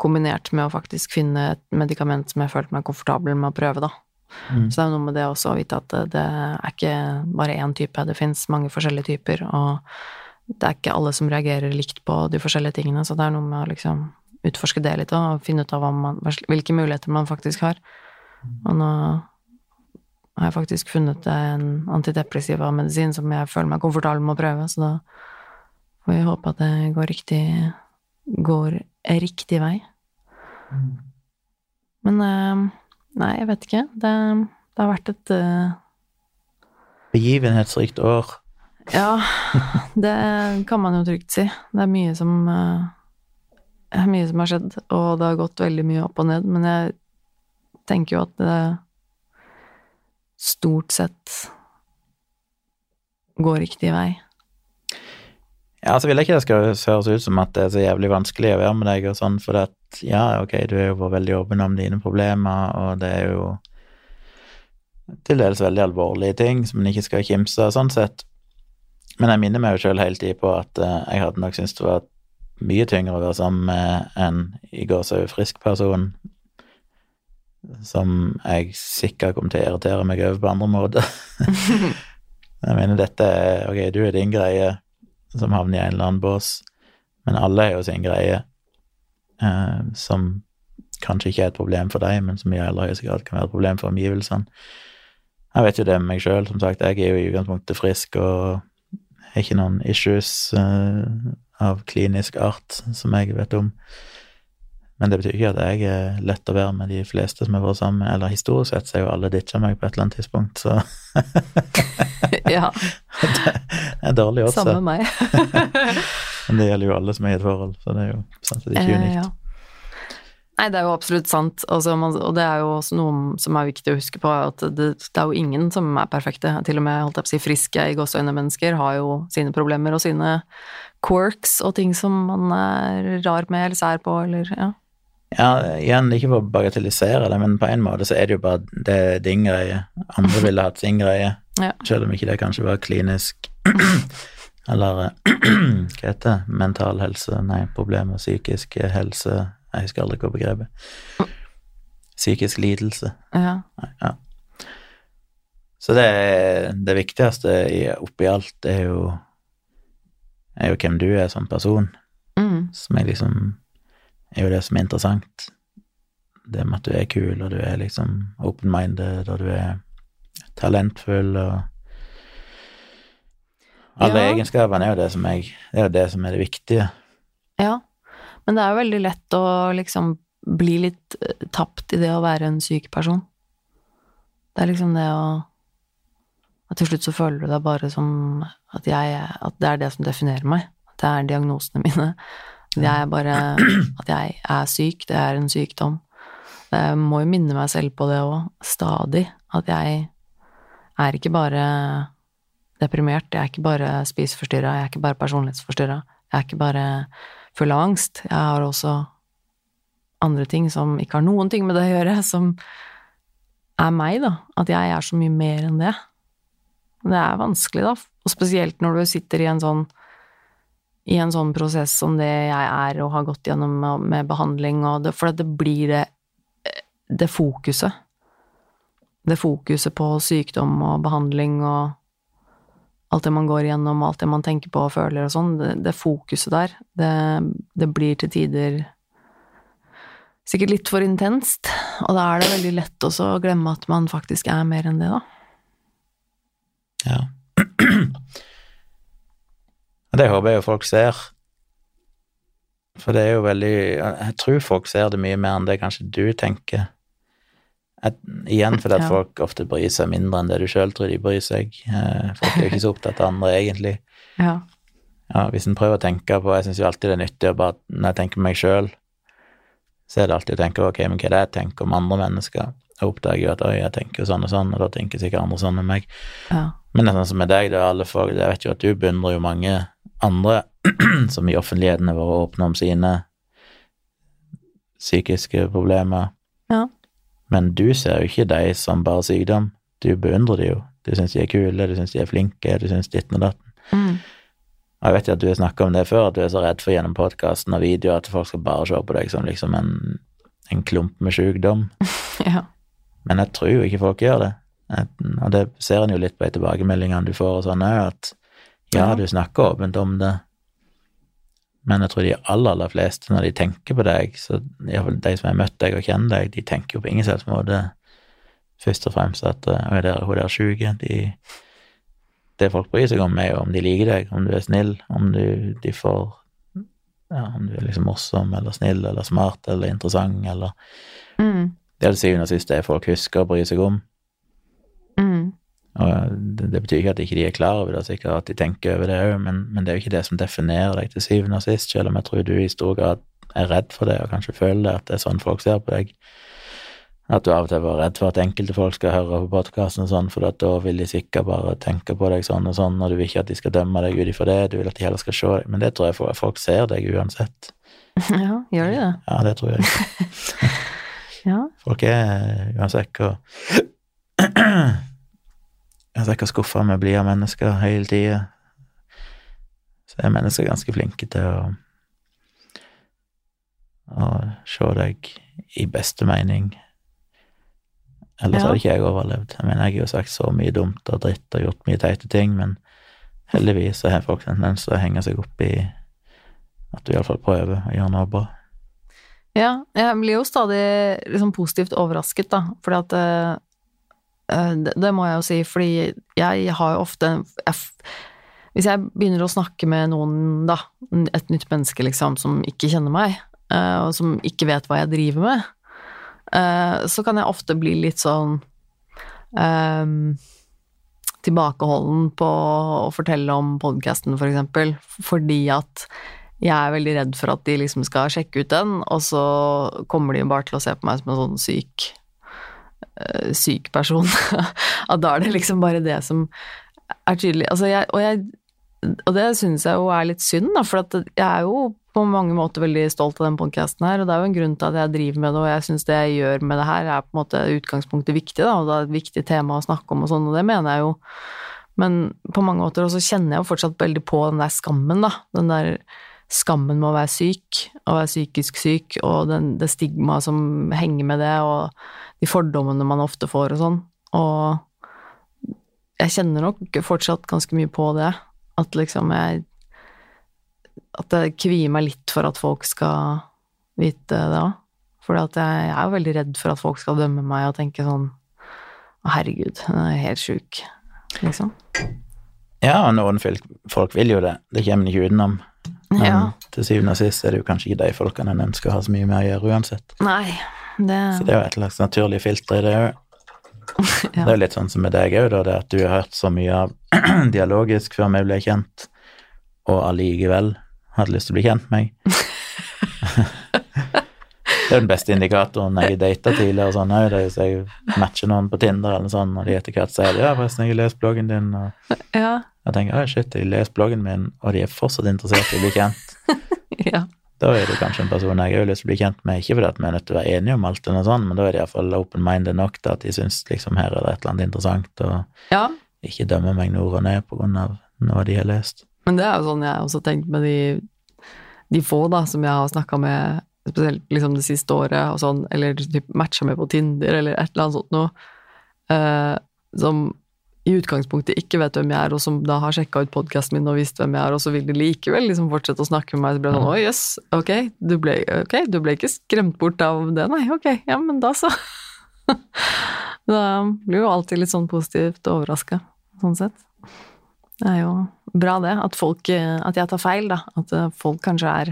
kombinert med å faktisk finne et medikament som jeg følte meg komfortabel med å prøve, da. Mm. Så det er noe med det også å vite at det, det er ikke bare én type, det fins mange forskjellige typer, og det er ikke alle som reagerer likt på de forskjellige tingene, så det er noe med å liksom utforske det litt og finne ut av man, hvilke muligheter man faktisk har. Og nå har jeg faktisk funnet en antidepressiva medisin som jeg føler meg komfortabel med å prøve, så da får vi håpe at det går riktig går riktig vei. Men eh, nei, jeg vet ikke. Det, det har vært et uh...
Begivenhetsrikt år.
Ja, det kan man jo trygt si. Det er mye som uh, mye som har skjedd, og det har gått veldig mye opp og ned, men jeg tenker jo at det stort sett går riktig vei.
Ja, så vil jeg ikke det skal høres ut som at det er så jævlig vanskelig å være med deg og sånn, for at ja, ok, du er jo vært veldig åpen om dine problemer, og det er jo til dels veldig alvorlige ting som en ikke skal kimse av, sånn sett. Men jeg minner meg jo sjøl hele tida på at uh, jeg hadde nok syntes det var mye tyngre å være sammen med en i gåsehud frisk person som jeg sikkert kommer til å irritere meg over på andre måter. jeg mener dette er Ok, du er din greie som havner i en eller annen bås, men alle er jo sin greie eh, som kanskje ikke er et problem for deg, men som i aller høyeste grad kan være et problem for omgivelsene. Jeg vet jo det med meg sjøl, som sagt, jeg er jo i utgangspunktet frisk og har ikke noen issues uh, av klinisk art som jeg vet om. Men det betyr ikke at jeg er lett å være med de fleste som har vært sammen med. Eller historisk sett så er jo alle ditcha meg på et eller annet tidspunkt, så
Ja.
det er dårlig også.
Samme meg.
Men det gjelder jo alle som er i et forhold, så det er jo sant, det er ikke unikt. Eh, ja.
Nei, det er jo absolutt sant, altså, man, og det er jo også noe som er viktig å huske på, at det, det er jo ingen som er perfekte. Til og med holdt jeg på å si, friske i gåseøyne-mennesker har jo sine problemer og sine quirks og ting som man er rar med eller sær på, eller ja.
Ja, igjen, ikke for å bagatellisere det, men på en måte så er det jo bare det er din greie. Andre ville hatt sin greie.
Ja.
Selv om ikke det kanskje var klinisk Eller hva heter det? Mental helse, nei, problemer, psykisk helse Jeg husker aldri hva begrepet Psykisk lidelse.
Ja.
Ja. Så det, det viktigste oppi alt er jo er jo hvem du er som person,
Mm.
som er liksom er jo det som er interessant. Det med at du er kul, og du er liksom open-minded, og du er talentfull, og Alle
Ja.
egenskapene er jo det som jeg Det er jo det som er det viktige.
ja. Men det er jo veldig lett å liksom bli litt eh, tapt i det å være en syk person. Det er liksom det å At til slutt så føler du deg bare som at jeg At det er det som definerer meg. At det er diagnosene mine. Jeg er bare At jeg er syk. Det er en sykdom. Jeg må jo minne meg selv på det òg, stadig. At jeg er ikke bare deprimert, jeg er ikke bare spiseforstyrra, jeg er ikke bare personlighetsforstyrra. Jeg er ikke bare full av angst. Jeg har også andre ting som ikke har noen ting med det å gjøre, som er meg, da. At jeg er så mye mer enn det. Det er vanskelig, da. Og spesielt når du sitter i en sånn i en sånn prosess som det jeg er og har gått gjennom med, med behandling, og det, for det blir det, det fokuset. Det fokuset på sykdom og behandling og alt det man går igjennom, alt det man tenker på og føler og sånn, det, det fokuset der, det, det blir til tider sikkert litt for intenst, og da er det veldig lett også å glemme at man faktisk er mer enn det, da.
Ja. Det håper jeg jo folk ser. For det er jo veldig Jeg tror folk ser det mye mer enn det kanskje du tenker. At, igjen fordi at
Ja.
folk ofte bryr seg mindre enn det du sjøl tror de bryr seg. Eh, Folk er jo ikke så opptatt av andre, egentlig.
Ja.
Ja, hvis en prøver å tenke på Jeg syns jo alltid det er nyttig å bare Når jeg tenker på meg sjøl, så er det alltid å tenke ok, men hva er det jeg tenker om andre mennesker? Jeg oppdager jo at oi, jeg tenker jo sånn og sånn, og da tenker sikkert andre sånn om meg.
ja.
Men det er sånn som med deg, da, alle folk, jeg vet jo at du beundrer jo mange andre som i offentligheten har vært åpne om sine psykiske problemer.
Ja.
Men du ser jo ikke de som bare sykdom. Du beundrer de jo. Du syns de er kule, du syns de er flinke, du syns ditten og datten.
Mm.
Og jeg vet jo at du har snakka om det før, at du er så redd for gjennom podkasten og videoer at folk skal bare se på deg som liksom en, en klump med sykdom.
ja.
Men jeg tror jo ikke folk gjør det. Og det ser en jo litt på de tilbakemeldingene du får og sånn òg, at ja, du snakker åpent om det, men jeg tror de aller, aller fleste, når de tenker på deg, så iallfall de som har møtt deg og kjenner deg, de tenker jo på ingen selvs måte først og fremst at eh, «Oi, der, hun der er sjuk. De, det folk bryr seg om, er jo om de liker deg, om du er snill, om du, de får ja, om du er liksom morsom eller snill eller smart eller interessant eller
Mm.
Det til syvende og sist det folk husker og bryr seg om.
Mm.
Og det, det betyr ikke at ikke de er klar over det, sikkert at de tenker over det òg, men, men det er jo ikke det som definerer deg til syvende og sist, selv om jeg tror du i stor grad er redd for det, og kanskje føler at det er sånn folk ser på deg. At du av og til var redd for at enkelte folk skal høre på podkasten og sånn, for da vil de sikkert bare tenke på deg sånn og sånn, og du vil ikke at de skal dømme deg ut ifra det, du vil at de heller skal se deg, men det tror jeg folk, folk ser deg uansett.
ja, gjør de det?
Ja, det tror jeg.
Ja.
Folk er uansett hva Uansett hvor skuffa vi blir av mennesker hele tida, så er mennesker ganske flinke til å å se deg i beste mening. Ellers
Ja.
hadde ikke jeg overlevd. Jeg mener, jeg har jo sagt så mye dumt og dritt og gjort mye teite ting, men heldigvis så har folk en tendens til å henge seg opp i at du iallfall prøver å gjøre noe bra.
Ja, jeg blir jo stadig liksom positivt overrasket, da, fordi at eh, det, det må jeg jo si, fordi jeg har jo ofte jeg, Hvis jeg begynner å snakke med noen, da, et nytt menneske liksom, som ikke kjenner meg, eh, og som ikke vet hva jeg driver med, eh, så kan jeg ofte bli litt sånn eh, tilbakeholden på å fortelle om podkasten, for eksempel, fordi at jeg er veldig redd for at de liksom skal sjekke ut den, og så kommer de bare til å se på meg som en sånn syk eh, syk person. At da er det liksom bare det som er tydelig. Altså jeg, og jeg og det syns jeg jo er litt synd, da, for jeg er jo på mange måter veldig stolt av den podkasten her, og det er jo en grunn til at jeg driver med det, og jeg syns det jeg gjør med det her, er på en måte utgangspunktet viktig, da, og det er et viktig tema å snakke om og sånn, og det mener jeg jo. Men på mange måter også kjenner jeg jo fortsatt veldig på den der skammen, da. Den der skammen med å være syk, å være psykisk syk, og den, det stigmaet som henger med det, og de fordommene man ofte får og sånn. Og jeg kjenner nok fortsatt ganske mye på det, at liksom jeg At det kvier meg litt for at folk skal vite det òg. For jeg er jo veldig redd for at folk skal dømme meg og tenke sånn Å, herregud, hun er helt sjuk, liksom.
Ja, noen folk vil jo det. Det kommer en ikke utenom. Men
Ja.
til syvende og sist er det jo kanskje ikke de folkene en ønsker å ha så mye med å gjøre uansett.
Nei, det
Så det er jo et slags naturlig filter i det òg.
Ja.
Det er jo litt sånn som med deg òg, da, det at du har hørt så mye av dialogisk før vi ble kjent, og allikevel hadde lyst til å bli kjent med meg. det er den beste indikatoren jeg data tidligere sånn òg. Det er hvis jeg matcher noen på Tinder eller sånn, og de etter hvert sier ja, forresten, jeg har lest bloggen din, og
Ja.
Jeg tenker å shit, jeg leser bloggen min, og de er fortsatt interessert i å bli kjent.
ja.
Da er det kanskje en person jeg har lyst til å bli kjent med, ikke fordi at vi er nødt til å være enige om alt, eller sånt, men da er de iallfall open-minded nok til at de syns liksom her er det et eller annet interessant, og
ja.
ikke dømmer meg nord og ned på grunn av noe de har lest.
Men det er jo sånn jeg også har tenkt med de, de få da, som jeg har snakka med, spesielt liksom det siste året, og sånn, eller typ matcha med på Tinder, eller et eller annet sånt noe, uh, som i utgangspunktet ikke vet hvem jeg er, og som da har sjekka ut podkasten min og visst hvem jeg er, og så vil de likevel liksom fortsette å snakke med meg, så blir det sånn å jøss, ok, du ble, ok, du ble ikke skremt bort av det, nei, ok, ja, men da så. da blir jo alltid litt sånn positivt overraska, sånn sett. Det er jo bra det, at folk At jeg tar feil, da. At folk kanskje er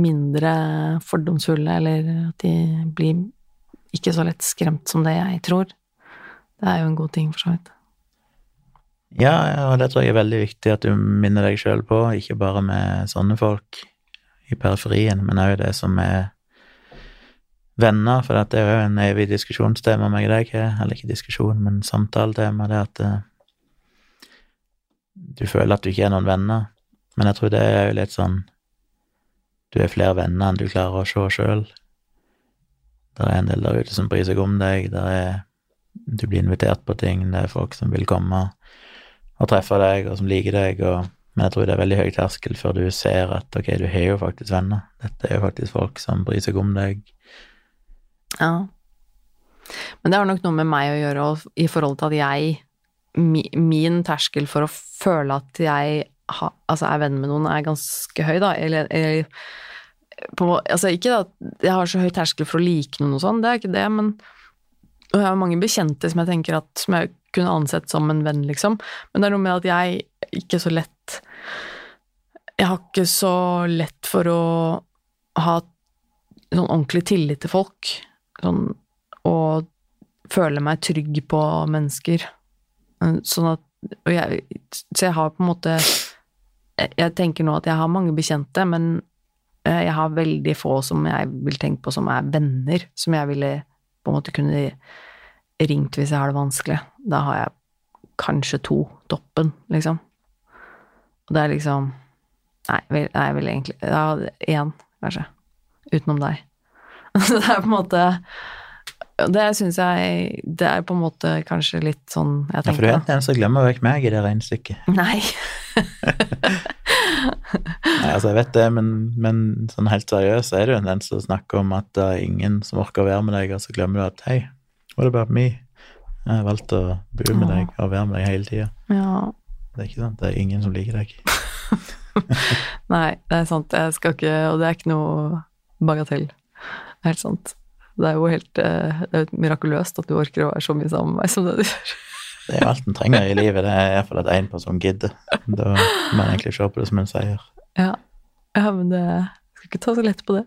mindre fordomsfulle, eller at de blir ikke så lett skremt som det jeg tror. Det er jo en god ting, for så vidt.
Ja, og det tror jeg er veldig viktig at du minner deg sjøl på, ikke bare med sånne folk i periferien, men òg det som er venner, for det er jo en evig diskusjonstema meg og deg eller ikke diskusjon, men samtaletema, det at eh, du føler at du ikke er noen venner, men jeg tror det er jo litt sånn du er flere venner enn du klarer å se sjøl. Det er en del der ute som bryr seg om deg, det er du blir invitert på ting, det er folk som vil komme og treffe deg, og som liker deg, og, men jeg tror det er veldig høy terskel før du ser at ok, du har jo faktisk venner. Dette er jo faktisk folk som bryr seg om deg.
Ja. Men det har nok noe med meg å gjøre, og i forhold til at jeg Min terskel for å føle at jeg ha, altså er venn med noen, er ganske høy, da. Eller, eller på, altså ikke at jeg har så høy terskel for å like noen og sånn, det er ikke det, men og jeg har mange bekjente som jeg tenker at som jeg kunne ansett som en venn, liksom. Men det er noe med at jeg ikke så lett Jeg har ikke så lett for å ha sånn ordentlig tillit til folk. Sånn og føle meg trygg på mennesker. Sånn at jeg, Så jeg har på en måte jeg, jeg tenker nå at jeg har mange bekjente, men eh, jeg har veldig få som jeg vil tenke på som er venner, som jeg ville på en måte kunne ringt hvis jeg har det vanskelig. Da har jeg kanskje to toppen, liksom. Og det er liksom Nei, vil, nei vil egentlig Ja, én, kanskje. Utenom deg. Så det er på en måte Det syns jeg Det er på en måte kanskje litt sånn jeg
Ja, for
tenker
du er den eneste som glemmer vekk meg i det regnestykket.
Nei.
Nei, altså, jeg vet det, men, men sånn helt seriøst er det jo en som snakker om at det er ingen som orker å være med deg, og så glemmer du at hei, what about me? Jeg har valgt å bo med deg og være med deg hele tida.
Ja.
Det er ikke sant, det er ingen som liker deg.
Nei, det er sant. Jeg skal ikke Og det er ikke noe bagatell. Det er helt sant. Det er jo helt eh, det er mirakuløst at du orker å være så mye sammen med meg som det du gjør.
Det er jo alt en trenger i livet, det er iallfall at én person gidder. Da må en egentlig se på det som en seier.
Ja. ja, men det Skal ikke ta så lett på det.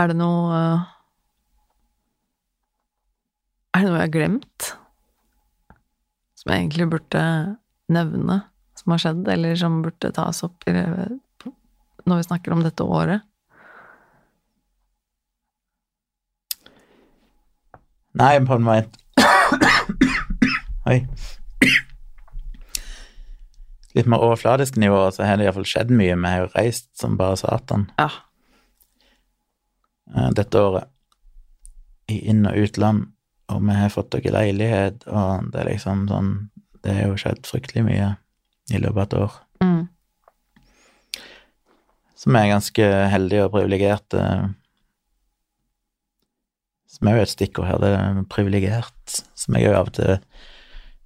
Er det noe Er det noe jeg har glemt? Som jeg egentlig burde nevne, som har skjedd, eller som burde tas opp i, når vi snakker om dette året?
Nei, en måte Oi. litt mer overfladisk nivå, så har det iallfall skjedd mye. Vi har jo reist som bare satan
Ja.
eh, dette året. I inn- og utland. Og vi har fått dere leilighet, og det er liksom sånn Det har jo skjedd fryktelig mye i løpet av et år.
Mm.
Vi er ganske heldige og privilegerte. Som er jo et stikkord her, det er privilegert. Som jeg jo av og til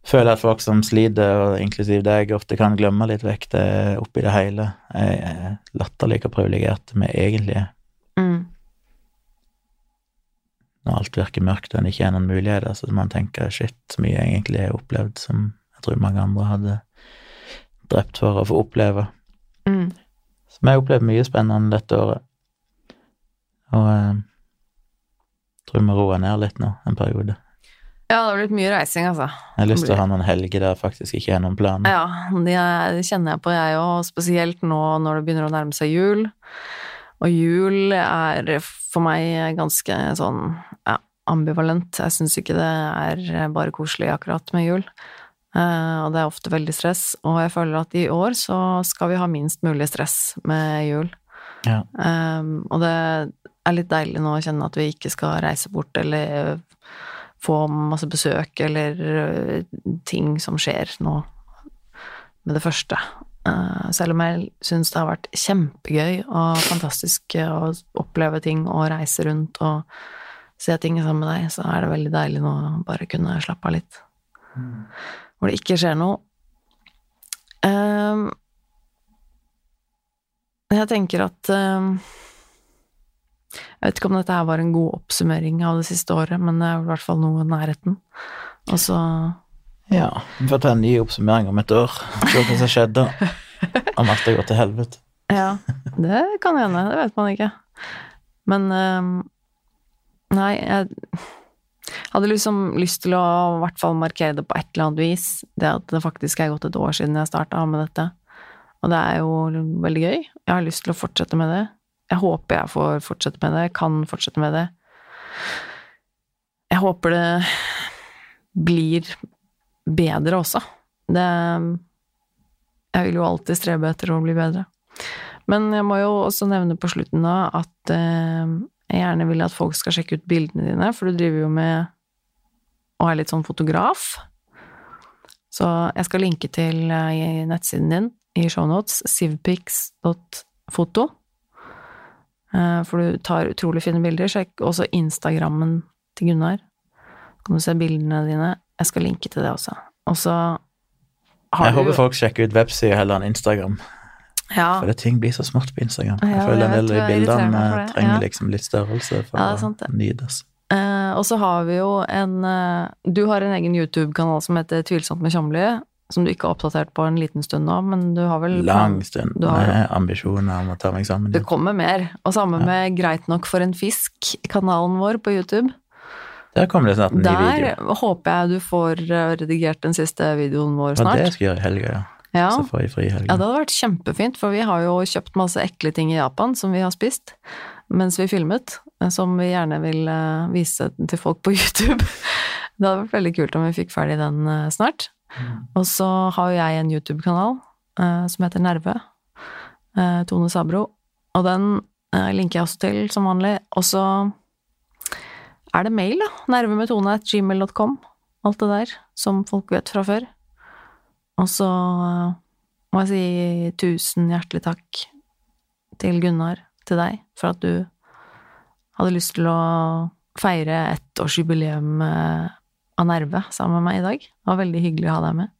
føler at folk som sliter, og inklusiv deg, ofte kan glemme litt vekk det oppi det hele. Jeg er latterlig hvor privilegerte vi egentlig er.
Mm.
Når alt virker mørkt og det ikke er noen muligheter, så man tenker shit, så mye jeg egentlig har opplevd som jeg tror mange andre hadde drept for å få oppleve.
Mm.
Så vi har opplevd mye spennende dette året. Og jeg tror vi må roe ned litt nå, en periode.
Ja, det har blitt mye reising, altså.
Jeg har lyst til å ha noen helger der faktisk ikke er noen planer.
Ja, det er- kjenner jeg på, jeg òg. Spesielt nå når det begynner å nærme seg jul. Og jul er for meg ganske sånn ja, ambivalent. Jeg syns ikke det er bare koselig akkurat med jul. Eh, og det er ofte veldig stress. Og jeg føler at i år så skal vi ha minst mulig stress med jul.
Ja.
Um, og det er litt deilig nå å kjenne at vi ikke skal reise bort eller få masse besøk eller øh, ting som skjer nå med det første. Uh, selv om jeg syns det har vært kjempegøy og fantastisk å oppleve ting og reise rundt og se ting sammen med deg, så er det veldig deilig nå å bare kunne slappe av litt. Hvor det ikke skjer noe. Jeg tenker at Jeg vet ikke om dette her var en god oppsummering av det siste året, men det er i hvert fall noe nærheten. Og så
Ja, vi får ta en ny oppsummering om et år. Se hva som skjedde. Om alt har gått til helvete.
Ja, det kan hende. Det vet man ikke. Men um, Nei, jeg hadde liksom lyst til å i hvert fall markere det på et eller annet vis. Det at det faktisk er gått et år siden jeg starta med dette. Og det er jo veldig gøy. Jeg har lyst til å fortsette med det. Jeg håper jeg får fortsette med det, kan fortsette med det. Jeg håper det blir bedre også. Det Jeg vil jo alltid strebe etter å bli bedre. Men jeg må jo også nevne på slutten da at eh, jeg gjerne vil at folk skal sjekke ut bildene dine, for du driver jo med og er litt sånn fotograf. Så jeg skal linke til eh, nettsiden din i shownotes, sivpix.foto. Eh, For du tar utrolig fine bilder. Sjekk også Instagrammen til Gunnar. Så kan du se bildene dine. Jeg skal linke til det også. Og så har
Jeg
du
håper folk sjekker ut websida heller enn Instagram.
ja,
For det ting blir så smått på Instagram.
Ja,
Jeg føler en del av
de
bildene trenger
ja.
liksom litt størrelse for
Ja, sant
å nytes.
Eh, og så har vi jo en eh, Du har en egen YouTube-kanal som heter Tvilsomt med Tjomli, som du ikke har oppdatert på en liten stund nå, men du har vel
Lang stund
du har-
med ambisjoner om å ta meg sammen.
Det kommer mer. Og samme med Greit nok for en fisk, kanalen vår på YouTube.
Der kommer det snart en ny video.
Der håper jeg du får eh, redigert den siste videoen vår
snart. var det skal jeg gjøre i helga, ja.
Ja.
Så får jeg fri i helga.
ja, det hadde vært kjempefint, for vi har jo kjøpt masse ekle ting i Japan som vi har spist mens vi filmet, eh, som vi gjerne vil eh, vise til folk på YouTube. Det hadde vært veldig kult om vi fikk ferdig den snart. Og så har jo jeg en YouTube-kanal uh, som heter Nerve. Uh, Tone Sabro. Og den uh, linker jeg også til, som vanlig. Og så er det mail, da. Nervemetone.gmail.com. Alt det der som folk vet fra før. Og så må jeg si tusen hjertelig takk til Gunnar, til deg, for at du hadde lyst til å feire ettårsjubileum eh, av Nerve sammen med meg i dag. Det var veldig hyggelig å ha deg med.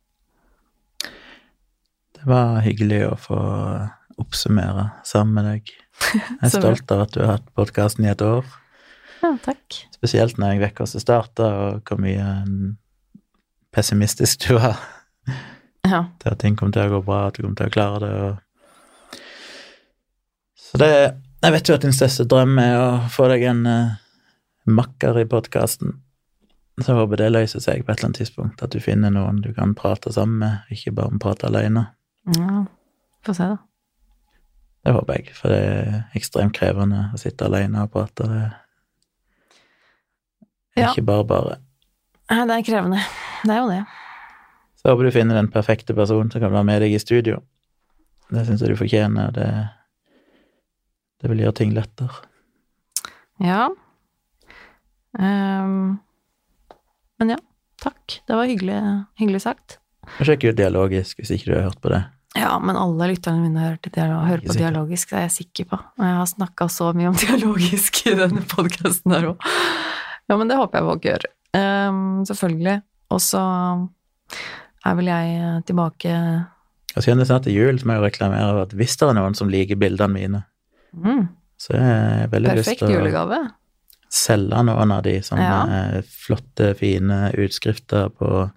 Det var hyggelig å få oppsummere sammen med deg. Jeg er stolt av at du har hatt podkasten i et år.
Ja, takk.
Spesielt når jeg vet hvordan det starta, og hvor mye pessimistisk du var
Ja.
til at ting kom til å gå bra, at du kom til å klare det. Og... Så det Jeg vet jo at din største drøm er å få deg en uh, makker i podkasten. Så jeg håper det løser seg på et eller annet tidspunkt, at du finner noen du kan prate sammen med, ikke bare prate alene.
ja. Få se, da.
Det håper jeg, for det er ekstremt krevende å sitte alene og prate. Det er
Ja.
ikke bare bare.
Nei, Det er krevende. Det er jo det.
Så håper du finner den perfekte personen som kan være med deg i studio. Det syns jeg du fortjener, og det, det vil gjøre ting lettere.
Ja. Ehm, men ja, takk. Det var hyggelig, hyggelig sagt.
Sjekk ut Dialogisk hvis ikke du har hørt på det.
Ja, men alle lytterne mine til dialog, hører på dialogisk, det er jeg sikker på. Og jeg har snakka så mye om dialogisk i denne podkasten her òg. Ja, men det håper jeg folk gjør. Um, selvfølgelig. Og så er vel jeg eh, tilbake
Og siden det snart er jul, så må jeg jo reklamere for at hvis det er noen som liker bildene mine,
mm,
så er jeg veldig lyst til å Perfekt
julegave.
Selge noen av de som
Ja.
er flotte, fine utskrifter på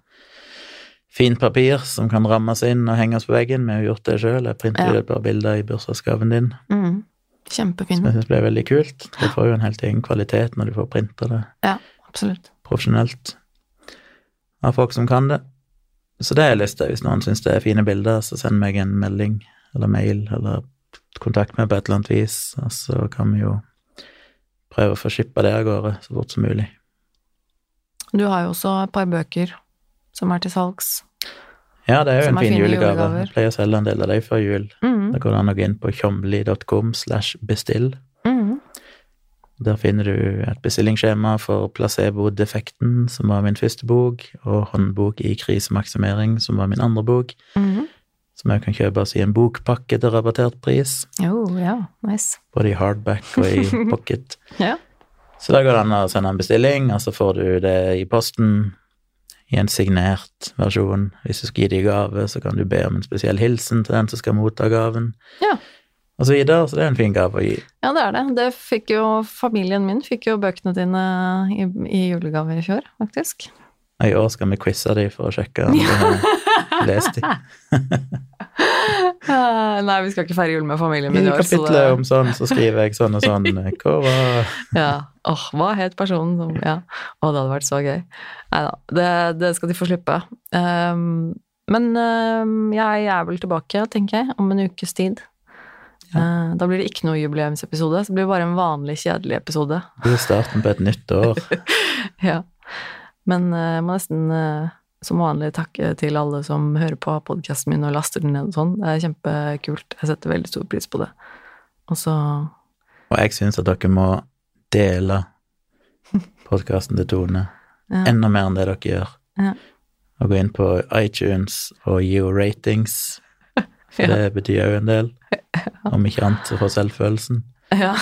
fint papir som kan rammes inn og henges på veggen. Vi har gjort det sjøl. Jeg printer
Ja.
et par bilder i bursdagsgaven din,
Mm,
som
kjempefin.
jeg syns ble veldig kult. Det får jo en helt egen kvalitet når du får printa det
Ja, absolutt.
profesjonelt av folk som kan det. Så det har jeg lyst til. Hvis noen syns det er fine bilder, så send meg en melding eller mail, eller kontakt meg på et eller annet vis, og så kan vi jo prøve å få skippa det av gårde så fort som mulig.
Du har jo også et par bøker som er til salgs.
Ja, det er jo en
er
fin julegave.
julegaver.
Jeg pleier å selge en del av dem før jul.
Mm,
Da går det an å gå inn på tjomli.com slash bestill.
mm,
Der finner du et bestillingsskjema for Placebo-defekten, som var min første bok, og Håndbok i krisemaksimering, som var min andre bok,
mm.
Som jeg kan kjøpe oss i en bokpakke til rabattert pris,
Oh, ja, nice.
både i hardback og i pocket.
Ja.
Så da går det an å sende en bestilling, og så får du det i posten i en signert versjon. Hvis du skal gi deg gave, så kan du be om en spesiell hilsen til den som skal motta gaven,
Ja.
og så videre. Så det er en fin gave å gi.
Ja, det er det. Det fikk jo familien min fikk jo bøkene dine i, i julegave i fjor, faktisk.
Og I år skal vi quize dem for å sjekke om de lest dem.
Eh, Nei, vi skal ikke feire jul med familien min i år, I
kapitlet
det
om sånn, så skriver jeg sånn og sånn. Hva var
Ja. Åh, hva het personen som Ja. Å, det hadde vært så gøy. Nei da, det, det skal de få slippe. Um, men um, jeg er vel tilbake, tenker jeg, om en ukes tid. Eh, da blir det ikke noe jubileumsepisode, så blir det bare en vanlig, kjedelig episode.
Det blir starten på et nytt år.
Ja. Men uh, må nesten eh, som vanlig takke til alle som hører på podkasten min og laster den ned og sånn. Det er kjempekult. Jeg setter veldig stor pris på det. Og så
Og jeg syns at dere må dele podkasten til Tone
ja.
enda mer enn det dere gjør.
Ja.
Og gå inn på iTunes og gi henne ratings, for
Ja.
det betyr jo en del. Om ikke annet så for selvfølelsen.
ja.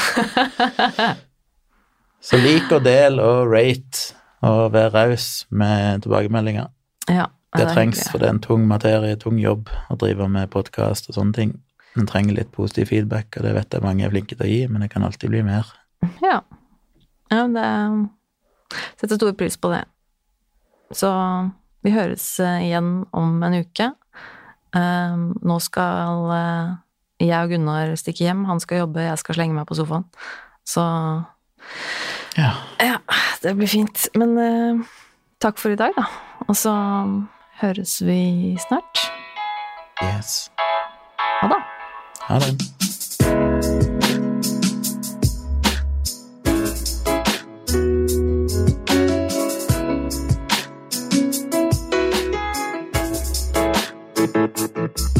Så lik og del og rate, og vær raus med tilbakemeldinger.
Ja.
Det
det
trengs, for det er en tung materie, tung jobb å drive med podkast og sånne ting. En trenger litt positiv feedback, og det vet jeg mange er flinke til å gi, men det kan alltid bli mer.
Ja. ja det setter stor pris på det. Så vi høres eh, igjen om en uke. Eh, nå skal eh, jeg og Gunnar stikke hjem. Han skal jobbe, jeg skal slenge meg på sofaen. Så
Ja.
ja, det blir fint. Men eh, takk for i dag, da. Og så høres vi snart.
Yes.
Ha det.
Ha det.
Moderne